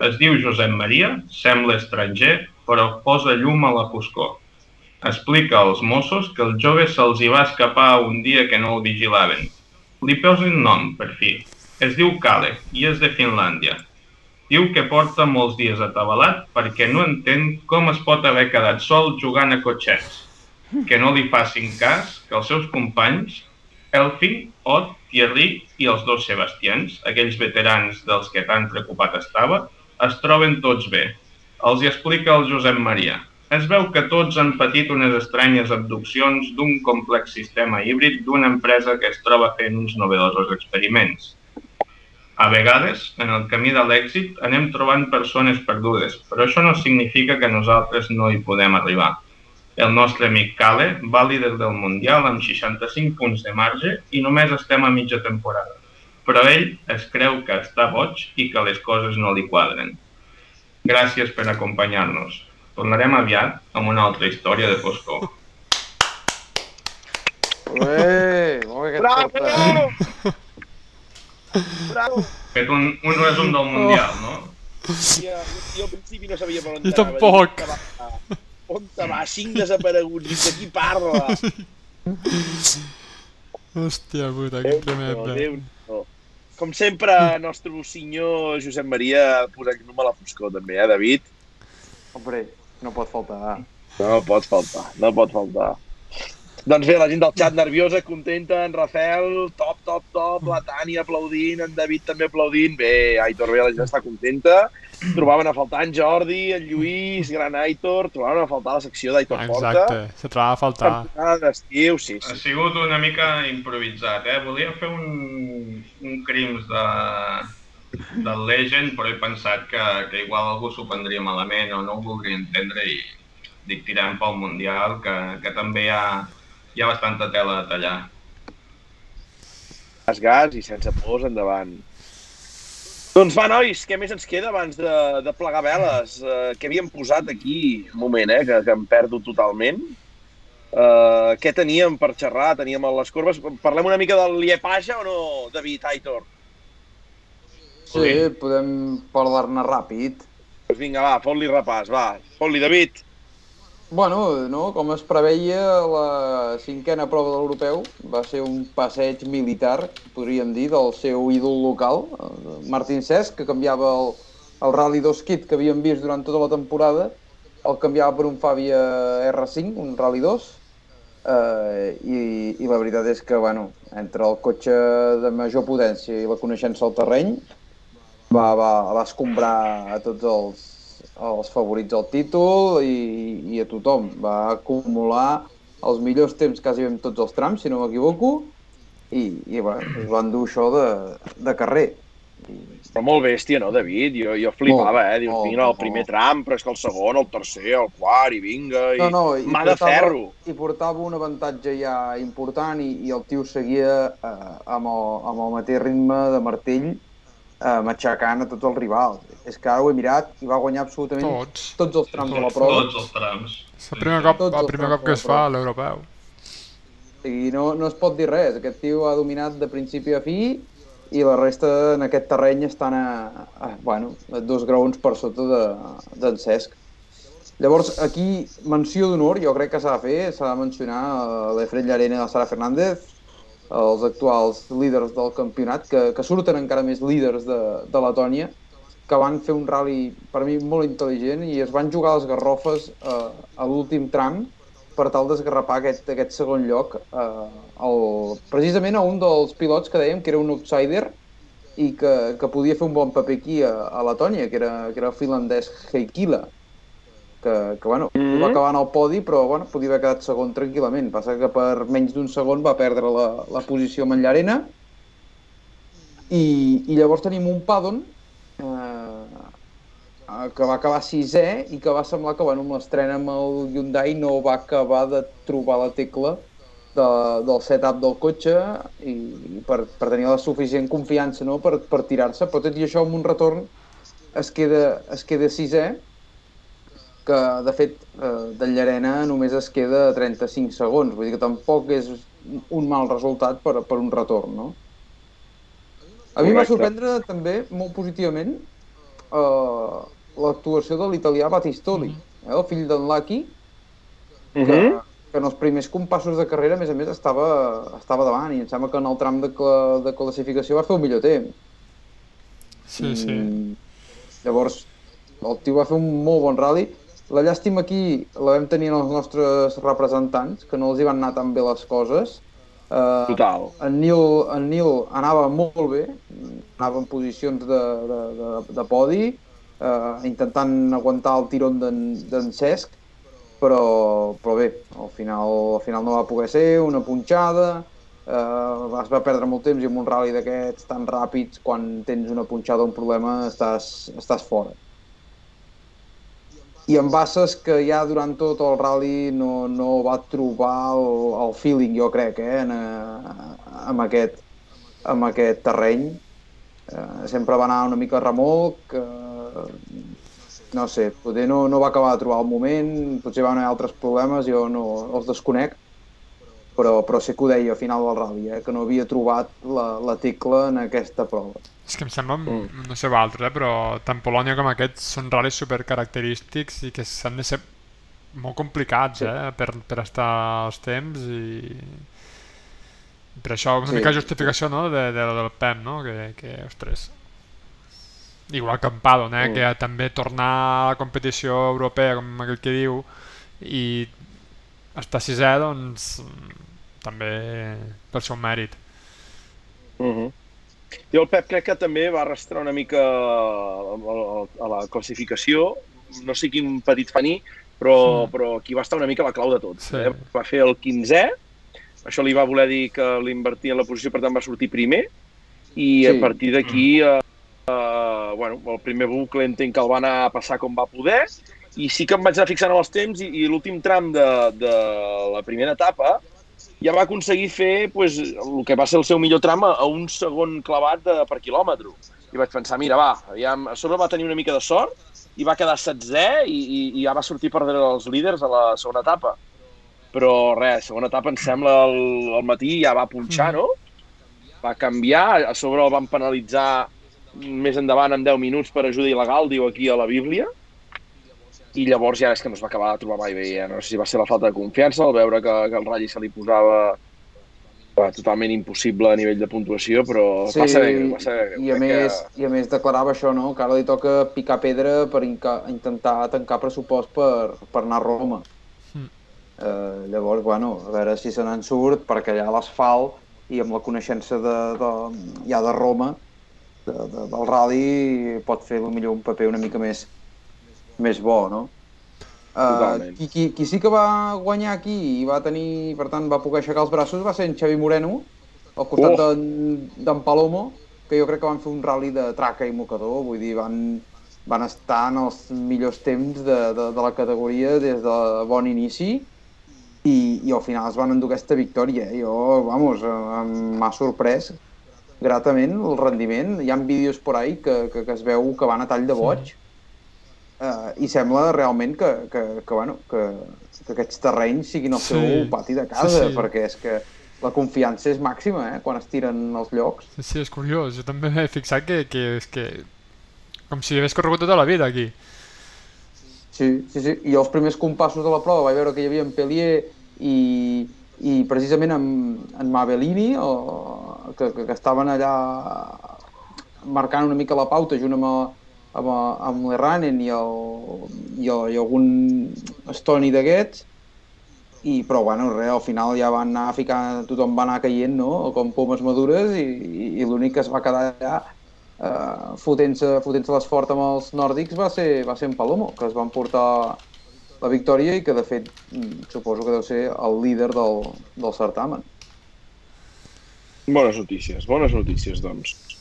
Es diu Josep Maria, sembla estranger, però posa llum a la foscor. Explica als Mossos que el jove se'ls hi va escapar un dia que no el vigilaven. Li posen nom, per fi. Es diu Kale i és de Finlàndia. Diu que porta molts dies atabalat perquè no entén com es pot haver quedat sol jugant a cotxets. Que no li facin cas que els seus companys, Elfie, Odd, Thierry i els dos Sebastians, aquells veterans dels que tan preocupat estava, es troben tots bé. Els hi explica el Josep Maria. Es veu que tots han patit unes estranyes abduccions d'un complex sistema híbrid d'una empresa que es troba fent uns novedosos experiments. A vegades, en el camí de l'èxit, anem trobant persones perdudes, però això no significa que nosaltres no hi podem arribar. El nostre amic Kale va líder del Mundial amb 65 punts de marge i només estem a mitja temporada. Però ell es creu que està boig i que les coses no li quadren. Gràcies per acompanyar-nos. Tornarem aviat amb una altra història de foscor. Ué, molt bé aquest Bravo! Bravo! Fet un, un resum del Mundial, no? Jo, jo al principi no sabia per on Jo anava. tampoc. Dic, "On te va? Cinc desapareguts. De qui parla? Hòstia puta, que no, merda. Déu no. Com sempre, nostre senyor Josep Maria posa llum a la foscor, també, eh, David? Hombre, no pot faltar. No pot faltar, no pot faltar. Doncs bé, la gent del xat nerviosa, contenta, en Rafael, top, top, top, la Tània aplaudint, en David també aplaudint. Bé, Aitor, bé, la gent està contenta. Trobaven a faltar en Jordi, en Lluís, gran Aitor, trobaven a faltar la secció d'Aitor Porta. Exacte, se trobava a faltar. D'estiu, sí, Ha sí. sigut una mica improvisat, eh? Volia fer un, un crims de, del Legend, però he pensat que, que igual algú s'ho prendria malament o no ho voldria entendre i dic tirant pel Mundial, que, que també hi ha, hi ha bastanta tela a tallar. Gas, gas i sense pors, endavant. Doncs va, nois, què més ens queda abans de, de plegar veles? Uh, què havíem posat aquí? Un moment, eh, que, que em perdo totalment. Uh, què teníem per xerrar? Teníem les corbes. Parlem una mica del Liepaja o no, David Aitor? Sí, podem parlar-ne ràpid. Doncs vinga, va, fot-li repàs, va. Fot-li, David. Bueno, no, com es preveia, la cinquena prova de l'europeu va ser un passeig militar, podríem dir, del seu ídol local, Martín Cesc, que canviava el, el Rally 2 Kit que havíem vist durant tota la temporada, el canviava per un Fabia R5, un Rally 2, eh, i, i la veritat és que, bueno, entre el cotxe de major potència i la coneixença del terreny, va, va, va escombrar a tots els, els favorits al títol i, i a tothom. Va acumular els millors temps quasi en tots els trams, si no m'equivoco, i, i bueno, es van dur això de, de carrer. Però molt bèstia, no, David? Jo, jo flipava, eh? Dius, vinga, el primer tram, però és que el segon, el tercer, el quart, i vinga, i... no, no, i Mà de ferro. I portava un avantatge ja important i, i el tio seguia eh, amb, el, amb el mateix ritme de martell eh, matxacant a tots els rivals. És que ara ho he mirat i va guanyar absolutament Tots. tots els trams de la prova. Tots els trams. És el primer cop, Tots el primer cop que es fa a l'europeu. I no, no es pot dir res. Aquest tio ha dominat de principi a fi i la resta en aquest terreny estan a, a, bueno, a dos graons per sota de- d'en de, Cesc. Llavors, aquí, menció d'honor, jo crec que s'ha de fer, s'ha de mencionar eh, l'Efrell Llarena i la Sara Fernández, els actuals líders del campionat, que, que surten encara més líders de, de Letònia, que van fer un rally, per mi, molt intel·ligent i es van jugar les garrofes eh, a l'últim tram per tal d'esgarrapar aquest, aquest segon lloc eh, el, precisament a un dels pilots que dèiem que era un outsider i que, que podia fer un bon paper aquí a, a Letònia, que era, que era el finlandès Heikila, que, que bueno, mm. -hmm. va acabar en el podi, però bueno, podia haver quedat segon tranquil·lament. Passa que per menys d'un segon va perdre la, la posició amb en Llarena i, i llavors tenim un Padon eh, que va acabar sisè i que va semblar que bueno, amb l'estrena amb el Hyundai no va acabar de trobar la tecla de, del setup del cotxe i, i per, per tenir la suficient confiança no? per, per tirar-se, però tot i això amb un retorn es queda, es queda sisè que de fet eh, de Llarena només es queda a 35 segons, vull dir que tampoc és un mal resultat per, per un retorn, no? A mi em va sorprendre també molt positivament eh, l'actuació de l'italià Battistoli, eh, el fill d'en Lucky, que, Mhm. que en els primers compassos de carrera, a més a més, estava, estava davant i em sembla que en el tram de, cla de classificació va fer un millor temps. Sí, sí. Mm, llavors, el tio va fer un molt bon rally. La llàstima aquí la vam tenir en els nostres representants, que no els hi van anar tan bé les coses. Uh, Total. En Nil, en Nil anava molt bé, anava en posicions de, de, de, de podi, uh, intentant aguantar el tiron d'en Cesc, però, però bé, al final, al final no va poder ser, una punxada, uh, es va perdre molt temps i amb un rally d'aquests tan ràpids, quan tens una punxada o un problema, estàs, estàs fora. I en Bassas, que ja durant tot el rally no, no va trobar el, el feeling, jo crec, eh, en, eh, amb, aquest, amb aquest terreny. Eh, sempre va anar una mica a remolc, eh, no sé, potser no, no va acabar de trobar el moment, potser van haver altres problemes, jo no els desconec, però, però sé que ho deia a final del rally, eh, que no havia trobat la, la tecla en aquesta prova. És que em sembla, mm. no sé vosaltres, eh, però tant Polònia com aquests són ral·lis super característics i que s'han de ser molt complicats Sí. eh, per, per estar als temps i per això una Sí. mica justificació no, de, de, del PEM, no? que, que ostres, igual que en Padon, eh, Mm. que també tornar a la competició europea, com aquell que diu, i estar sisè, doncs també pel seu mèrit. Uh -huh. Jo el Pep crec que també va arrastrar una mica a, a, a la classificació, no sé quin petit faní, però, Mm. però aquí va estar una mica la clau de tot. Sí. Eh? Va fer el 15è, això li va voler dir que l'invertia en la posició, per tant va sortir primer, i Sí. a partir d'aquí, eh, eh, bueno, el primer bucle entenc que el va anar a passar com va poder, i sí que em vaig anar fixant en els temps, i, i l'últim tram de, de la primera etapa, ja va aconseguir fer pues, el que va ser el seu millor tram a, un segon clavat de, per quilòmetre. I vaig pensar, mira, va, aviam, a sobre va tenir una mica de sort i va quedar setzè i, i, i ja va sortir per darrere dels líders a la segona etapa. Però res, segona etapa, em sembla, al, al matí ja va punxar, no? Va canviar, a sobre el van penalitzar més endavant en 10 minuts per ajuda il·legal, diu aquí a la Bíblia, i llavors ja és que no es va acabar de trobar mai bé. Ja no sé si va ser la falta de confiança, al veure que, que el ratll se li posava va, totalment impossible a nivell de puntuació, però Sí, va saber greu, va saber greu. i a, més, I a més declarava això, no? que ara li toca picar pedra per intentar tancar pressupost per, per anar a Roma. Mm. Eh, llavors, bueno, a veure si se n'en surt, perquè allà l'asfalt i amb la coneixença de, de, ja de Roma, de, de, del rally, pot fer millor un paper una mica més, més bo, no? Uh, qui, qui, qui sí que va guanyar aquí i va tenir, per tant, va poder aixecar els braços va ser en Xavi Moreno, al costat Oh. d'en Palomo, que jo crec que van fer un rally de traca i mocador, vull dir, van, van estar en els millors temps de, de, de la categoria des de bon inici i, i al final es van endur aquesta victòria. Jo, vamos, eh, m'ha sorprès gratament el rendiment. Hi ha vídeos por ahí que, que, que es veu que van a tall de boig eh, i sembla realment que, que, que, bueno, que, que aquests terrenys siguin el Sí. seu pati de casa, Sí, sí. perquè és que la confiança és màxima eh, quan es tiren els llocs. Sí, sí, és curiós. Jo també m'he fixat que, que és que... Com si hagués corregut tota la vida aquí. Sí, sí, sí. I els primers compassos de la prova vaig veure que hi havia en Pelier i, i precisament en, en Mabellini, o, que, que, que estaven allà marcant una mica la pauta junt amb, el, amb, amb l'Erranen i, el, i, el, i algun estoni d'aquests, i, però bueno, res, al final ja van anar ficant, tothom va anar caient, no?, com pomes madures, i, i, i l'únic que es va quedar allà eh, fotent-se fotent l'esfort amb els nòrdics va ser, va ser en Palomo, que es van portar la victòria i que de fet suposo que deu ser el líder del, del certamen. Bones notícies, bones notícies, doncs.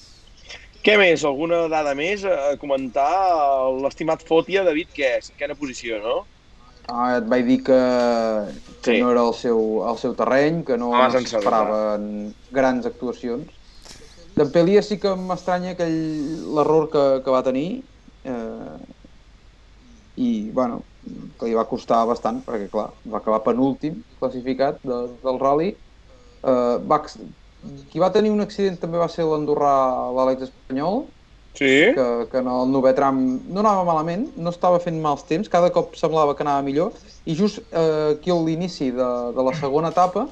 Què més? Alguna dada més a comentar? L'estimat Fotia, David, què és? Quina posició, no? Ah, et vaig dir que, que Sí. no era el seu, el seu terreny, que no, Ah, s'esperaven grans actuacions. D'en Pelia sí que m'estranya l'error que, que va tenir eh, i, bueno, que li va costar bastant, perquè, clar, va acabar penúltim classificat de, del rally. Eh, va, qui va tenir un accident també va ser l'andorrà l'Àlex Espanyol, Sí? que, que en el novè tram no anava malament, no estava fent mals temps, cada cop semblava que anava millor, i just eh, aquí a l'inici de, de la segona etapa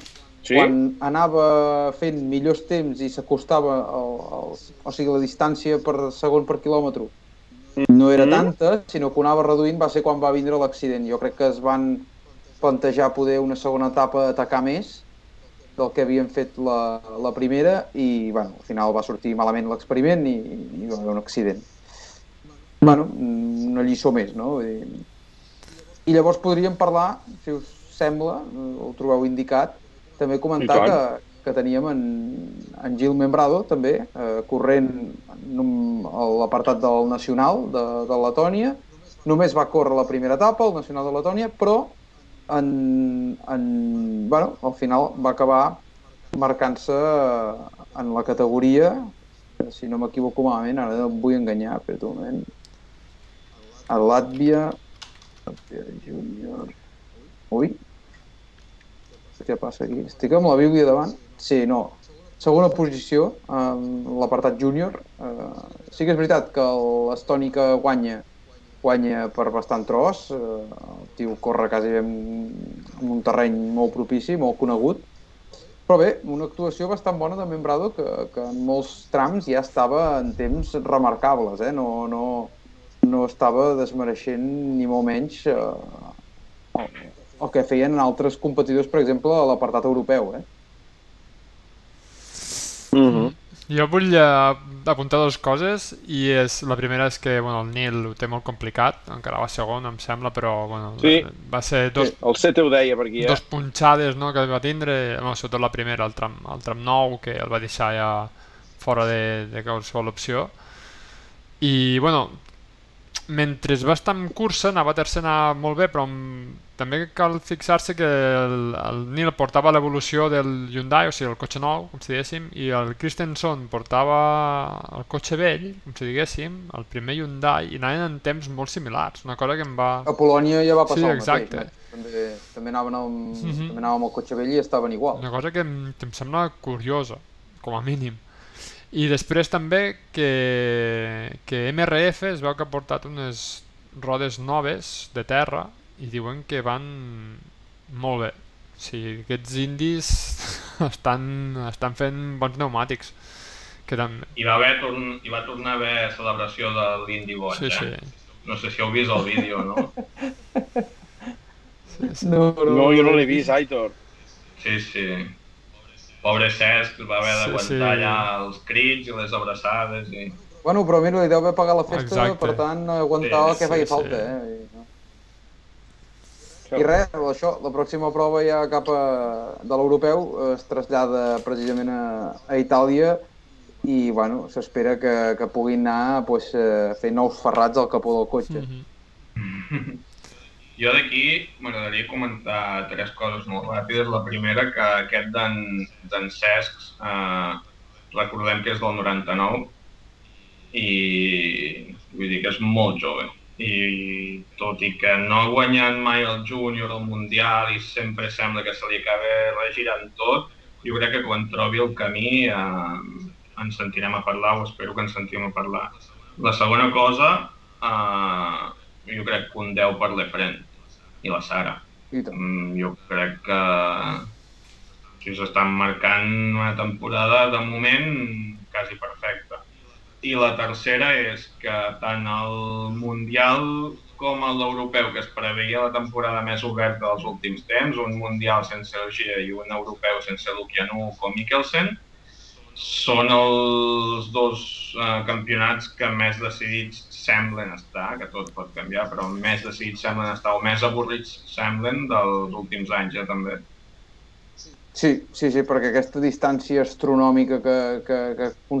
Sí? quan anava fent millors temps i s'acostava o sigui, la distància per segon per quilòmetre no era Mm. tanta, sinó que anava reduint va ser quan va vindre l'accident. Jo crec que es van plantejar poder una segona etapa atacar més del que havien fet la, la primera i bueno, al final va sortir malament l'experiment i, i va haver un accident. bueno, una lliçó més, no? Vull dir... I llavors podríem parlar, si us sembla, ho trobeu indicat, també comentar que, que teníem en, en Gil Membrado, també, eh, corrent a l'apartat del Nacional de, de Letònia. Només va córrer la primera etapa, el Nacional de Letònia, però en, en, bueno, al final va acabar marcant-se en la categoria, si no m'equivoco malament, ara no em vull enganyar, però un moment, a Làtvia Júnior... Ui, què passa aquí? Estic amb la Bíblia davant? Sí, no. Segona posició, en l'apartat júnior. Eh, sí que és veritat que l'Estoni que guanya guanya per bastant tros, eh, el tio corre quasi en, en un terreny molt propici, molt conegut, però bé, una actuació bastant bona de Membrado que, que en molts trams ja estava en temps remarcables, eh? no, no, no estava desmereixent ni molt menys eh, el, el que feien en altres competidors, per exemple, a l'apartat europeu. Eh? Mm -hmm. Jo vull eh, apuntar dues coses i és, la primera és que bueno, el Nil ho té molt complicat, encara va segon em sembla, però bueno, Sí. va ser dos, Sí, el Sete ho deia per aquí, eh? dos punxades no, que va tindre, bueno, sobretot la primera, el tram, el tram 9, que el va deixar ja fora de, de qualsevol opció. I, bueno, mentre va estar en cursa, anava tercer, anava molt bé, però amb, també cal fixar-se que el, el Nil portava l'evolució del Hyundai, o sigui, el cotxe nou, com si diguéssim, i el Christensen portava el cotxe vell, com si diguéssim, el primer Hyundai, i anaven en temps molt similars, una cosa que em va... A Polònia ja va passar Sí, el exacte. mateix. Eh? També, també, anaven amb, Mhm. també anàvem amb el cotxe vell i estaven igual. Una cosa que em, que em sembla curiosa, com a mínim. I després també que, que MRF es veu que ha portat unes rodes noves de terra i diuen que van molt bé. O sigui, aquests indis estan, estan fent bons pneumàtics. Que també... Hi va, haver torn... Hi va tornar a haver celebració de l'Indy Boig, Sí, eh? sí. No sé si heu vist el vídeo, no? sí, sí. No, No, jo no l'he vist, Aitor. Sí, sí. Pobre Cesc va haver Sí, d'aguantar sí. allà els crits i les abraçades i... Bueno, però mira, li deu haver pagat la festa, Exacte. per tant, aguantava Sí, el que feia sí, falta. sí. Eh? I, I res, això, la pròxima prova ja cap a, de l'europeu es trasllada precisament a, a Itàlia i bueno, s'espera que, que puguin anar pues, eh, fent nous ferrats al capó del cotxe. Mhm. Jo d'aquí m'agradaria comentar tres coses molt ràpides. La primera, que aquest d'en Cesc, eh, recordem que és del 99 i vull dir que és molt jove. I tot i que no ha guanyat mai el júnior, el mundial i sempre sembla que se li acaba regirant tot, jo crec que quan trobi el camí eh, ens sentirem a parlar o espero que ens sentim a parlar. La segona cosa, eh, jo crec que un 10 per l'Efren i la Sara. I tant. Mm, jo crec que si s'estan marcant una temporada de moment quasi perfecta. I la tercera és que tant el Mundial com el l'Europeu, que es preveia la temporada més oberta dels últims temps, un Mundial sense Ogier i un Europeu sense Lukianuk o Mikkelsen, són els dos eh, campionats que més decidits semblen estar, que tot pot canviar, però més decidits semblen estar, o més avorrits semblen dels últims anys ja també. Sí, sí, sí, perquè aquesta distància astronòmica que, que, que,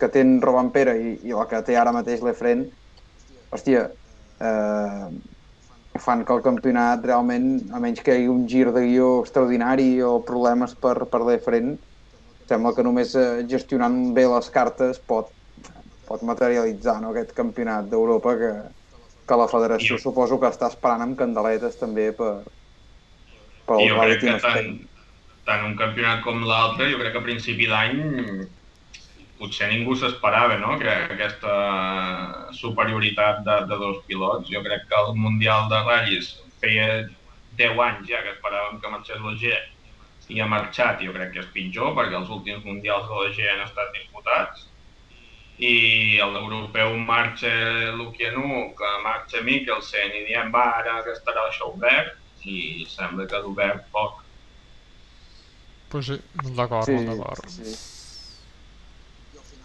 que té en Robampera i, i la que té ara mateix l'Efren, hòstia, eh, fan que el campionat realment, a menys que hi hagi un gir de guió extraordinari o problemes per, per l'Efren, sembla que només eh, gestionant bé les cartes pot, pot materialitzar no, aquest campionat d'Europa que, que la federació I- suposo que està esperant amb candeletes també per, per el jo crec que tant, tant un campionat com l'altre, jo crec que a principi d'any potser ningú s'esperava no? que aquesta superioritat de, de dos pilots. Jo crec que el Mundial de Ratllis feia 10 anys ja que esperàvem que marxés l'Ogier i ha marxat, jo crec que és pitjor, perquè els últims mundials de la G han estat disputats. I el europeu marxa Lukianuk, marxa Mikkelsen, i diem, va, ara que estarà això obert, i sembla que d'obert poc. Pues sí, d'acord, Sí, d'acord. sí.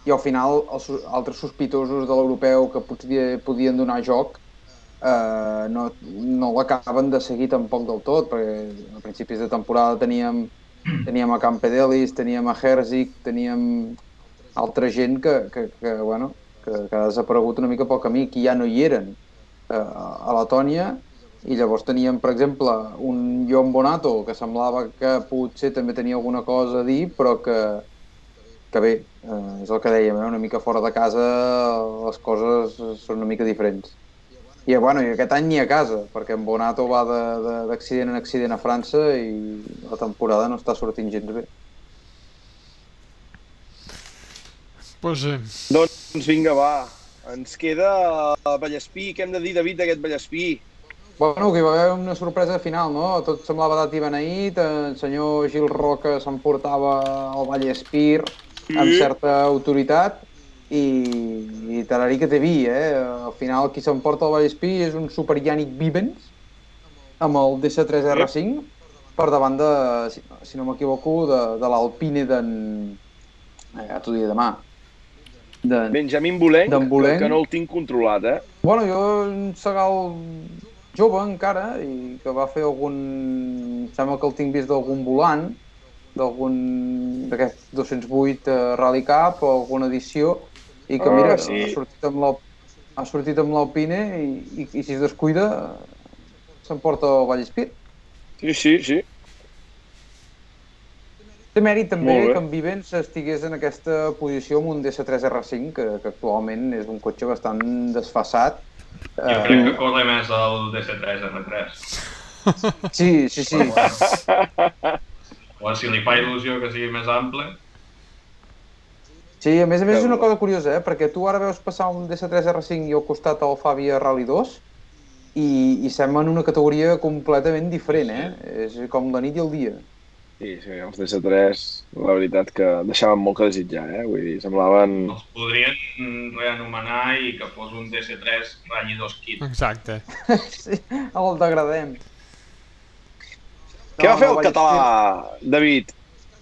I al final, els altres sospitosos de l'europeu que potser podien donar joc eh, no, no l'acaben de seguir tampoc del tot, perquè a principis de temporada teníem, teníem a Campedelis, teníem a Herzig, teníem altra gent que, que, que, bueno, que, que ha desaparegut una mica pel camí, que ja no hi eren eh, a Letònia, i llavors teníem, per exemple, un John Bonato, que semblava que potser també tenia alguna cosa a dir, però que, que bé, eh, és el que dèiem, eh? una mica fora de casa les coses són una mica diferents. I, bueno, i aquest any ni a casa, perquè en Bonato va de- de- d'accident en accident a França i la temporada no està sortint gens bé. Pues sí. Doncs vinga, va. Ens queda Vallespí. Què hem de dir, David, d'aquest Vallespí? Bueno, que hi va haver una sorpresa final, no? Tot semblava dat i beneït, el senyor Gil Roca s'emportava el Vallespir amb Sí. certa autoritat i, i tararí que té vi, eh? Al final qui s'emporta el Vallespir és un Super Yannick Vivens amb el DC3R5 per davant de, si, si no m'equivoco, de, de l'Alpine d'en... Eh, ja t'ho diré demà. D'en... Benjamin Bolenc, que, que no el tinc controlat, eh? Bueno, jo un segal jove encara i que va fer algun... em Sembla que el tinc vist d'algun volant, d'algun d'aquest 208 eh, Rally Cup o alguna edició i que Ah, mira, sí. ha sortit amb l'Al- ha sortit amb l'Alpine i, i, i si es descuida s'emporta el Vallespir. Sí, sí, sí. Té mèrit també que en Vivens estigués en aquesta posició amb un DS3R5 que, que actualment és un cotxe bastant desfassat. Jo Eh, crec que corre més el DC3 R3. Sí, sí, sí. O si li fa il·lusió que sigui més ample, Sí, a més a més és una cosa curiosa, eh? perquè tu ara veus passar un DS3R5 i al costat el Fabia Rally 2 i, i semblen una categoria completament diferent, eh? És com la nit i el dia. Sí, sí, els DC3, la veritat que deixaven molt que desitjar, eh? Vull dir, semblaven... els podrien mm, reanomenar i que fos un DC3 Rally 2 Kit. Exacte. sí, el degradem. Què va fer no, el català, David?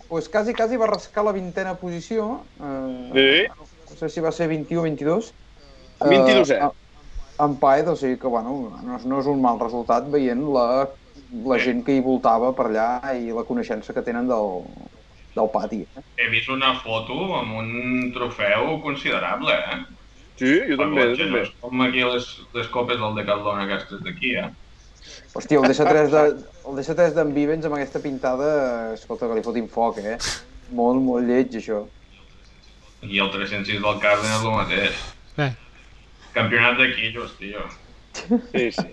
Pues quasi, quasi va rascar la vintena posició. Eh, Sí. No sé si va ser 21 o 22. 22è. Eh, en Paed, o sigui que, bueno, no, és- no és un mal resultat veient la, la gent que hi voltava per allà i la coneixença que tenen del, del pati. Eh? He vist una foto amb un trofeu considerable, eh? Sí, jo també, jo també. com aquí les, les copes del Decathlon aquestes d'aquí, eh? Hòstia, el DC3 de, el DC3 d'en Vivens amb aquesta pintada, escolta, que li fotin foc, eh? Molt, molt lleig, això. I el 306 del Carden és el mateix. Bé, Campionat de quillos, tio. Sí, sí.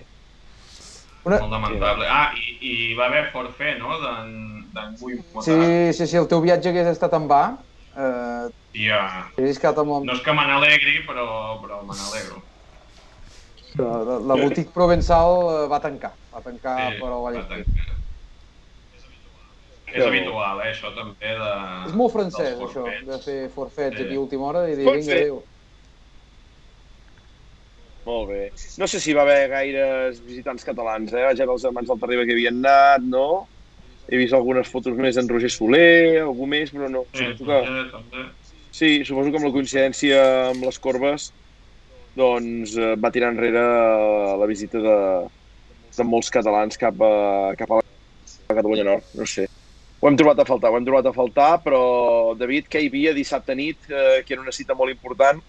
Una... Molt lamentable. Ah, i, i va haver forfè, no?, d'en Gui. Sí, sí, sí, el teu viatge hagués estat en va, eh, Tia, quedat amb no és que me n'alegri, però, però me n'alegro. la, la boutique provençal eh, va tancar, va tancar Sí, per al va Vallespir. És habitual, eh, això també de... És molt francès, això, de fer forfets Sí. aquí a última hora i dir, vinga, adéu. Molt bé. No sé si va haver gaires visitants catalans, eh? Vaig veure els germans del Terriba que havien anat, no? He vist algunes fotos més en Roger Soler, algú més, però no. Sí, Suposo que... també. Sí, suposo que amb la coincidència amb les corbes doncs eh, va tirar enrere la visita de, de molts catalans cap a, cap a la Catalunya Nord, no sé. Ho hem trobat a faltar, ho hem trobat a faltar, però David, què hi havia dissabte nit, eh, que era una cita molt important?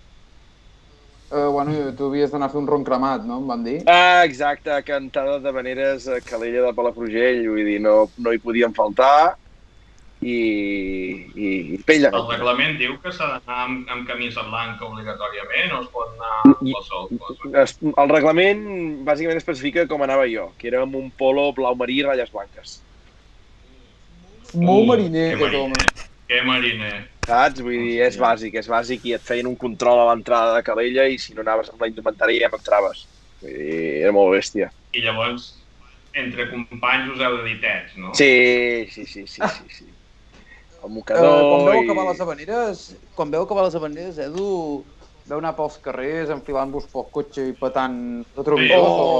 Uh, bueno, tu havies d'anar a fer un ron cremat, no? Em van dir. Ah, exacte, cantada de maneres a Calella de Palafrugell, vull dir, no, no hi podien faltar i, i, i pella. El reglament diu que s'ha d'anar amb, amb camisa blanca obligatòriament o es pot anar Mm, qualsevol cosa? El reglament bàsicament especifica com anava jo, que era amb un polo blau marí i ratlles blanques. Molt Uh, mariner, que mariner. Que mariner. Saps? Vull dir, és bàsic, és bàsic i et feien un control a l'entrada de Calella i si no anaves amb la indumentària ja no entraves. Vull dir, era molt bèstia. I llavors entre companys us heu de dir tets, no? Sí, sí, sí, sí, sí. sí. El Eh, mocador quan veu i... acabar les habaneres, quan veu acabar les habaneres, Edu, veu anar pels carrers enfilant-vos pel cotxe i petant retrovisors Sí. o...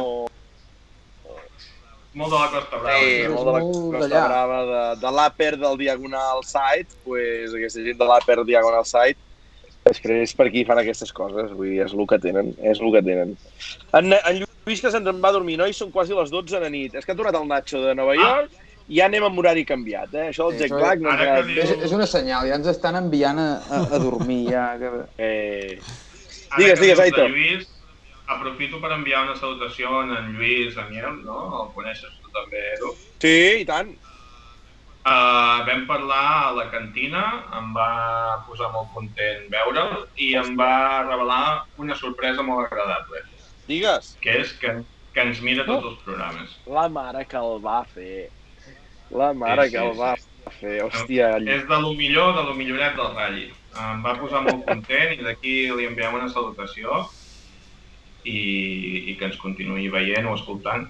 Oh! Molt de la Costa Brava. Sí, això. molt de la molt Costa. Brava, de, de l'Aper del Diagonal Site, pues, aquesta gent de l'Aper Diagonal Site, després per aquí fan aquestes coses, vull dir, és el que tenen, és el que tenen. En, en Lluís que se'n va dormir, noi, són quasi les 12 de la nit. És que ha tornat el Nacho de Nova York i ja anem amb horari canviat, eh? Això del Sí, jet això lag no que diu- És, és una senyal, ja ens estan enviant a, a, a dormir, ja. Que... Eh... Ara Digues, digues, Aitor. Lluís, aprofito per enviar una salutació a en Lluís Aniel, no? El coneixes tu també, Edu? Sí, i tant. Uh, vam parlar a la cantina, em va posar molt content veure'l i em va revelar una sorpresa molt agradable, Digues. que és que, que ens mira tots els programes. La mare que el va fer. La mare Sí, sí, que el sí. va fer. Hòstia, És de lo millor, de lo milloret del Ralli. Em va posar molt content i d'aquí li enviem una salutació i, i que ens continuï veient o escoltant.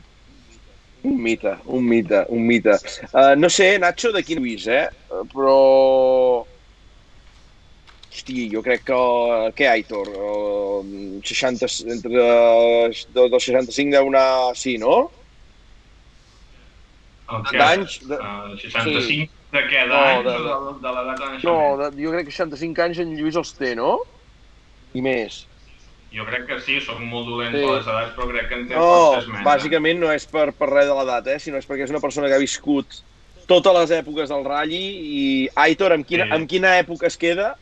Un mite, un mite, un mite. Uh, no sé, Nacho, de quin Lluís, eh? Però... Hosti, jo crec que... Què, Aitor? Uh, 60, entre uh, del 65 deu anar... Sí, no? Que, D'anys... De... Uh, 65 de què? No, D'anys de- o de, de l'edat de No, naixement? de, jo crec que 65 anys en Lluís els té, no? I més. Jo crec que sí, sóc molt dolent Sí. per les edats, però crec que en té No, menys. bàsicament no és per, per res de l'edat, eh? sinó és perquè és una persona que ha viscut totes les èpoques del ratll i Aitor, amb quina, Sí. amb quina època es queda?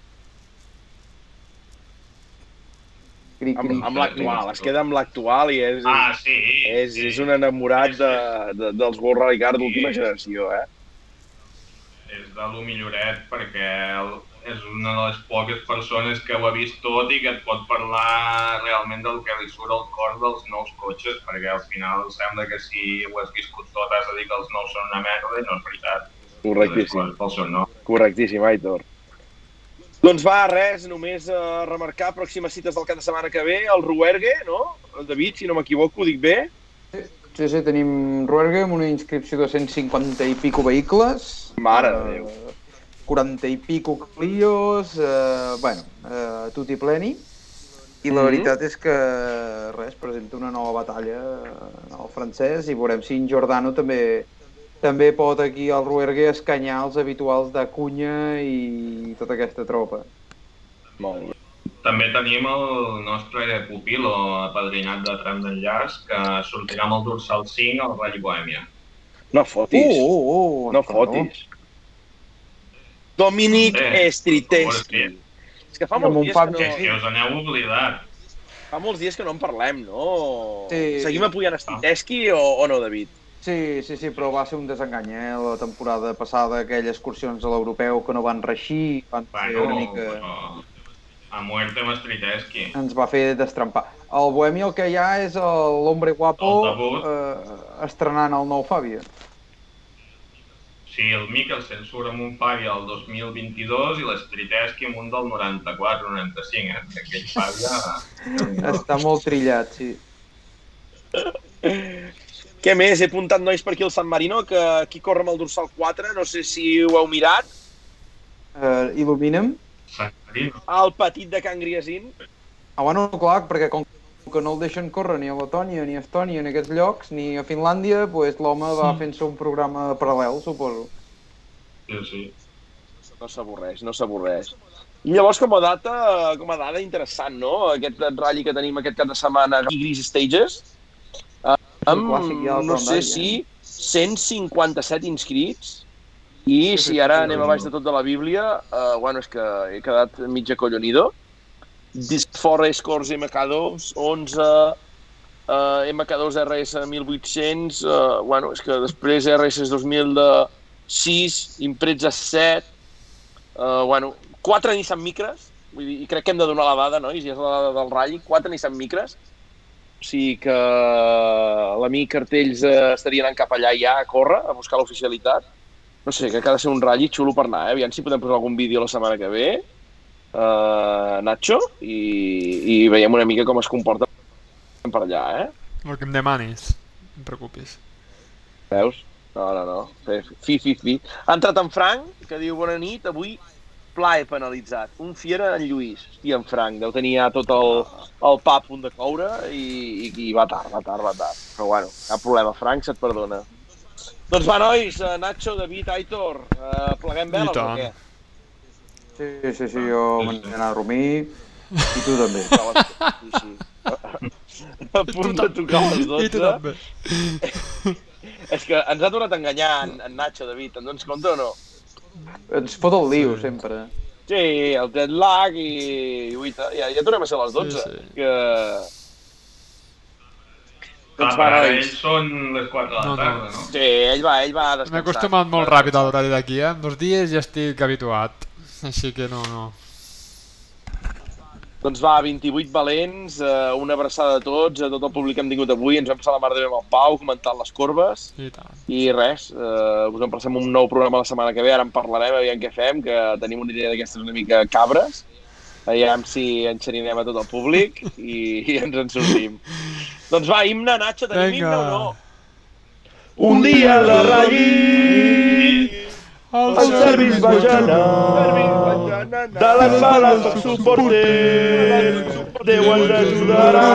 Cric, Amb, cric. amb l'actual, es queda amb l'actual i és, Ah, sí. és, sí. és un enamorat de, de, dels World Rally Car d'última Sí. generació, eh? És de lo milloret perquè el, és una de les poques persones que ho ha vist tot i que et pot parlar realment del que li surt al cor dels nous cotxes, perquè al final sembla que si ho has viscut tot has de dir que els nous són una merda i no és veritat. Correctíssim, pel seu nom. correctíssim, Aitor. Doncs va, res, només uh, remarcar pròximes cites del cap de setmana que ve, el Ruergue, no? El David, si no m'equivoco, ho dic bé? Sí, sí, tenim Ruerga amb una inscripció de 150 i pico vehicles. Mare de eh, Déu. 40 i pico Clios, eh, bueno, eh, tutti pleni. I la Mhm. veritat és que, res, presenta una nova batalla eh, al francès i veurem si en Giordano també també pot aquí al Ruergue escanyar els habituals de Cunha i tota aquesta tropa. Molt bé. També tenim el nostre pupil o apadrinat de tram d'enllaç que sortirà amb el dorsal 5 al Rally Bohèmia. No fotis. Oh, oh, oh, no fotis. Dominic Eh, Striteschi. És que fa molts, un dies que Que, que no, us aneu oblidat. fa molts dies que no en parlem, no? Sí. Seguim apujant Striteschi o, o no, David? Sí, sí, sí, però va ser un desengany, eh? La temporada passada, aquelles excursions a l'europeu que no van reixir, van ser Bueno, una mica... però a muerte amb Striteski. Ens va fer destrempar. El Bohemi el que hi ha és el l'hombre guapo eh, estrenant el nou Fàbia. Sí, el Mikkelsen surt amb un Fabia el 2022 i l'Striteski amb un del 94-95, eh? Aquell Fabia... Està molt trillat, sí. Què més? He apuntat, nois, per aquí el San Marino, que aquí corre amb el dorsal 4, no sé si ho heu mirat. Eh, Il·lumina'm. Sant Marino. El petit de Can Griesin. Ah, bueno, clar, perquè com que no el deixen córrer ni a Letònia ni a Estònia en aquests llocs, ni a Finlàndia, pues, l'home va fent-se un programa paral·lel, suposo. Sí, sí. No s'avorreix, no s'avorreix. I llavors, com a data, com a dada interessant, no? Aquest ratll que tenim aquest cap de setmana, Tigris Stages, eh, amb, no sé si 157 inscrits, i si ara anem a baix de tot de la Bíblia, eh, bueno, és que he quedat mitja collonido. Disc Forest Course MK2, 11, eh, MK2 RS 1800, eh, bueno, és que després RS 2006, Impreza 7, eh, bueno, 4 Nissan Micres, vull dir, i crec que hem de donar la dada, no? I és la dada del ratll, 4 Nissan Micres, o sigui que l'amic Cartells eh, estaria anant cap allà ja a córrer, a buscar l'oficialitat. No sé, que ha de ser un ratll xulo per anar, eh? Aviam si podem posar algun vídeo la setmana que ve, uh, Nacho, i, i veiem una mica com es comporta per allà, eh? El que em demanis. em preocupis. Veus? No, no, no. Fi, fi, fi. Ha entrat en Frank, que diu bona nit, avui plaer penalitzat. Un fiera en Lluís. Hòstia, en Frank, deu tenir ja tot el, el pa a punt de coure i, i, i va tard, va tard, va tard. Però bueno, cap problema, Frank se't perdona. Doncs va, nois, eh, Nacho, David, Aitor, eh, pleguem veles o què? Sí, sí, sí, jo m'he d'anar a dormir i tu també. Sí, sí. A punt de tocar les 12. I tu també. És que ens ha tornat a enganyar en, en Nacho, David, en dones compte o no? Ens fot el liu, sempre. Sí, el jet lag i... Uita, ja, ja tornem a ser a les 12. Sí, sí. Que... Doncs va, nois. ells són les 4 de la No, no. tarda, no? Sí, ell va, ell va descansar. M'he acostumat molt ràpid a l'horari d'aquí, eh? En dos dies ja estic habituat. Així que no, no. Doncs va, 28 valents, eh, una abraçada a tots, a tot el públic que hem tingut avui, ens vam passar la mar de bé amb el Pau, comentant les corbes, I tant. i res, eh, us emplacem un nou programa la setmana que ve, ara en parlarem, aviam què fem, que tenim una idea d'aquestes una mica cabres, aviam si enxerinem a tot el públic i, i ens en sortim. doncs va, himne, Nacho, tenim Vinga. himne o no? Un dia a la Rallí, El el Servis va anar, de les bales del suporter, Déu ens ajudarà.